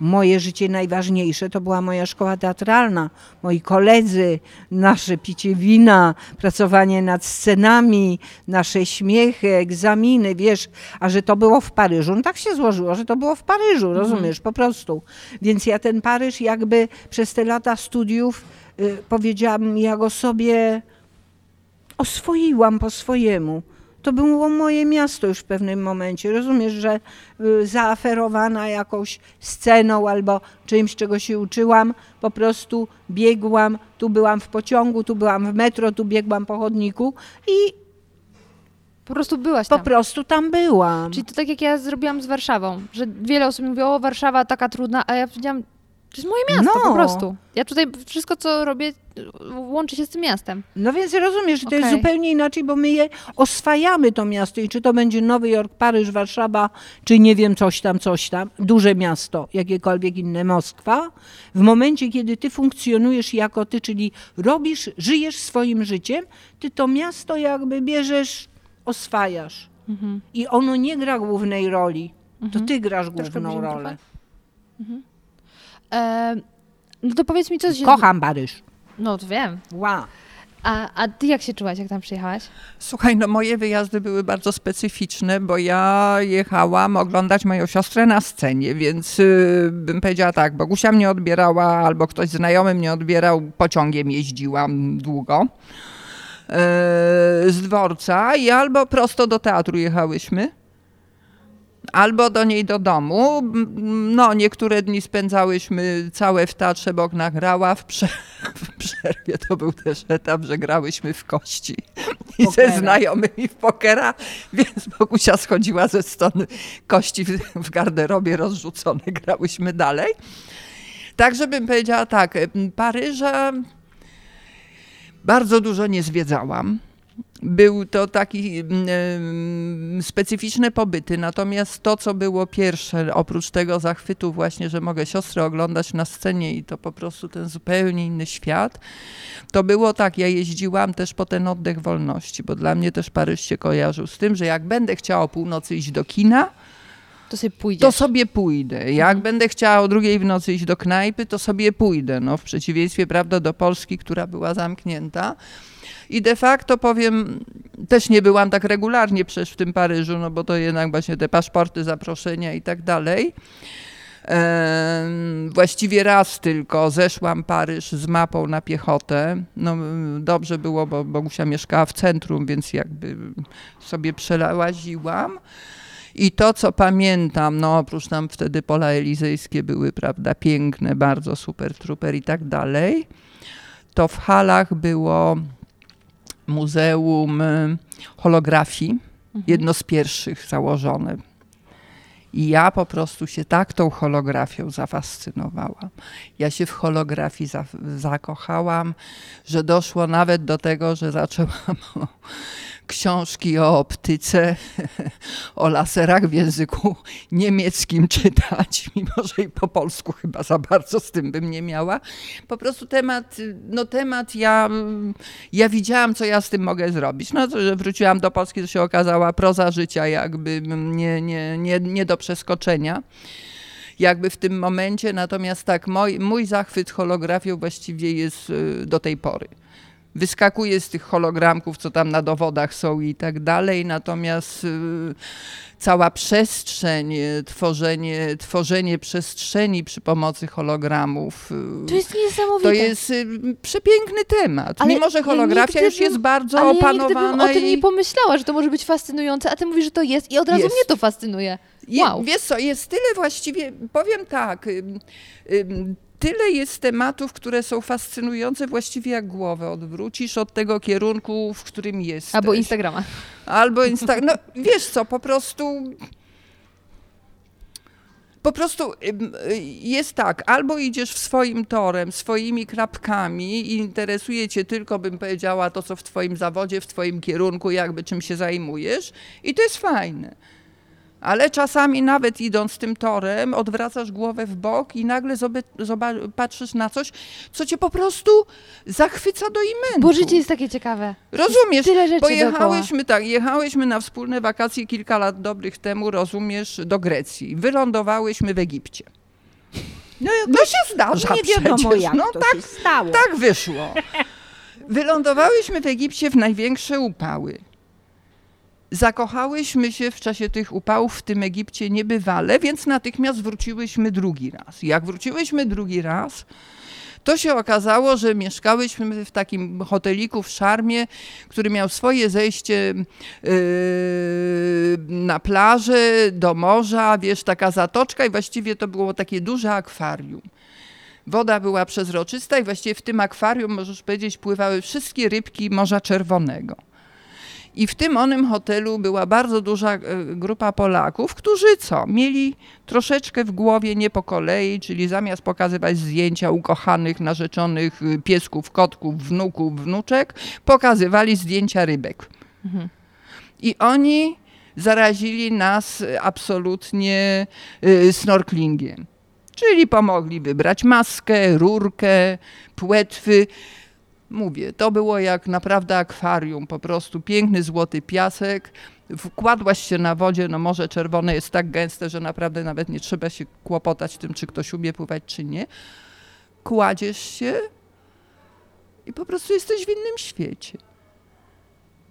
Moje życie najważniejsze to była moja szkoła teatralna, moi koledzy, nasze picie wina, pracowanie nad scenami, nasze śmiechy, egzaminy, wiesz, a że to było w Paryżu, no tak się złożyło, że to było w Paryżu, rozumiesz, po prostu. Więc ja ten Paryż jakby przez te lata studiów powiedziałam, ja go sobie oswoiłam po swojemu. To było moje miasto już w pewnym momencie. Rozumiesz, że y, zaaferowana jakąś sceną albo czymś, czego się uczyłam, po prostu biegłam, tu byłam w pociągu, tu byłam w metro, tu biegłam po chodniku i Po prostu byłaś po tam. prostu tam byłam. Czyli to tak jak ja zrobiłam z Warszawą, że wiele osób mówiło, o Warszawa taka trudna, a ja powiedziałam, to jest moje miasto No. po prostu. Ja tutaj wszystko, co robię, łączy się z tym miastem. No więc rozumiesz, że to jest zupełnie inaczej, bo my je oswajamy to miasto i czy to będzie Nowy Jork, Paryż, Warszawa, czy nie wiem, coś tam, coś tam, duże miasto, jakiekolwiek inne, Moskwa, w momencie, kiedy ty funkcjonujesz jako ty, czyli robisz, żyjesz swoim życiem, ty to miasto jakby bierzesz, oswajasz. Mhm. I ono nie gra głównej roli, to ty grasz Troszkę główną rolę. E, no to powiedz mi, co się... Kocham Paryż. No to wiem. Wow. A, a ty jak się czułaś, jak tam przyjechałaś? Słuchaj, no moje wyjazdy były bardzo specyficzne, bo ja jechałam oglądać moją siostrę na scenie, więc y, bym powiedziała tak, Bogusia mnie odbierała albo ktoś znajomy mnie odbierał, pociągiem jeździłam długo y, z dworca i albo prosto do teatru jechałyśmy, albo do niej do domu. No, niektóre dni spędzałyśmy całe w teatrze, bo nagrała w, prze w przerwie. To był też etap, że grałyśmy w kości i Pokera. ze znajomymi w pokera, więc Bogusia schodziła ze strony kości w, w garderobie rozrzucone, grałyśmy dalej. Tak, żebym powiedziała tak, Paryża bardzo dużo nie zwiedzałam. Był to taki mm, specyficzne pobyty, natomiast to, co było pierwsze, oprócz tego zachwytu właśnie, że mogę siostrę oglądać na scenie i to po prostu ten zupełnie inny świat, to było tak, ja jeździłam też po ten oddech wolności, bo dla mnie też Paryż się kojarzył z tym, że jak będę chciała o północy iść do kina, To sobie to sobie pójdę. Jak będę chciała o drugiej w nocy iść do knajpy, to sobie pójdę. No, w przeciwieństwie, prawda, do Polski, która była zamknięta. I de facto powiem, też nie byłam tak regularnie przecież w tym Paryżu, no bo to jednak właśnie te paszporty, zaproszenia i tak dalej. Właściwie raz tylko zeszłam Paryż z mapą na piechotę. No, dobrze było, bo Bogusia mieszkała w centrum, więc jakby sobie przelałaziłam. I to, co pamiętam, no oprócz tam wtedy pola elizejskie były, prawda, piękne, bardzo super, truper i tak dalej. to w halach było Muzeum y, Holografii, jedno z pierwszych założone. I ja po prostu się tak tą holografią zafascynowałam. Ja się w holografii za, zakochałam, że doszło nawet do tego, że zaczęłam książki o optyce, o laserach w języku niemieckim czytać, mimo że i po polsku chyba za bardzo z tym bym nie miała. Po prostu temat, no temat ja, ja widziałam, co ja z tym mogę zrobić. No że wróciłam do Polski, to się okazała proza życia jakby nie, nie, nie, nie do przeskoczenia jakby w tym momencie. Natomiast tak, mój, mój zachwyt holografią właściwie jest y, do tej pory wyskakuje z tych hologramków, co tam na dowodach są i tak dalej, natomiast y, cała przestrzeń, y, tworzenie, tworzenie przestrzeni przy pomocy hologramów. y, To jest niesamowite. To jest przepiękny temat. Ale Mimo, że holografia już jest bardzo Ale ja nigdy opanowana. bym o tym i... nie pomyślała, że to może być fascynujące, a ty mówisz, że to jest i od razu Jest. mnie to fascynuje. Je, Wow. Wiesz co, jest tyle właściwie, powiem tak, tyle jest tematów, które są fascynujące właściwie jak głowę odwrócisz od tego kierunku, w którym jesteś. Albo Instagrama. Albo Insta... No wiesz co, po prostu... Po prostu jest tak, albo idziesz w swoim torem, swoimi krapkami i interesuje cię tylko, bym powiedziała, to, co w twoim zawodzie, w twoim kierunku, jakby czym się zajmujesz i to jest fajne. Ale czasami nawet idąc tym torem, odwracasz głowę w bok i nagle patrzysz na coś, co cię po prostu zachwyca do imentu. Bo życie jest takie ciekawe. Rozumiesz, tyle rzeczy bo dookoła. tak, jechałyśmy na wspólne wakacje kilka lat dobrych temu, rozumiesz, do Grecji. Wylądowałyśmy w Egipcie. No, To się zdarza nie wiadomo przecież. jak no to tak, się stało. tak wyszło. Wylądowałyśmy w Egipcie w największe upały. Zakochałyśmy się w czasie tych upałów w tym Egipcie niebywale, więc natychmiast wróciłyśmy drugi raz. Jak wróciłyśmy drugi raz, to się okazało, że mieszkałyśmy w takim hoteliku w Szarmie, który miał swoje zejście yy, na plażę, do morza, wiesz, taka zatoczka i właściwie to było takie duże akwarium. Woda była przezroczysta i właściwie w tym akwarium, możesz powiedzieć, pływały wszystkie rybki Morza Czerwonego. I w tym onym hotelu była bardzo duża e, grupa Polaków, którzy co? Mieli troszeczkę w głowie nie po kolei, czyli zamiast pokazywać zdjęcia ukochanych, narzeczonych y, piesków, kotków, wnuków, wnuczek, pokazywali zdjęcia rybek. I oni zarazili nas absolutnie y, snorklingiem. Czyli pomogli wybrać maskę, rurkę, płetwy. Mówię, to było jak naprawdę akwarium, po prostu piękny złoty piasek. Wkładłaś się na wodzie, no Morze Czerwone jest tak gęste, że naprawdę nawet nie trzeba się kłopotać tym, czy ktoś umie pływać, czy nie. Kładziesz się i po prostu jesteś w innym świecie.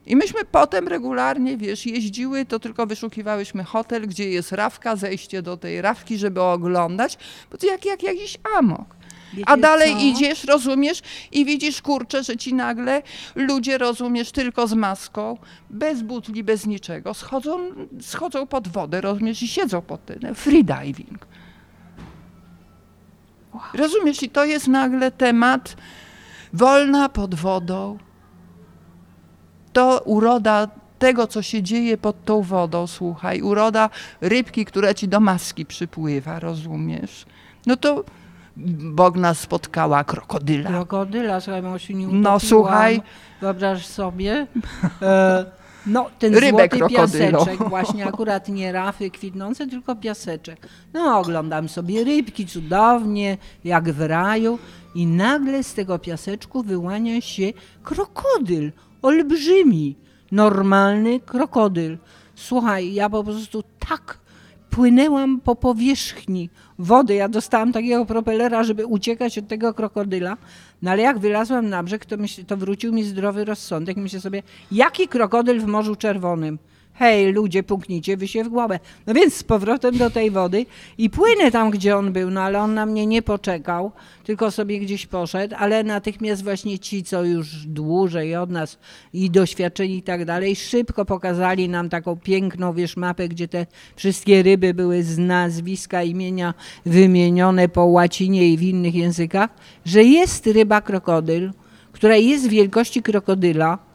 I myśmy potem regularnie, wiesz, jeździły, to tylko wyszukiwałyśmy hotel, gdzie jest rawka, zejście do tej rawki, żeby oglądać, bo to jak, jak jakiś amok. A Wiecie dalej co? idziesz, rozumiesz, i widzisz, kurczę, że ci nagle ludzie, rozumiesz, tylko z maską, bez butli, bez niczego, schodzą, schodzą pod wodę, rozumiesz, i siedzą pod tym. Freediving. Rozumiesz, i to jest nagle temat wolna pod wodą. To uroda tego, co się dzieje pod tą wodą, słuchaj, uroda rybki, która ci do maski przypływa, rozumiesz? No to Bóg nas spotkała krokodyla. Krokodyla, słuchaj, nie No, słuchaj. Wyobraź sobie. E, no, ten Rybę złoty krokodylo. piaseczek, właśnie akurat nie rafy kwitnące, tylko piaseczek. No, oglądam sobie rybki cudownie, jak w raju i nagle z tego piaseczku wyłania się krokodyl, olbrzymi, normalny krokodyl. Słuchaj, ja po prostu tak płynęłam po powierzchni wody. Ja dostałam takiego propelera, żeby uciekać od tego krokodyla. No ale jak wylazłam na brzeg, to, myśl, to wrócił mi zdrowy rozsądek. Myślę sobie, jaki krokodyl w Morzu Czerwonym? Hej, ludzie, puknijcie wy się w głowę. No więc z powrotem do tej wody i płynę tam, gdzie on był, no ale on na mnie nie poczekał, tylko sobie gdzieś poszedł, ale natychmiast właśnie ci, co już dłużej od nas i doświadczeni i tak dalej, szybko pokazali nam taką piękną, wiesz, mapę, gdzie te wszystkie ryby były z nazwiska, imienia wymienione po łacinie i w innych językach, że jest ryba krokodyl, która jest wielkości krokodyla,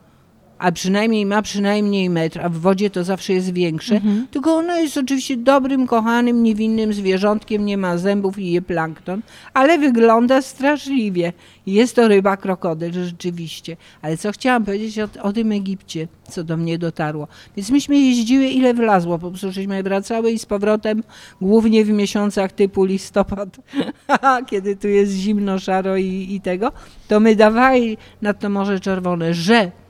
a przynajmniej ma przynajmniej metr, a w wodzie to zawsze jest większe, tylko ono jest oczywiście dobrym, kochanym, niewinnym zwierzątkiem, nie ma zębów i je plankton, ale wygląda straszliwie. Jest to ryba krokodyl rzeczywiście. Ale co chciałam powiedzieć o, o tym Egipcie, co do mnie dotarło. Więc myśmy jeździły ile wlazło, po prostu żeśmy wracały i z powrotem, głównie w miesiącach typu listopad, kiedy tu jest zimno, szaro i, i tego, to my dawali na to Morze Czerwone, że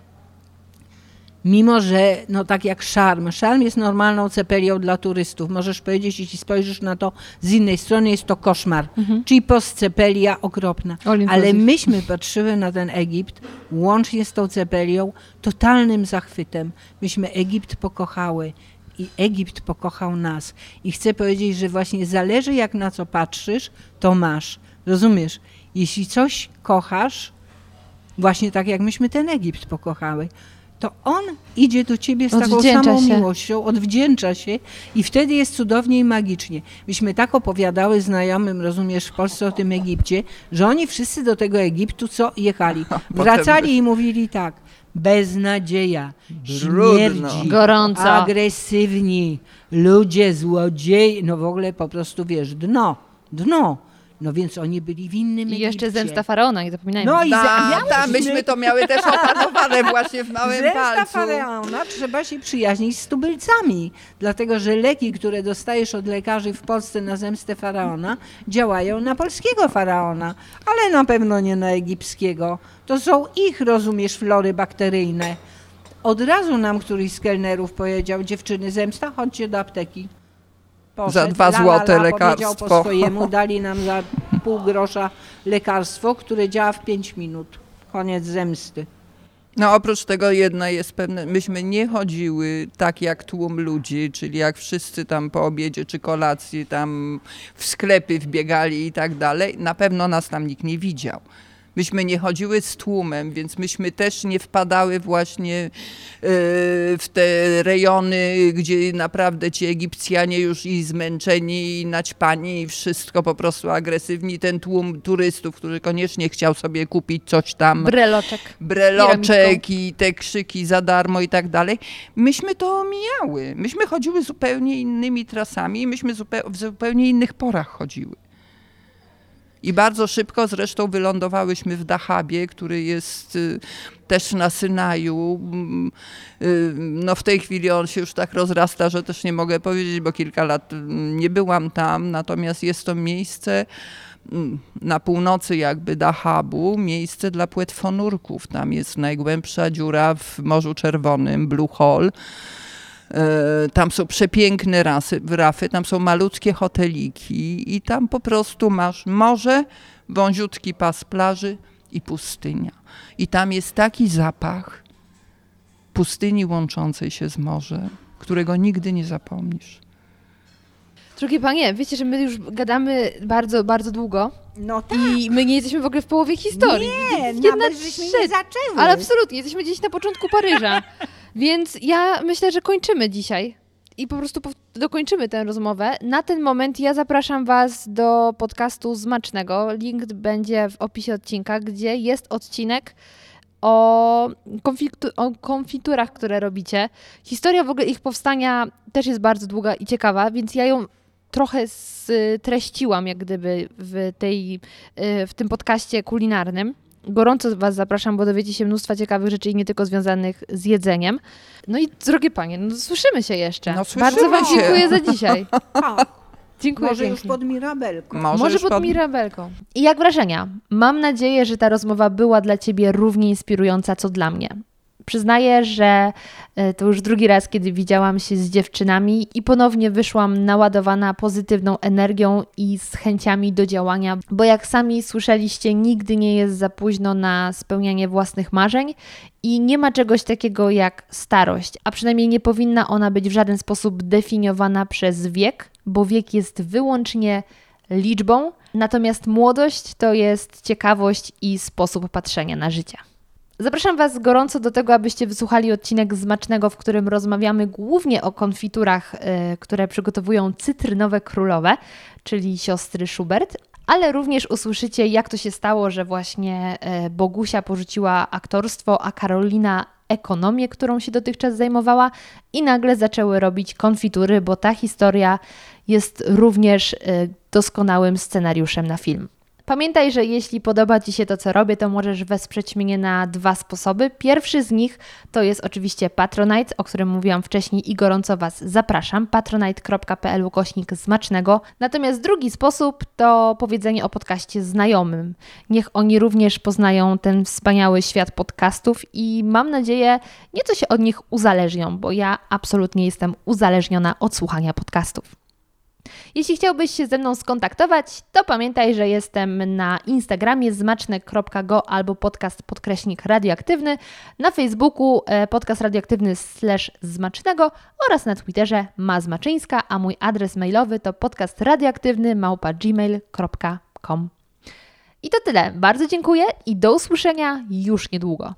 Mimo, że no tak jak szarm, szarm jest normalną cepelią dla turystów. Możesz powiedzieć, jeśli spojrzysz na to z innej strony, jest to koszmar. Czyli postcepelia okropna. Ale myśmy patrzyły na ten Egipt, łącznie z tą cepelią, totalnym zachwytem. Myśmy Egipt pokochały. I Egipt pokochał nas. I chcę powiedzieć, że właśnie zależy jak na co patrzysz, to masz. Rozumiesz? Jeśli coś kochasz, właśnie tak jak myśmy ten Egipt pokochały, to on idzie do ciebie z taką samą się. miłością, odwdzięcza się i wtedy jest cudownie i magicznie. Myśmy tak opowiadały znajomym, rozumiesz, w Polsce o tym Egipcie, że oni wszyscy do tego Egiptu co jechali. Wracali i mówili tak, beznadzieja, śmierdzi, Gorąco. agresywni, ludzie, złodziej, no w ogóle po prostu wiesz, dno, dno. No więc oni byli w innym I jeszcze Egipcie. zemsta faraona, nie zapominajmy. No i za- Ta, ta, myśmy to miały też opanowane właśnie w małym Zemsta palcu. faraona trzeba się przyjaźnić z tubylcami, dlatego że leki, które dostajesz od lekarzy w Polsce na zemstę faraona, działają na polskiego faraona, ale na pewno nie na egipskiego. To są ich, rozumiesz, flory bakteryjne. Od razu nam któryś z kelnerów powiedział, dziewczyny, zemsta, chodźcie do apteki. Za dwa la, złote Powiedział po lekarstwo. swojemu, dali nam za pół grosza lekarstwo, które działa w pięć minut. Koniec zemsty. No oprócz tego jedna jest pewne, myśmy nie chodziły tak jak tłum ludzi, czyli jak wszyscy tam po obiedzie czy kolacji tam w sklepy wbiegali i tak dalej. Na pewno nas tam nikt nie widział. Myśmy nie chodziły z tłumem, więc myśmy też nie wpadały właśnie e, w te rejony, gdzie naprawdę ci Egipcjanie już i zmęczeni, i naćpani, i wszystko po prostu agresywni. Ten tłum turystów, który koniecznie chciał sobie kupić coś tam Breloczek. breloczek i te krzyki za darmo i tak dalej. Myśmy to omijały. Myśmy chodziły zupełnie innymi trasami i myśmy w zupełnie innych porach chodziły. I bardzo szybko zresztą wylądowałyśmy w Dahabie, który jest y, też na Synaju. Mm, y, No w tej chwili on się już tak rozrasta, że też nie mogę powiedzieć, bo kilka lat mm, nie byłam tam. Natomiast jest to miejsce mm, na północy jakby Dahabu, miejsce dla płetwonurków. Tam jest najgłębsza dziura w Morzu Czerwonym, Blue Hole. E, Tam są przepiękne rasy, rafy, tam są malutkie hoteliki i tam po prostu masz morze, wąziutki pas plaży i pustynia. I tam jest taki zapach pustyni łączącej się z morzem, którego nigdy nie zapomnisz. Drogie panie, wiecie, że my już gadamy bardzo, bardzo długo No tak. i my nie jesteśmy w ogóle w połowie historii. Nie, Jedna nawet żeśmy nie zaczęły. Ale absolutnie, jesteśmy gdzieś na początku Paryża. Więc ja myślę, że kończymy dzisiaj. I po prostu dokończymy tę rozmowę. Na ten moment ja zapraszam Was do podcastu Zmacznego. Link będzie w opisie odcinka, gdzie jest odcinek o, konfitu- o konfiturach, które robicie. Historia w ogóle ich powstania też jest bardzo długa i ciekawa, więc ja ją trochę streściłam jak gdyby w, tej, y, w tym podcaście kulinarnym. Gorąco Was zapraszam, bo dowiecie się mnóstwa ciekawych rzeczy i nie tylko związanych z jedzeniem. No i drogie panie, no słyszymy się jeszcze. No, słyszymy Bardzo Wam się. dziękuję za dzisiaj. Tak, Dziękuję może już pięknie. pod Mirabelką. Może, Może już pod Mirabelką. I jak wrażenia? Mam nadzieję, że ta rozmowa była dla Ciebie równie inspirująca, co dla mnie. Przyznaję, że e, to już drugi raz, kiedy widziałam się z dziewczynami i ponownie wyszłam naładowana pozytywną energią i z chęciami do działania, bo jak sami słyszeliście, nigdy nie jest za późno na spełnianie własnych marzeń i nie ma czegoś takiego jak starość, a przynajmniej nie powinna ona być w żaden sposób definiowana przez wiek, bo wiek jest wyłącznie liczbą, natomiast młodość to jest ciekawość i sposób patrzenia na życie. Zapraszam Was gorąco do tego, abyście wysłuchali odcinek Zmacznego, w którym rozmawiamy głównie o konfiturach, e, które przygotowują cytrynowe królowe, czyli siostry Schubert. ale również usłyszycie, jak to się stało, że właśnie e, Bogusia porzuciła aktorstwo, a Karolina ekonomię, którą się dotychczas zajmowała i nagle zaczęły robić konfitury, bo ta historia jest również e, doskonałym scenariuszem na film. Pamiętaj, że jeśli podoba Ci się to, co robię, to możesz wesprzeć mnie na dwa sposoby. Pierwszy z nich to jest oczywiście Patronite, o którym mówiłam wcześniej i gorąco Was zapraszam. patronite.pl ukośnik smacznego. Natomiast drugi sposób to powiedzenie o podcaście znajomym. Niech oni również poznają ten wspaniały świat podcastów i mam nadzieję nieco się od nich uzależnią, bo ja absolutnie jestem uzależniona od słuchania podcastów. Jeśli chciałbyś się ze mną skontaktować, to pamiętaj, że jestem na Instagramie zmaczne.go albo podcast podkreśnik radioaktywny, na Facebooku e, podcast radioaktywny slash zmacznego oraz na Twitterze mazmaczyńska, a mój adres mailowy to podcast radioaktywny małpa gmail.com. I to tyle. Bardzo dziękuję i do usłyszenia już niedługo.